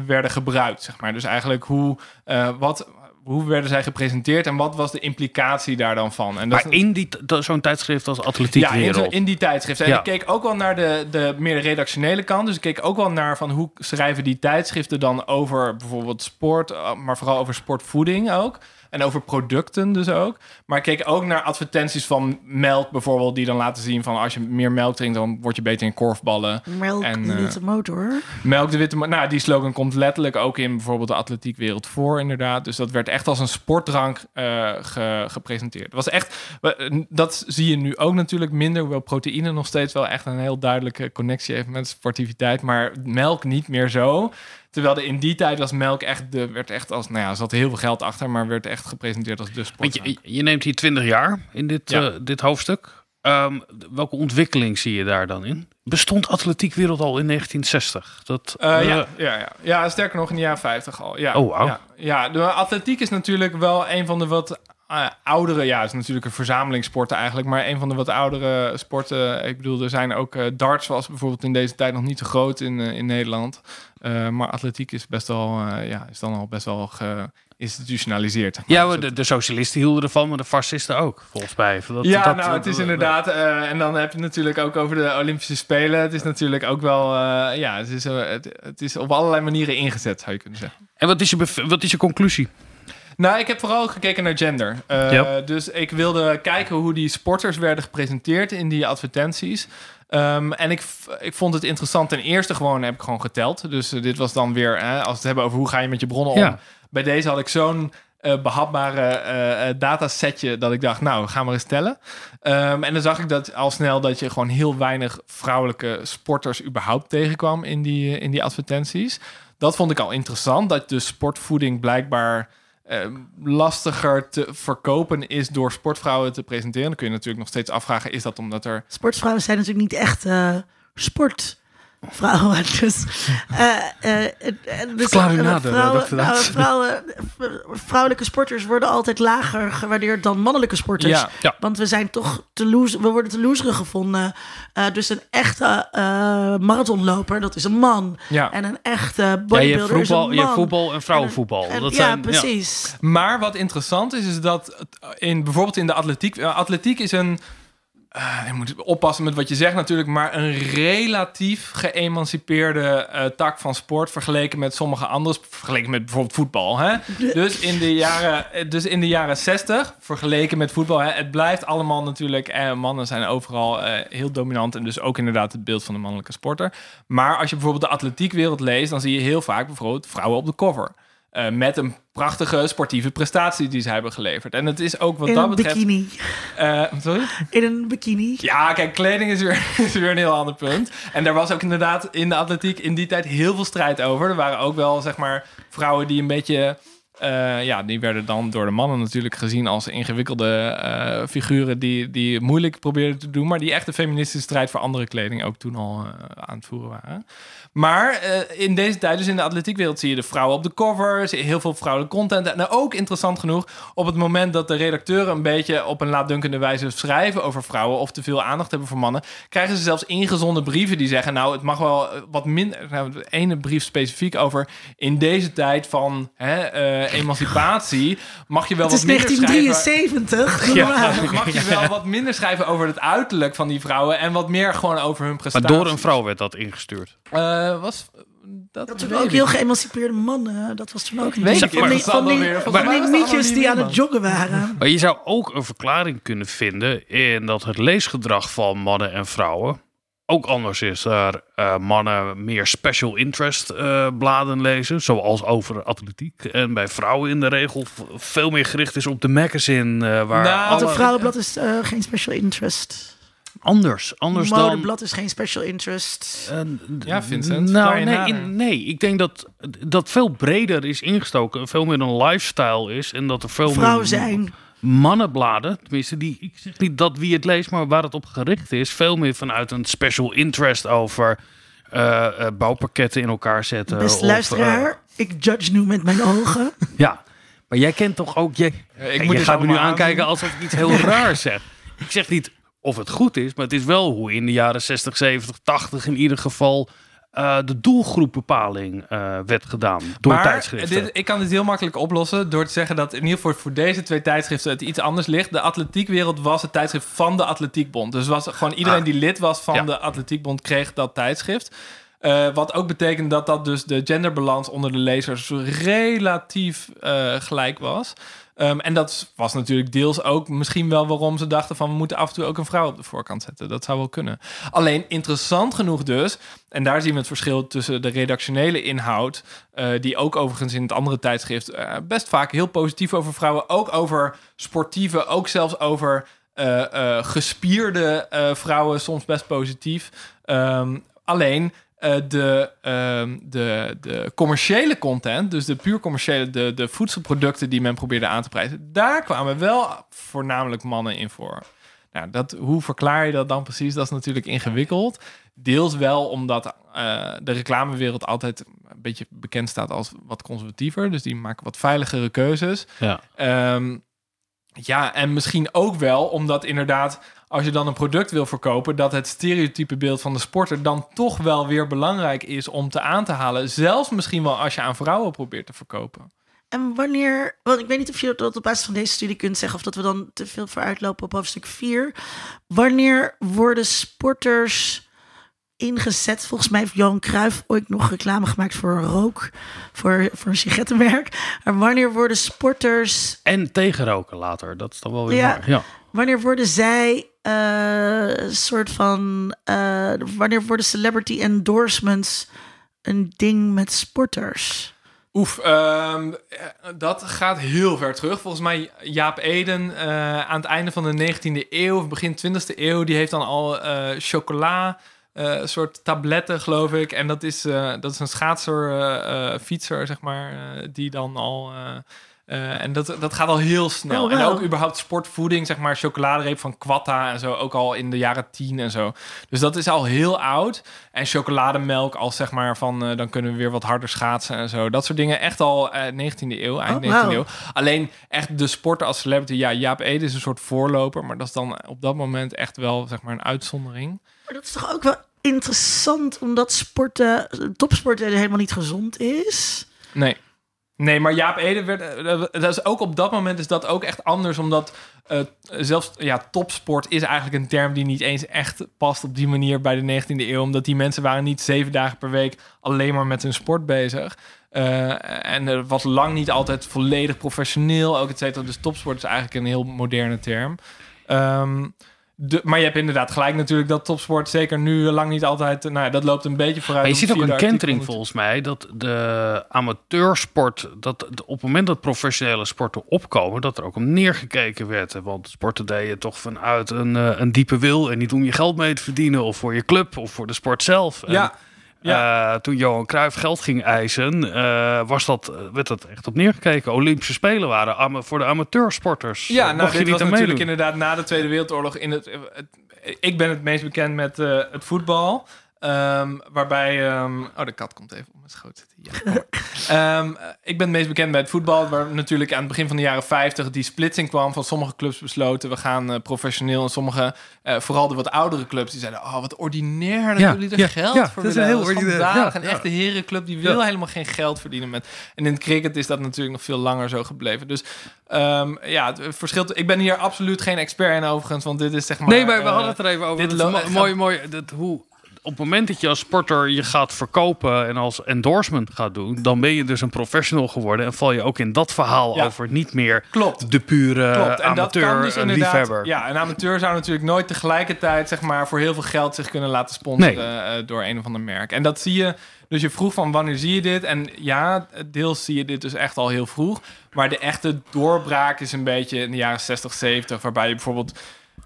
werden gebruikt. Zeg maar. Dus eigenlijk hoe, eh, wat, hoe werden zij gepresenteerd en wat was de implicatie daar dan van. En dat Maar in die, zo'n tijdschrift als atletiekwereld. ja, in, zo- in die tijdschriften. En Ja. ik keek ook wel naar de, de meer redactionele kant. Dus ik keek ook wel naar van hoe schrijven die tijdschriften dan over bijvoorbeeld sport, eh, maar vooral over sportvoeding ook. En over producten dus ook. Maar ik keek ook naar advertenties van melk bijvoorbeeld, die dan laten zien van als je meer melk drinkt, dan word je beter in korfballen. Melk, En, de eh, witte motor. Melk de witte... ma- Nou, die slogan komt letterlijk ook in bijvoorbeeld de atletiekwereld voor, inderdaad. Dus dat werd echt als een sportdrank eh, ge- gepresenteerd. Het was echt... we- Dat zie je nu ook natuurlijk minder, hoewel proteïne nog steeds wel echt een heel duidelijke connectie heeft met sportiviteit. Maar melk niet meer zo. Terwijl er in die tijd was melk echt... De, werd echt als... Nou ja, zat heel veel geld achter, maar werd echt gepresenteerd als de sportdrank. je, je neemt hier 20 jaar in dit, Ja. eh, dit hoofdstuk. Ehm, welke ontwikkeling zie je daar dan in? Bestond atletiekwereld al in 1960? Dat, Eh, eh, ja, ja, ja. ja, sterker nog in de jaren 50 al. Ja, Oh, wauw. ja, ja, de atletiek is natuurlijk wel een van de wat eh, oudere... Ja, het is natuurlijk een verzamelingssporten eigenlijk... maar een van de wat oudere sporten. Ik bedoel, er zijn ook... eh, darts was bijvoorbeeld in deze tijd nog niet zo groot in, eh, in Nederland. Maar atletiek is best wel... ja, is dan al best wel geïnstitutionaliseerd. ja, Dus maar de, de socialisten hielden ervan, maar de fascisten ook, volgens mij. Dat, ja, dat- nou, het is inderdaad. en dan heb je het natuurlijk ook over de Olympische Spelen. Het is natuurlijk ook wel. ja, het is, het, het is op allerlei manieren ingezet, zou je kunnen zeggen. En wat is, je wat is je conclusie? Nou, ik heb vooral gekeken naar gender. Eh. Dus ik wilde kijken hoe die sporters werden gepresenteerd in die advertenties. Ehm, en ik, ik vond het interessant. Ten eerste gewoon heb ik gewoon geteld. Dus eh, dit was dan weer, hè, als we het hebben over hoe ga je met je bronnen om. Ja. Bij deze had ik zo'n eh, behapbare eh, eh, datasetje dat ik dacht, nou, gaan we eens tellen. Ehm, en dan zag ik dat al snel dat je gewoon heel weinig vrouwelijke sporters überhaupt tegenkwam in die, in die advertenties. Dat vond ik al interessant, dat de sportvoeding blijkbaar eh, lastiger te verkopen is door sportvrouwen te presenteren. Dan kun je natuurlijk nog steeds afvragen, is dat omdat er... Sportvrouwen zijn natuurlijk niet echt eh, sport. Vrouwen. Dus, eh, eh, eh, dus u vrouwen, nou, vrouwen, vrouwelijke sporters worden altijd lager gewaardeerd dan mannelijke sporters. Ja. Ja. Want we zijn toch te loser, we worden te loserig gevonden. Eh, dus een echte eh, marathonloper, dat is een man. Ja. En een echte Ja, bodybuilder je voetbal, is een je man. hebt voetbal en vrouwenvoetbal. En- dat ja, zijn, precies. Maar wat interessant is, is dat in, bijvoorbeeld in de atletiek... atletiek is een... eh, je moet oppassen met wat je zegt natuurlijk... maar een relatief geëmancipeerde eh, tak van sport... vergeleken met sommige andere... vergeleken met bijvoorbeeld voetbal. Hè? Dus, in de jaren, eh, dus in de jaren 60, vergeleken met voetbal... Hè, het blijft allemaal natuurlijk... Eh, mannen zijn overal heel dominant... en dus ook inderdaad het beeld van de mannelijke sporter. Maar als je bijvoorbeeld de atletiekwereld leest... dan zie je heel vaak bijvoorbeeld vrouwen op de cover... Eh, met een prachtige sportieve prestatie die ze hebben geleverd. En het is ook wat In dat een betreft... bikini. Eh, sorry? In een bikini. Ja, kijk, kleding is weer, is weer een heel ander punt. En daar was ook inderdaad in de atletiek in die tijd heel veel strijd over. Er waren ook wel, zeg maar, vrouwen die een beetje... eh, ja, die werden dan door de mannen natuurlijk gezien als ingewikkelde figuren die, die moeilijk probeerden te doen, maar die echt de feministische strijd voor andere kleding ook toen al aan het voeren waren. Maar eh, in deze tijd, dus in de atletiekwereld, zie je de vrouwen op de cover, zie je heel veel vrouwelijke content. En ook interessant genoeg, op het moment dat de redacteuren een beetje op een laatdunkende wijze schrijven over vrouwen of te veel aandacht hebben voor mannen, krijgen ze zelfs ingezonden brieven die zeggen: Nou, het mag wel eh, wat minder. Nou, de ene brief specifiek over in deze tijd van hè, eh, emancipatie mag je wel Het is wat minder schrijven. 1973. doe Ja, normaal. mag je wel wat minder schrijven over het uiterlijk van die vrouwen en wat meer gewoon over hun Maar prestaties. door een vrouw werd dat ingestuurd. Eh, was dat, Dat toen ook ik heel geëmancipeerde mannen. Dat was toen ook een Weet ik van die, van die, van die het die aan het joggen waren. Maar je zou ook een verklaring kunnen vinden in dat het leesgedrag van mannen en vrouwen ook anders is. Daar eh, mannen meer special interest eh, bladen lezen, zoals over atletiek. En bij vrouwen in de regel veel meer gericht is op de magazine. eh, waar Nou, Want een alle- vrouwenblad is eh, geen special interest. Anders, anders dan... Modeblad is geen special interest. Eh, Ja, Vincent, Nou, nee, in- nee, ik denk dat dat veel breder is ingestoken. Veel meer een lifestyle is. En dat er veel Vrouw meer zijn. mannenbladen, tenminste, die, ik zeg niet dat wie het leest, maar waar het op gericht is, veel meer vanuit een special interest over eh, eh, bouwpakketten in elkaar zetten. Eh, luisteraar, ik judge nu met mijn ogen. ja, maar jij kent toch ook. Jij, ik ik moet je gaat me nu aankijken alsof ik iets heel raars zeg. Ik zeg niet of het goed is, maar het is wel hoe in de jaren 60, 70, 80 in ieder geval eh, de doelgroepbepaling eh, werd gedaan door maar tijdschriften. Dit, ik kan dit heel makkelijk oplossen door te zeggen dat in ieder geval voor deze twee tijdschriften het iets anders ligt. De atletiekwereld was het tijdschrift van de Atletiekbond. Dus was gewoon iedereen Ah. die lid was van Ja. de Atletiekbond kreeg dat tijdschrift. Eh, wat ook betekent dat dat dus de genderbalans onder de lezers relatief gelijk was. Ehm, en dat was natuurlijk deels ook misschien wel waarom ze dachten van we moeten af en toe ook een vrouw op de voorkant zetten. Dat zou wel kunnen. Alleen interessant genoeg dus, en daar zien we het verschil tussen de redactionele inhoud, eh, die ook overigens in het andere tijdschrift eh, best vaak heel positief over vrouwen, ook over sportieve, ook zelfs over eh, gespierde vrouwen, soms best positief. Ehm, alleen eh, de, ehm, de, de commerciële content, dus de puur commerciële, de, de voedselproducten die men probeerde aan te prijzen, daar kwamen wel voornamelijk mannen in voor. Nou, dat, hoe verklaar je dat dan precies? Dat is natuurlijk ingewikkeld. Deels wel omdat eh, de reclamewereld altijd een beetje bekend staat als wat conservatiever. Dus die maken wat veiligere keuzes. ja. Ehm, ja, en misschien ook wel omdat inderdaad, als je dan een product wil verkopen, dat het stereotype beeld van de sporter dan toch wel weer belangrijk is om te aan te halen. Zelfs misschien wel als je aan vrouwen probeert te verkopen. En wanneer, want ik weet niet of je dat op basis van deze studie kunt zeggen of dat we dan te veel vooruitlopen op hoofdstuk 4. Wanneer worden sporters ingezet? Volgens mij heeft Johan Cruijff ooit nog reclame gemaakt voor rook, voor, voor een sigarettenmerk. Maar wanneer worden sporters, En tegenroken later, dat is dan wel weer Ja. waar. Ja. Wanneer worden zij eh, een soort van, eh, wanneer worden celebrity endorsements een ding met sporters? Oef, ehm, eh, dat gaat heel ver terug. Volgens mij Jaap Eden eh, aan het einde van de 19e eeuw, of begin 20e eeuw, die heeft dan al eh, chocola, eh, soort tabletten, geloof ik. En dat is, eh, dat is een schaatser, eh, eh, fietser, zeg maar, eh, die dan al eh, Eh, en dat, dat gaat al heel snel. Oh, En ook überhaupt sportvoeding, zeg maar, chocoladereep van Quatta en zo, ook al in de jaren tien en zo. Dus dat is al heel oud. En chocolademelk als zeg maar van, eh, dan kunnen we weer wat harder schaatsen en zo. Dat soort dingen echt al eh 19e eeuw, eind Oh, 19e wauw. eeuw. Alleen echt de sporter als celebrity, ja, Jaap Ede is een soort voorloper, maar dat is dan op dat moment echt wel, zeg maar, een uitzondering. Maar dat is toch ook wel interessant, omdat sporten, topsporten helemaal niet gezond is. Nee. Nee, maar Jaap Ede werd... eh, Dat is ook op dat moment is dat ook echt anders. Omdat eh, zelfs ja, topsport is eigenlijk een term die niet eens echt past op die manier bij de 19e eeuw. Omdat die mensen waren niet zeven dagen per week alleen maar met hun sport bezig. Eh, en er was lang niet altijd volledig professioneel, ook et cetera. Dus topsport is eigenlijk een heel moderne term. Ehm, de, maar je hebt inderdaad gelijk natuurlijk dat topsport zeker nu lang niet altijd... Nou ja, dat loopt een beetje vooruit. Maar je ziet ook een kentering volgens mij dat de amateursport, dat op het moment dat professionele sporten opkomen, dat er ook om neergekeken werd. Want sporten deed je toch vanuit een, eh, een diepe wil en niet om je geld mee te verdienen of voor je club of voor de sport zelf. En, Ja, eh, toen Johan Cruijff geld ging eisen, eh, was dat, werd dat echt op neergekeken. Olympische Spelen waren voor de amateursporters. Ja, Eh, nou, mocht je dit niet was natuurlijk meedoen. inderdaad na de Tweede Wereldoorlog. In het, het- ik ben het meest bekend met eh, het voetbal. Ehm, waarbij... ehm, oh, de kat komt even op mijn schoot zitten. Ja, maar. Ehm, ik ben het meest bekend bij het voetbal. Waar natuurlijk aan het begin van de jaren 50 die splitsing kwam. Van sommige clubs besloten, we gaan eh, professioneel. En sommige, eh, vooral de wat oudere clubs, die zeiden... Oh, wat ordinair dat Ja, jullie er ja, geld ja, voor dat is willen. heel is ordinair. schandalig. Ja, Een echte herenclub, die wil helemaal geen geld verdienen met... En in het cricket is dat natuurlijk nog veel langer zo gebleven. Dus ja, het verschilt. Ik ben hier absoluut geen expert in overigens, want dit is zeg maar. Nee, maar we eh, hadden het er even over. dit is mooi, mooi. Dat, hoe, op het moment dat je als sporter je gaat verkopen en als endorsement gaat doen, dan ben je dus een professional geworden en val je ook in dat verhaal Ja. over niet meer Klopt. de pure Klopt. En dat amateur kan dus inderdaad. liefhebber. Ja, een amateur zou natuurlijk nooit tegelijkertijd, zeg maar, voor heel veel geld zich kunnen laten sponsoren eh, door een of ander merk. En dat zie je. Dus je vroeg van wanneer zie je dit? En ja, deels zie je dit dus echt al heel vroeg. Maar de echte doorbraak is een beetje in de jaren 60, 70, waarbij je bijvoorbeeld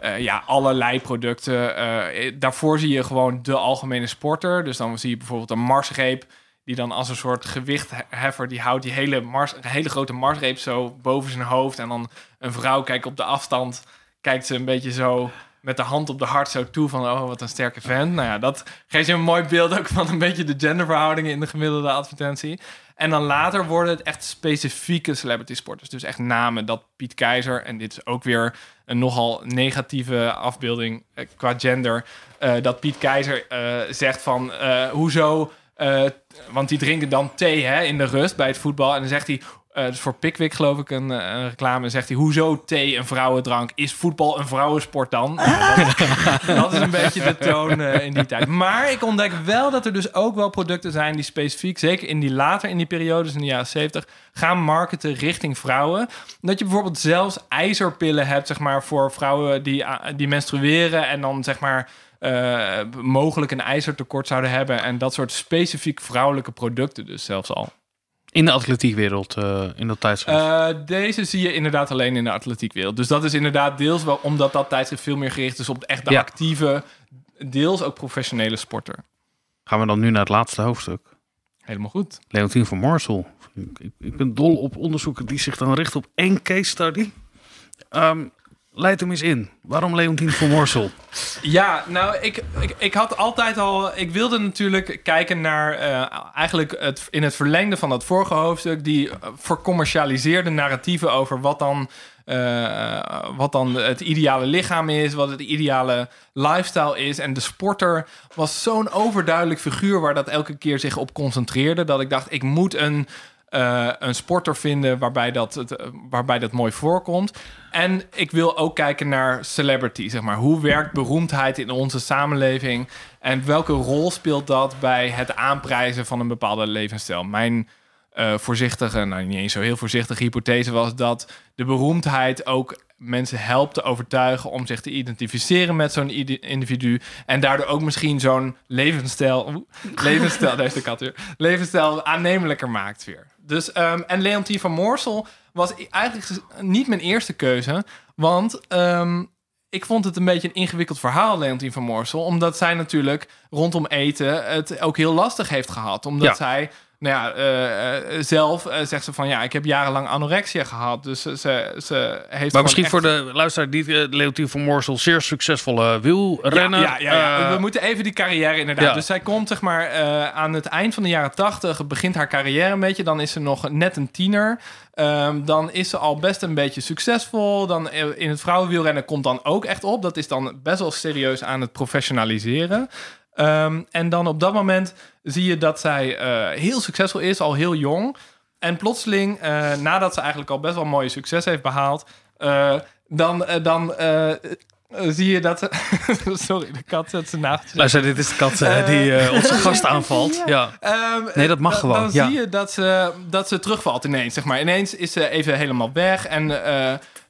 eh, ja, allerlei producten. eh, daarvoor zie je gewoon de algemene sporter. Dus dan zie je bijvoorbeeld een marsreep. Die dan als een soort gewichtheffer, die houdt die hele, mars, hele grote marsreep zo boven zijn hoofd. En dan een vrouw kijkt op de afstand, kijkt ze een beetje zo met de hand op de hart zo toe van, oh, wat een sterke vent. Nou ja, dat geeft je een mooi beeld ook van een beetje de genderverhoudingen in de gemiddelde advertentie. En dan later worden het echt specifieke celebrity sporters. Dus echt namen dat Piet Keizer, en dit is ook weer een nogal negatieve afbeelding eh, qua gender, eh, dat Piet Keizer eh, zegt van, hoezo... want die drinken dan thee hè, in de rust bij het voetbal. En dan zegt hij, eh dus voor Pickwick geloof ik een, eh, een reclame, zegt hij, hoezo thee een vrouwendrank? Is voetbal een vrouwensport dan? Nou, dat, dat is een beetje de toon eh, in die tijd. Maar ik ontdek wel dat er dus ook wel producten zijn die specifiek, zeker in die later in die periodes in de jaren 70, gaan marketen richting vrouwen. Dat je bijvoorbeeld zelfs ijzerpillen hebt, zeg maar, voor vrouwen die, die menstrueren en dan zeg maar mogelijk een ijzertekort zouden hebben. En dat soort specifiek vrouwelijke producten dus zelfs al. In de atletiekwereld eh, in dat tijdschrift. Eh, deze zie je inderdaad alleen in de atletiekwereld. Dus dat is inderdaad deels wel omdat dat tijdschrift veel meer gericht is op echt de Ja. actieve, deels ook professionele sporter. Gaan we dan nu naar het laatste hoofdstuk. Helemaal goed. Leontien van Moorsel. Ik, ik- ik ben dol op onderzoeken die zich dan richten op één case study. Ehm, leid hem eens in. Waarom Leontien van Moorsel? Ja, nou, ik, ik, ik had altijd al. Ik wilde natuurlijk kijken naar. eh, eigenlijk het, in het verlengde van dat vorige hoofdstuk. die eh, vercommercialiseerde narratieven over wat dan. eh, wat dan het ideale lichaam is, wat het ideale lifestyle is. En de sporter was zo'n overduidelijk figuur waar dat elke keer zich op concentreerde. Dat ik dacht, ik moet een, eh, een sporter vinden waarbij dat, het, eh, waarbij dat mooi voorkomt. En ik wil ook kijken naar celebrity, zeg maar. Hoe werkt beroemdheid in onze samenleving? En welke rol speelt dat bij het aanprijzen van een bepaalde levensstijl? Mijn eh, voorzichtige, nou niet eens zo heel voorzichtige hypothese was dat de beroemdheid ook mensen helpt te overtuigen om zich te identificeren met zo'n individu. En daardoor ook misschien zo'n levensstijl, levensstijl, daar is de kat weer, levensstijl aannemelijker maakt weer. Dus, ehm, en Leontien van Moorsel was eigenlijk niet mijn eerste keuze, want ehm, ik vond het een beetje een ingewikkeld verhaal, Leontien van Moorsel. Omdat zij natuurlijk rondom eten het ook heel lastig heeft gehad. Omdat Ja. zij nou ja, eh, eh, zelf eh, zegt ze van ja, ik heb jarenlang anorexia gehad. Dus ze, ze, ze heeft. Maar misschien voor de luisteraar die uh, Leontien van Moorsel zeer succesvolle wielrenner. Ja, ja, ja, ja. We moeten even die carrière inderdaad. Dus zij komt zeg maar aan het eind van de jaren tachtig, begint haar carrière een beetje. Dan is ze nog net een tiener. Ehm, dan is ze al best een beetje succesvol. Dan in het vrouwenwielrennen komt dan ook echt op. Dat is dan best wel serieus aan het professionaliseren. Ehm, en dan op dat moment zie je dat zij eh, heel succesvol is, al heel jong. En plotseling, eh, nadat ze eigenlijk al best wel mooie succes heeft behaald, eh, dan, dan zie je dat. Sorry, de kat zet zijn naast. Luister, dit is de kat die onze gast aanvalt. Ja. Ehm, Nee, dat mag gewoon, Dan ja. zie je dat ze, dat ze terugvalt ineens. Zeg maar. Ineens is ze even helemaal weg. En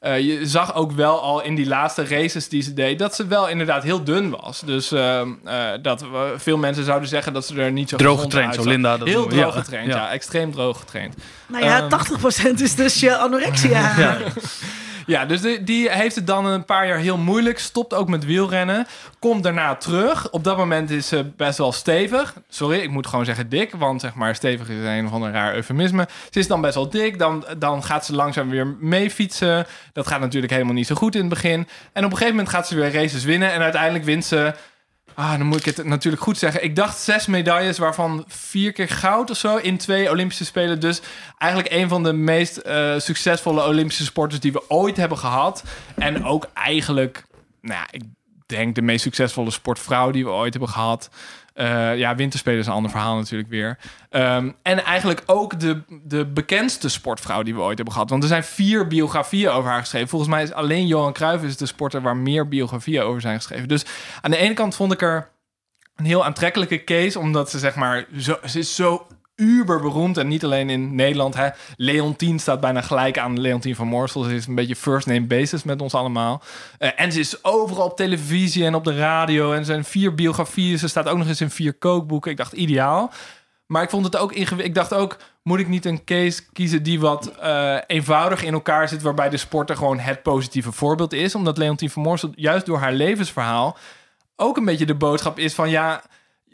eh, je zag ook wel al in die laatste races die ze deed... dat ze wel inderdaad heel dun was. Dus ehm, eh, dat we- veel mensen zouden zeggen dat ze er niet zo Droog getraind, zo. Linda dat Heel droog Ja. getraind, ja. Ja. Extreem droog getraind. Nou ja, Ehm. 80% is dus je anorexia. Ja. Ja, dus die, heeft het dan een paar jaar heel moeilijk. Stopt ook met wielrennen. Komt daarna terug. Op dat moment is ze best wel stevig. Sorry, ik moet gewoon zeggen dik. Want zeg maar, stevig is een van een raar eufemisme. Ze is dan best wel dik. Dan, dan gaat ze langzaam weer mee fietsen. Dat gaat natuurlijk helemaal niet zo goed in het begin. En op een gegeven moment gaat ze weer races winnen. En uiteindelijk wint ze... Ah, dan moet ik het natuurlijk goed zeggen. Ik dacht zes medailles, waarvan vier keer goud of zo in twee Olympische Spelen. Dus eigenlijk een van de meest eh, succesvolle Olympische sporters die we ooit hebben gehad. En ook eigenlijk, nou ja, ik denk de meest succesvolle sportvrouw die we ooit hebben gehad. Eh, ja, winterspelen is een ander verhaal natuurlijk weer. Ehm, en eigenlijk ook de, de bekendste sportvrouw die we ooit hebben gehad. Want er zijn vier biografieën over haar geschreven. Volgens mij is alleen Johan Cruijff is de sporter waar meer biografieën over zijn geschreven. Dus aan de ene kant vond ik er een heel aantrekkelijke case, omdat ze zeg maar, zo, ze is zo uber beroemd en niet alleen in Nederland. Hè. Leontien staat bijna gelijk aan Leontien van Moorsel. Ze is een beetje first name basis met ons allemaal. Eh, en ze is overal op televisie en op de radio. En zijn vier biografieën. Ze staat ook nog eens in vier kookboeken. Ik dacht ideaal. Maar ik vond het ook ingewikkeld. Ik dacht ook, moet ik niet een case kiezen die wat eh, eenvoudig in elkaar zit, waarbij de sporter gewoon het positieve voorbeeld is? Omdat Leontien van Moorsel juist door haar levensverhaal ook een beetje de boodschap is van ja,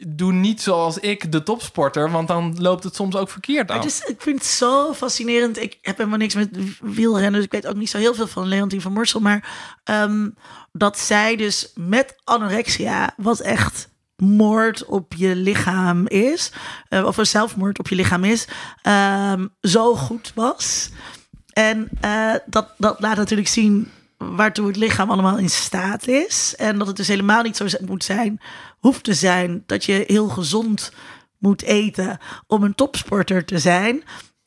doe niet zoals ik, de topsporter, want dan loopt het soms ook verkeerd af. is, ik vind het zo fascinerend. Ik heb helemaal niks met wielrennen, dus ik weet ook niet zo heel veel van Leontien van Morsel. Maar ehm, dat zij dus met anorexia, wat echt moord op je lichaam is, eh, of een zelfmoord op je lichaam is, ehm, zo goed was. En eh, dat, dat laat natuurlijk zien waartoe het lichaam allemaal in staat is. En dat het dus helemaal niet zo moet zijn, hoeft te zijn, dat je heel gezond moet eten om een topsporter te zijn.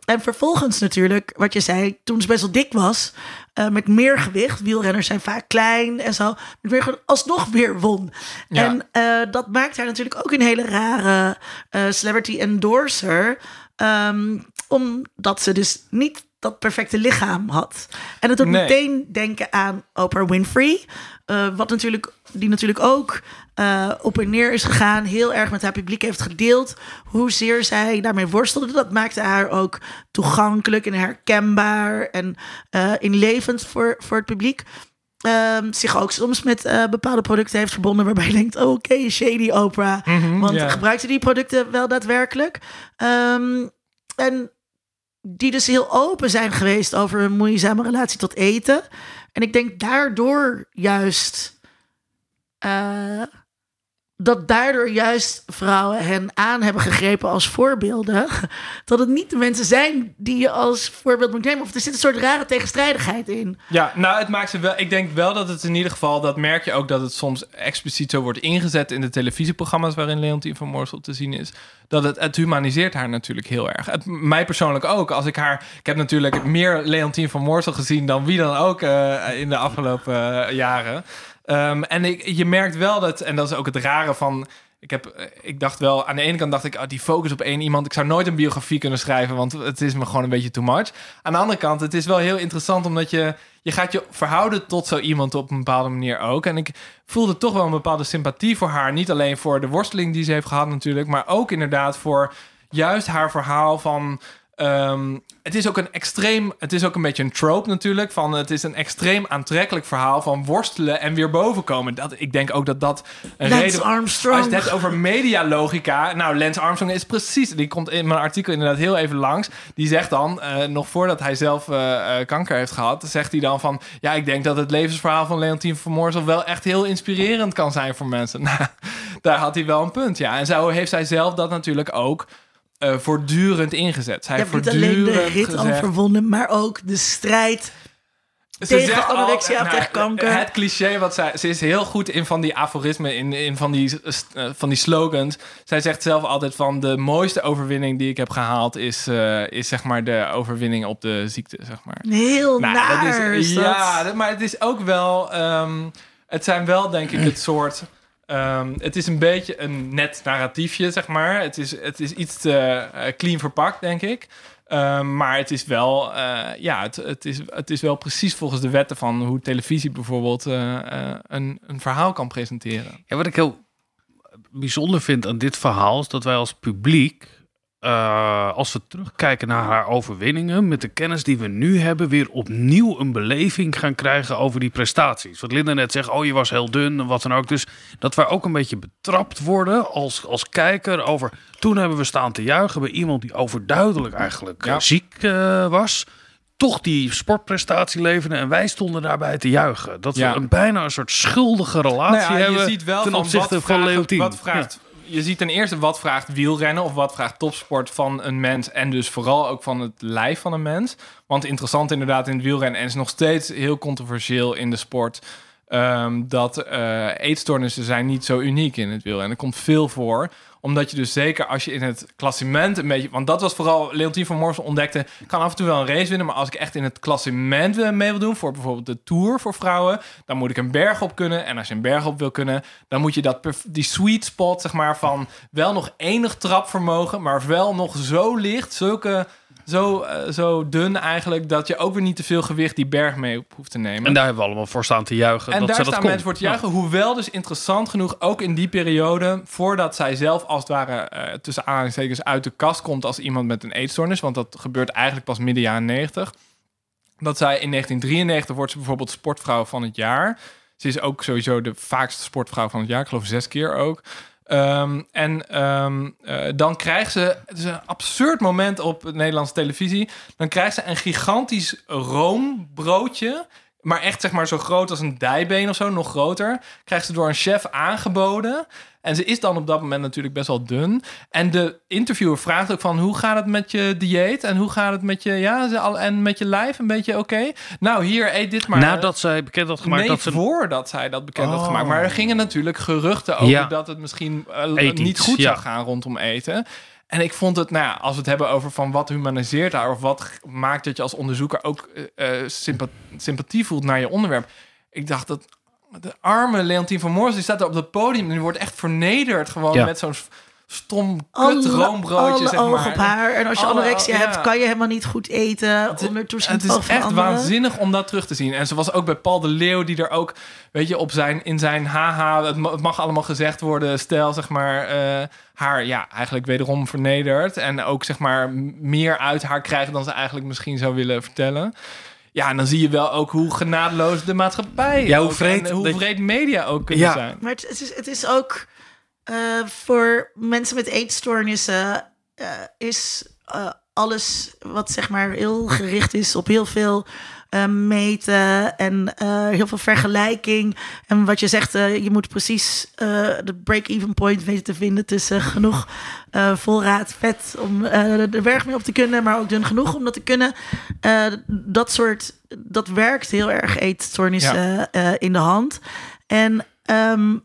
En vervolgens natuurlijk, wat je zei, toen ze best wel dik was, eh, met meer gewicht. Wielrenners zijn vaak klein en zo. Met meer gewicht, alsnog weer won. Ja. En eh, dat maakt haar natuurlijk ook een hele rare eh, celebrity endorser. Ehm, omdat ze dus niet dat perfecte lichaam had. En het doet Nee. meteen denken aan Oprah Winfrey. eh, wat natuurlijk, die natuurlijk ook eh, op en neer is gegaan. Heel erg met haar publiek heeft gedeeld. Hoezeer zij daarmee worstelde. Dat maakte haar ook toegankelijk en herkenbaar. En eh inlevend voor, voor het publiek. Ehm, zich ook soms met bepaalde producten heeft verbonden. Waarbij je denkt, oh, oké, shady Oprah. Want ja. gebruikte die producten wel daadwerkelijk? Ehm, en die dus heel open zijn geweest over hun moeizame relatie tot eten. En ik denk daardoor juist. eh, dat daardoor juist vrouwen hen aan hebben gegrepen als voorbeelden. Dat het niet de mensen zijn die je als voorbeeld moet nemen. Of er zit een soort rare tegenstrijdigheid in. Ja, nou, het maakt ze wel. Ik denk wel dat het in ieder geval, dat merk je ook dat het soms expliciet zo wordt ingezet in de televisieprogramma's waarin Leontien van Moorsel te zien is. Dat het, het humaniseert haar natuurlijk heel erg. Mij persoonlijk ook. Als ik haar. Ik heb natuurlijk meer Leontien van Moorsel gezien dan wie dan ook eh, in de afgelopen eh, jaren. Ehm, en ik, je merkt wel dat, en dat is ook het rare van. Ik, heb, eh, ik dacht wel, aan de ene kant dacht ik, oh, die focus op één iemand. Ik zou nooit een biografie kunnen schrijven, want het is me gewoon een beetje too much. Aan de andere kant, het is wel heel interessant, omdat je, je gaat je verhouden tot zo iemand op een bepaalde manier ook. En ik voelde toch wel een bepaalde sympathie voor haar. Niet alleen voor de worsteling die ze heeft gehad natuurlijk, maar ook inderdaad voor juist haar verhaal van ehm, het is ook een extreem, het is ook een beetje een trope natuurlijk. Van het is een extreem aantrekkelijk verhaal van worstelen en weer bovenkomen. Dat, ik denk ook dat dat een Lance reden. Armstrong. Als je het hebt over medialogica. Nou, Lance Armstrong is precies. Die komt in mijn artikel inderdaad heel even langs. Die zegt dan, eh, nog voordat hij zelf eh, eh, kanker heeft gehad, zegt hij dan van: Ja, ik denk dat het levensverhaal van Leontien van Moorsel wel echt heel inspirerend kan zijn voor mensen. Nou, daar had hij wel een punt, ja. En zo heeft zij zelf dat natuurlijk ook eh, voortdurend ingezet. Zij Je heeft niet alleen de rit al verwonnen, maar ook de strijd. Ze Tegen zegt al- anorexia, nou, tegen kanker. Het cliché wat zij... Ze is heel goed in van die aforismen, in, in van, die, eh, van die slogans. Zij zegt zelf altijd van... de mooiste overwinning die ik heb gehaald... is, eh, is zeg maar de overwinning op de ziekte, zeg maar. Heel Nou, naar is, dat. Ja, maar het is ook wel... ehm, het zijn wel, denk ik, het soort... ehm, het is een beetje een net narratiefje, zeg maar. Het is, het is iets te eh, clean verpakt, denk ik. Ehm, maar het is wel, eh, ja, het, het, is, het is wel precies volgens de wetten van hoe televisie bijvoorbeeld eh, een, een verhaal kan presenteren. Ja, wat ik heel bijzonder vind aan dit verhaal is dat wij als publiek, eh, als we terugkijken naar haar overwinningen, met de kennis die we nu hebben, weer opnieuw een beleving gaan krijgen over die prestaties. Wat Linda net zegt, oh je was heel dun en wat dan ook. Dus dat wij ook een beetje betrapt worden als, als kijker over. Toen hebben we staan te juichen bij iemand die overduidelijk eigenlijk Ja. eh, ziek eh, was. Toch die sportprestatie leverde en wij stonden daarbij te juichen. Dat Ja. we een, bijna een soort schuldige relatie Nou ja, hebben je ziet wel ten van opzichte van Leontien. Wat vraagt, Je ziet ten eerste wat vraagt wielrennen of wat vraagt topsport van een mens. En dus vooral ook van het lijf van een mens. Want interessant inderdaad in het wielrennen en is nog steeds heel controversieel in de sport. Ehm, dat eh eetstoornissen zijn niet zo uniek in het wielrennen. Er komt veel voor omdat je dus zeker als je in het klassement een beetje... Want dat was vooral... Leontien van Moorsel ontdekte... Ik kan af en toe wel een race winnen... maar als ik echt in het klassement mee wil doen... voor bijvoorbeeld de Tour voor vrouwen... dan moet ik een berg op kunnen. En als je een berg op wil kunnen... dan moet je dat die sweet spot, zeg maar... van wel nog enig trapvermogen... maar wel nog zo licht, zulke... Zo, eh, zo dun eigenlijk... dat je ook weer niet te veel gewicht die berg mee op hoeft te nemen. En daar hebben we allemaal voor staan te juichen. En dat daar ze staan mensen voor te juichen. Hoewel dus interessant genoeg, ook in die periode... voordat zij zelf als het ware eh, tussen aanhalingstekens uit de kast komt... als iemand met een eetstoornis. Want dat gebeurt eigenlijk pas midden jaren 90. Dat zij in 1993 wordt ze bijvoorbeeld sportvrouw van het jaar. Ze is ook sowieso de vaakste sportvrouw van het jaar. Ik geloof zes keer ook. Ehm, en ehm, eh, dan krijgt ze, het is een absurd moment op Nederlandse televisie. Dan krijgt ze een gigantisch roombroodje. Maar echt zeg maar zo groot als een dijbeen of zo, nog groter. Krijgt ze door een chef aangeboden. En ze is dan op dat moment natuurlijk best wel dun. En de interviewer vraagt ook van... hoe gaat het met je dieet? En hoe gaat het met je, ja, en met je lijf? Een beetje oké? Nou, hier, eet dit maar. Nadat zij bekend had gemaakt nee, dat ze... voordat zij dat bekend had Oh. gemaakt. Maar er gingen natuurlijk geruchten over Ja. dat het misschien eh, niet goed ja. zou gaan rondom eten. En ik vond het, nou ja, als we het hebben over van wat humaniseert haar... of wat maakt dat je als onderzoeker ook eh, eh, sympa- sympathie voelt naar je onderwerp. Ik dacht dat de arme Leontien van Moors, die staat er op het podium... en die wordt echt vernederd gewoon Ja. met zo'n stom kut roombroodje, zeg maar. op haar. En als je Alle- anorexia ja. hebt, kan je helemaal niet goed eten. onder toezicht Het is van echt anderen. waanzinnig om dat terug te zien. En ze was ook bij Paul de Leeuw, die er ook, weet je, op zijn, in zijn haha, het ma- het mag allemaal gezegd worden, stijl, zeg maar, eh, haar, ja, eigenlijk wederom vernederd. En ook, zeg maar, meer uit haar krijgen dan ze eigenlijk misschien zou willen vertellen. Ja, en dan zie je wel ook hoe genadeloos de maatschappij Ja, hoe vreed hoe vreed media ook kunnen Ja. zijn. Maar het, het is, het is ook eh, voor mensen met eetstoornissen eh, is eh, alles wat zeg maar heel gericht is op heel veel meten en heel veel vergelijking. En wat je zegt, je moet precies de break-even point weten te vinden tussen genoeg voorraad vet om de berg mee op te kunnen, maar ook dun genoeg om dat te kunnen. Dat soort, dat werkt heel erg eetstoornissen in de hand. En ehm,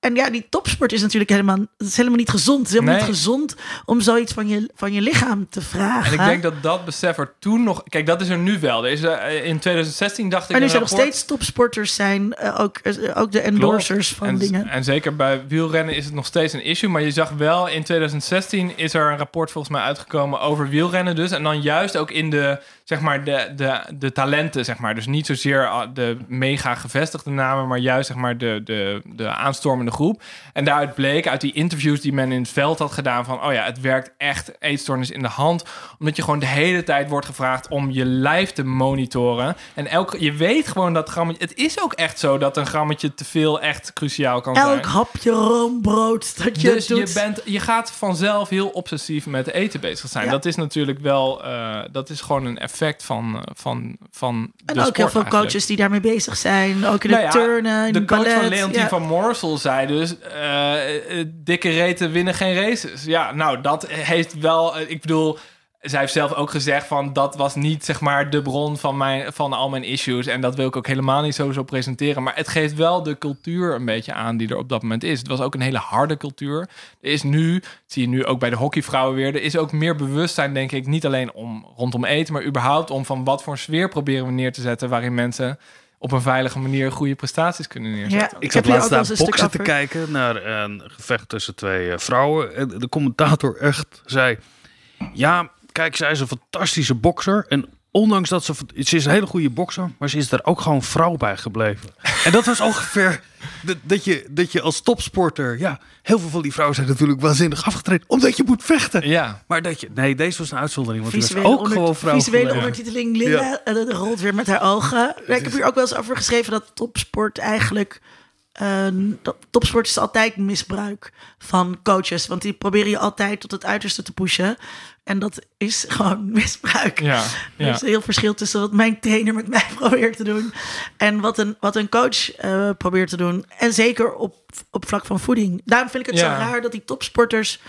en ja, die topsport is natuurlijk helemaal, is helemaal niet gezond. Het is helemaal Nee. niet gezond om zoiets van je, van je lichaam te vragen. En ik denk dat dat besef er toen nog... Kijk, dat is er nu wel. Er is, eh, in 2016 dacht ik... en er zijn nog steeds topsporters zijn, eh, ook, eh, ook de endorsers van en, dingen. En zeker bij wielrennen is het nog steeds een issue. Maar je zag wel, in 2016 is er een rapport volgens mij uitgekomen over wielrennen dus. En dan juist ook in de, zeg maar, de, de, de talenten, zeg maar. Dus niet zozeer ah, de mega gevestigde namen, maar juist, zeg maar, de, de, de aanstormende groep. En daaruit bleek uit die interviews die men in het veld had gedaan van, oh ja, het werkt echt eetstoornis in de hand, omdat je gewoon de hele tijd wordt gevraagd om je lijf te monitoren. En elk, je weet gewoon dat grammetje, het is ook echt zo dat een grammetje te veel echt cruciaal kan zijn. Elk hapje roombrood dat je dus doet. je, bent, je gaat vanzelf heel obsessief met eten bezig zijn. Ja. Dat is natuurlijk wel, eh, dat is gewoon een effect van, van, van de en ook heel veel eigenlijk. coaches die daarmee bezig zijn. Ook in Nou ja, turnen, in De coach ballet. van Leontien ja. van Moorsel zei dus... eh, eh, dikke reten winnen geen races. Ja, nou, dat heeft wel... eh, ik bedoel, zij heeft zelf ook gezegd van... dat was niet, zeg maar, de bron van, mijn, van al mijn issues. En dat wil ik ook helemaal niet sowieso presenteren. Maar het geeft wel de cultuur een beetje aan die er op dat moment is. Het was ook een hele harde cultuur. Er is nu, zie je nu ook bij de hockeyvrouwen weer... er is ook meer bewustzijn, denk ik, niet alleen om, rondom eten... maar überhaupt om van wat voor sfeer proberen we neer te zetten... waarin mensen op een veilige manier goede prestaties kunnen neerzetten. Ja, Ik heb zat laatst naar boksen te kijken, naar een gevecht tussen twee eh, vrouwen. En de commentator echt zei... Ja, kijk, zij is een fantastische bokser. En ondanks dat ze... Ze is een hele goede bokser, maar ze is er ook gewoon vrouw bij gebleven. en dat was ongeveer... Dat, dat, je, dat je als topsporter... Ja, heel veel van die vrouwen zijn natuurlijk waanzinnig afgetraind. Omdat je moet vechten. Ja, Maar dat je... Nee, deze was een uitzondering. Want die was Visuele, ook onder- gewoon vrouw visuele ondertiteling Linda Ja. en dat rolt weer met haar ogen. Ik heb hier ook wel eens over geschreven dat topsport eigenlijk... dat topsport is altijd misbruik van coaches. Want die proberen je altijd tot het uiterste te pushen. En dat is gewoon misbruik. ja, Er is een heel verschil tussen wat mijn trainer met mij probeert te doen en wat een, wat een coach eh, probeert te doen. En zeker op, op vlak van voeding. Daarom vind ik het Ja. zo raar dat die topsporters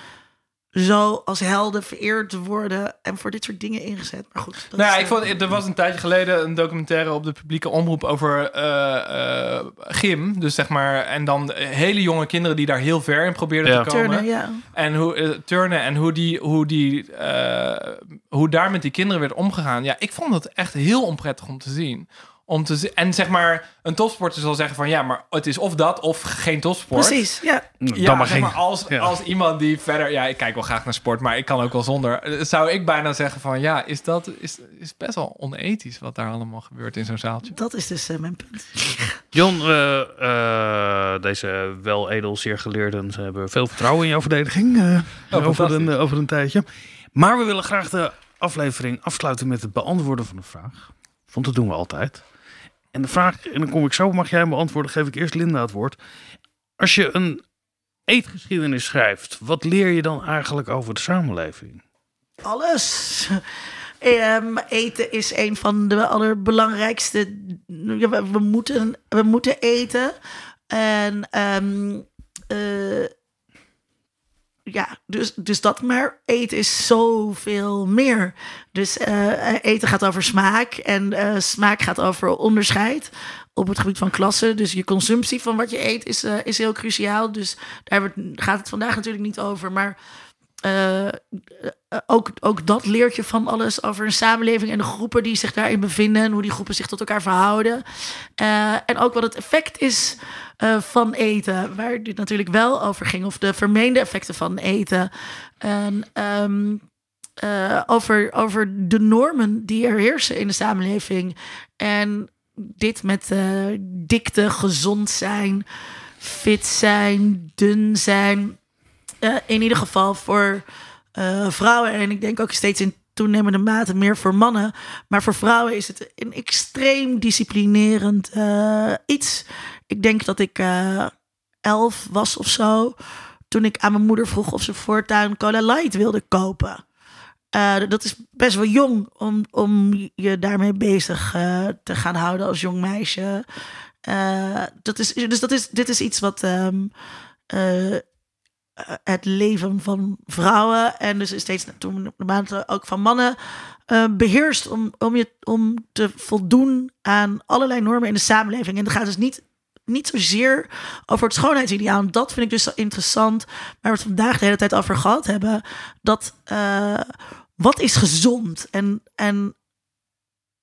zo als helden vereerd worden en voor dit soort dingen ingezet. Maar goed. Dat Nou ja, is, ik eh, vond, er was een tijdje geleden een documentaire op de publieke omroep over eh, eh, gym. Dus zeg maar, en dan hele jonge kinderen die daar heel ver in probeerden Ja. te komen. turnen, ja. En hoe eh, turnen en hoe, die, hoe, die, eh, hoe daar met die kinderen werd omgegaan. Ja, ik vond het echt heel onprettig om te zien. Om te en zeg maar, een topsporter zal zeggen van ja, maar het is of dat of geen topsport. Precies, ja. Ja, Dan maar zeg geen... maar, als, ja. als iemand die verder... Ja, ik kijk wel graag naar sport, maar ik kan ook wel zonder. eh, Zou ik bijna zeggen van... Ja, is dat is, is best wel onethisch wat daar allemaal gebeurt in zo'n zaaltje. Dat is dus eh, mijn punt. John, eh, eh, deze wel edel, zeer geleerden, ze hebben veel vertrouwen in jouw verdediging eh, over, een, over een tijdje. Maar we willen graag de aflevering afsluiten met het beantwoorden van een vraag. Want dat doen we altijd. En de vraag, en dan kom ik zo, mag jij hem beantwoorden, geef ik eerst Linda het woord. Als je een eetgeschiedenis schrijft, wat leer je dan eigenlijk over de samenleving? Alles. Ehm, eten is een van de allerbelangrijkste. We, we moeten, we moeten eten. En ehm, eh, ja, dus, dus dat maar. Eten is zoveel meer. Dus eh, eten gaat over smaak. En eh, smaak gaat over onderscheid op het gebied van klassen. Dus je consumptie van wat je eet is, eh, is heel cruciaal. Dus daar gaat het vandaag natuurlijk niet over. Maar eh, ook, ook dat leert je van alles over een samenleving en de groepen die zich daarin bevinden en hoe die groepen zich tot elkaar verhouden. Eh, en ook wat het effect is eh, van eten, waar dit natuurlijk wel over ging, of de vermeende effecten van eten. En ehm, eh, over, over de normen die er heersen in de samenleving. En dit met dikte, gezond zijn, fit zijn, dun zijn. Eh, in ieder geval voor eh, vrouwen en ik denk ook steeds in toenemende mate meer voor mannen. Maar voor vrouwen is het een extreem disciplinerend eh, iets. Ik denk dat ik elf was of zo. Toen ik aan mijn moeder vroeg of ze voortaan Cola Light wilde kopen. Dat is best wel jong om, om je daarmee bezig te gaan houden als jong meisje. Dat is, dus dat is, dit is iets wat ehm, eh, het leven van vrouwen en dus steeds naarmate ook van mannen eh, beheerst om, om, je, om te voldoen aan allerlei normen in de samenleving. En dat gaat dus niet, niet zozeer over het schoonheidsideaal. Dat vind ik dus interessant, waar we het vandaag de hele tijd over gehad hebben. Dat eh, wat is gezond? En, en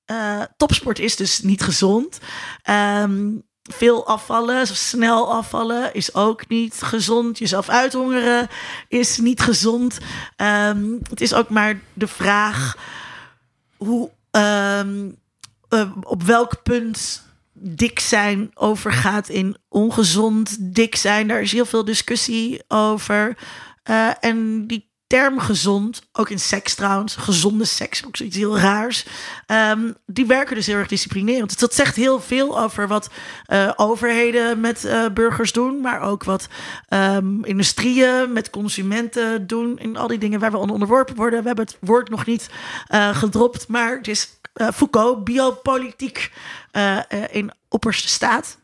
eh, topsport is dus niet gezond. Ehm, veel afvallen, snel afvallen is ook niet gezond. Jezelf uithongeren is niet gezond. Ehm, het is ook maar de vraag hoe, ehm, eh, op welk punt dik zijn overgaat in ongezond dik zijn. Daar is heel veel discussie over. Uh, en die term gezond, ook in seks trouwens, gezonde seks, ook zoiets heel raars. Um, die werken dus heel erg disciplinerend. Dus dat zegt heel veel over wat uh, overheden met uh, burgers doen, maar ook wat um, industrieën met consumenten doen. En al die dingen waar we onderworpen worden. We hebben het woord nog niet uh, gedropt, maar het is Foucault, biopolitiek in opperste staat.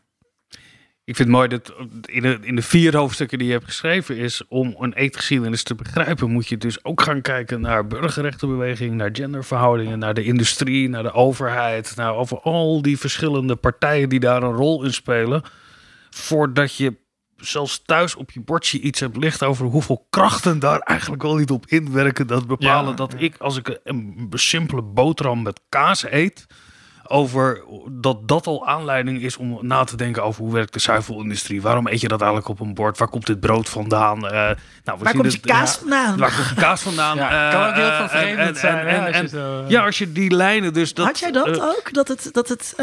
Ik vind het mooi dat in de, in de vier hoofdstukken die je hebt geschreven is om een eetgeschiedenis te begrijpen, moet je dus ook gaan kijken naar burgerrechtenbeweging, naar genderverhoudingen, naar de industrie, naar de overheid, naar over al die verschillende partijen die daar een rol in spelen, voordat je zelfs thuis op je bordje iets hebt licht over hoeveel krachten daar eigenlijk wel niet op inwerken. Dat bepalen ja, dat ik, als ik een simpele boterham met kaas eet, over dat dat al aanleiding is om na te denken over hoe werkt de zuivelindustrie. Waarom eet je dat eigenlijk op een bord? Waar komt dit brood vandaan? Uh, nou, we waar komt je kaas vandaan? Waar komt je kaas vandaan? ja, kan ook heel uh, vervreemdend zijn. En, en, en, zo, ja, als je die lijnen dus... Dat, Had jij dat ook? Dat het... Dat het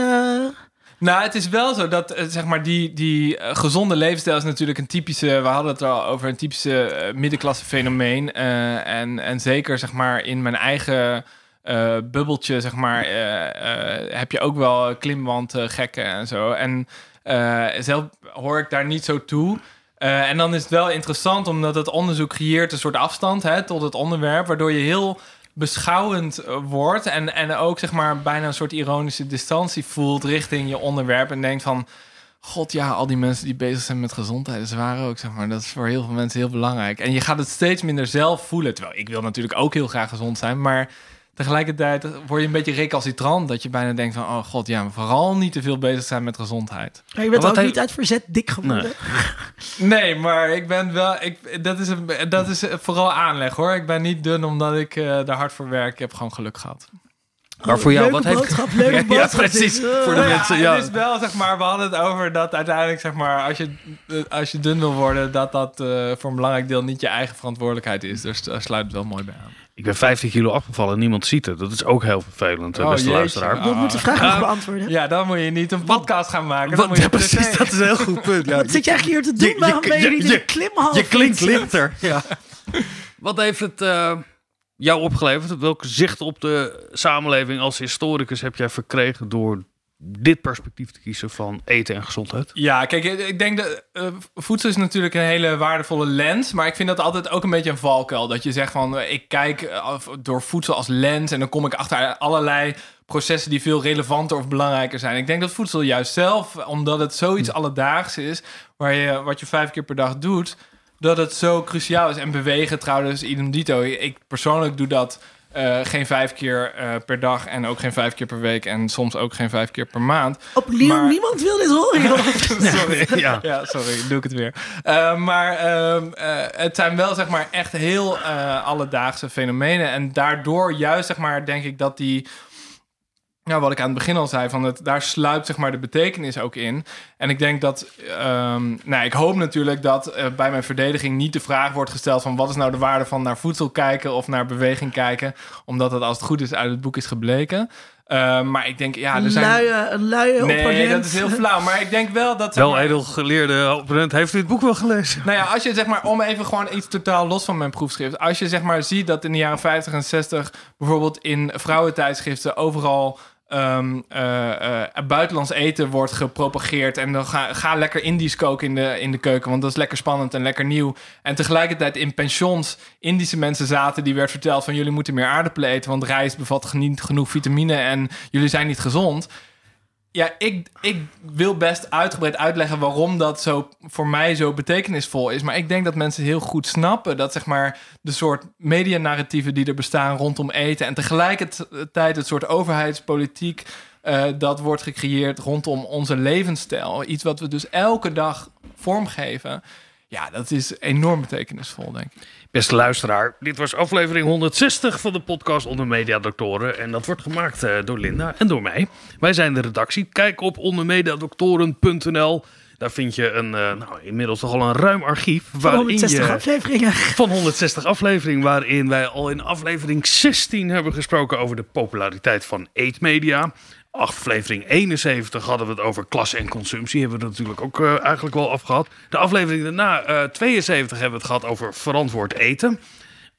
nou, het is wel zo dat zeg maar die, die gezonde levensstijl is natuurlijk een typische. We hadden het al over een typische middenklasse fenomeen. Uh, en, en zeker zeg maar in mijn eigen uh, bubbeltje, zeg maar, uh, uh, heb je ook wel klimwand gekken en zo. En zelf hoor ik daar niet zo toe. en dan is het wel interessant, omdat het onderzoek creëert een soort afstand hè, tot het onderwerp, waardoor je heel beschouwend wordt en, en ook zeg maar bijna een soort ironische distantie voelt richting je onderwerp en denkt van God, ja, al die mensen die bezig zijn met gezondheid, dat waren ook, zeg maar. Dat is voor heel veel mensen heel belangrijk. En je gaat het steeds minder zelf voelen. Terwijl ik wil natuurlijk ook heel graag gezond zijn, maar tegelijkertijd word je een beetje recalcitrant. Dat je bijna denkt van, oh god, ja, vooral niet te veel bezig zijn met gezondheid. Maar je bent ook niet uit verzet dik geworden. Nee. nee. maar ik ben wel, ik, dat, is een, dat is vooral aanleg hoor. Ik ben niet dun omdat ik uh, er hard voor werk. Ik heb gewoon geluk gehad. Maar voor jou, wat boodschap, heeft... Leuke boodschap, ja, precies. Voor de ja, mensen, ja. Het is wel, zeg maar, we hadden het over dat uiteindelijk, zeg maar, als je, als je dun wil worden, dat dat uh, voor een belangrijk deel niet je eigen verantwoordelijkheid is. Dus daar sluit het wel mooi bij aan. Ik ben 15 kilo afgevallen en niemand ziet het. Dat is ook heel vervelend, oh, beste jeetje. luisteraar. Je moet de vraag nog beantwoorden. Ja, dan moet je niet een podcast gaan maken. Dan moet je ja, precies, dat is een heel goed punt. Ja. Wat zit je eigenlijk hier te doen? Waarom ben je, niet je, klimhal? Je klinkt lichter. Ja. Wat heeft het uh, jou opgeleverd? Welke zicht op de samenleving als historicus heb jij verkregen door dit perspectief te kiezen van eten en gezondheid? Ja, kijk, ik denk dat uh, voedsel is natuurlijk een hele waardevolle lens, maar ik vind dat altijd ook een beetje een valkuil. Dat je zegt van, ik kijk door voedsel als lens en dan kom ik achter allerlei processen die veel relevanter of belangrijker zijn. Ik denk dat voedsel juist zelf, omdat het zoiets hm. alledaags is, waar je wat je vijf keer per dag doet, dat het zo cruciaal is. En bewegen trouwens, idem dito. Ik persoonlijk doe dat uh, geen vijf keer uh, per dag en ook geen vijf keer per week en soms ook geen vijf keer per maand. Opnieuw, maar... niemand wil dit horen. sorry, ja. ja. sorry, doe ik het weer. Uh, maar ehm, het zijn wel zeg maar echt heel alledaagse fenomenen en daardoor juist zeg maar denk ik dat die ja, wat ik aan het begin al zei, van het, daar sluipt zeg maar de betekenis ook in. En ik denk dat, um, nou, ik hoop natuurlijk dat uh, bij mijn verdediging niet de vraag wordt gesteld van wat is nou de waarde van naar voedsel kijken of naar beweging kijken, omdat het als het goed is uit het boek is gebleken. Uh, maar ik denk, ja, er zijn... Luie, een luie nee, opponent. dat is heel flauw. Maar ik denk wel dat... Wel maar, edelgeleerde opponent. Heeft u het boek wel gelezen? Nou ja, als je zeg maar, om even gewoon iets totaal los van mijn proefschrift. Als je zeg maar ziet dat in de jaren 50 en 60 bijvoorbeeld in vrouwentijdschriften overal um, uh, uh, buitenlands eten wordt gepropageerd. En dan ga, ga lekker Indisch koken in de, in de keuken, want dat is lekker spannend en lekker nieuw. En tegelijkertijd in pensions Indische mensen zaten, die werd verteld van jullie moeten meer aardappelen eten, want rijst bevat niet genoeg vitamine en jullie zijn niet gezond. Ja, ik, ik wil best uitgebreid uitleggen waarom dat zo voor mij zo betekenisvol is. Maar ik denk dat mensen heel goed snappen dat zeg maar de soort medianarratieven die er bestaan rondom eten en tegelijkertijd het soort overheidspolitiek uh, dat wordt gecreëerd rondom onze levensstijl. Iets wat we dus elke dag vormgeven. Ja, dat is enorm betekenisvol, denk ik. Beste luisteraar, dit was aflevering 160 van de podcast Onder Mediadoktoren. En dat wordt gemaakt uh, door Linda en door mij. Wij zijn de redactie. Kijk op ondermediadoktoren.nl. Daar vind je een, uh, nou, inmiddels toch al een ruim archief. Van 160 je, afleveringen. Van 160 afleveringen, waarin wij al in aflevering 16 hebben gesproken over de populariteit van eetmedia. Aflevering 71 hadden we het over klasse en consumptie. Hebben we natuurlijk ook eh, eigenlijk wel afgehad. De aflevering daarna, eh 72, hebben we het gehad over verantwoord eten.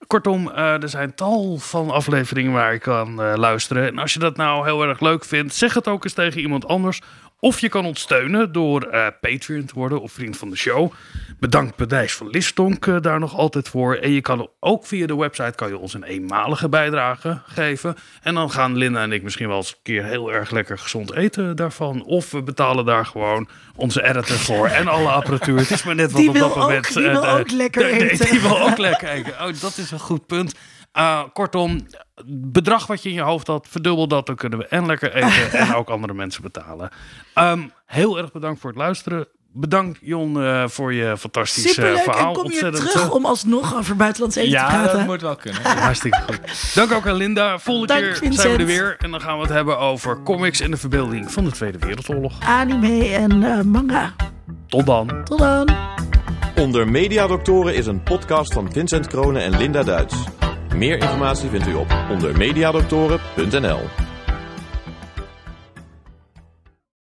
Kortom, eh, er zijn tal van afleveringen waar je kan eh, luisteren. En als je dat nou heel erg leuk vindt, zeg het ook eens tegen iemand anders. Of je kan ons steunen door eh, Patreon te worden of vriend van de show. Bedankt Bedijs van Listonk eh, daar nog altijd voor. En je kan ook via de website kan je ons een eenmalige bijdrage geven. En dan gaan Linda en ik misschien wel eens een keer heel erg lekker gezond eten daarvan. Of we betalen daar gewoon onze editor voor en alle apparatuur. Het is maar net wat Die op dat ook- moment... die eh, wil ook lekker eten. Die wil ook lekker eten. Oh, dat is een goed punt. Uh, kortom, bedrag wat je in je hoofd had, verdubbel dat. Dan kunnen we en lekker eten en ook andere mensen betalen. Ehm, heel erg bedankt voor het luisteren. Bedankt Jon eh, voor je fantastische Superleuk. verhaal. En kom je Ontzettend, terug eh, om alsnog over buitenlands eten te Ja, praten. dat moet wel kunnen. Hartstikke goed. Dank ook aan Linda. Volgende Dank, keer Vincent. zijn we er weer. En dan gaan we het hebben over comics en de verbeelding van de Tweede Wereldoorlog. Anime en eh, manga. Tot dan. Tot dan. Onder Mediadoktoren is een podcast van Vincent Kronen en Linda Duits. Meer informatie vindt u op ondermediadoktoren.nl.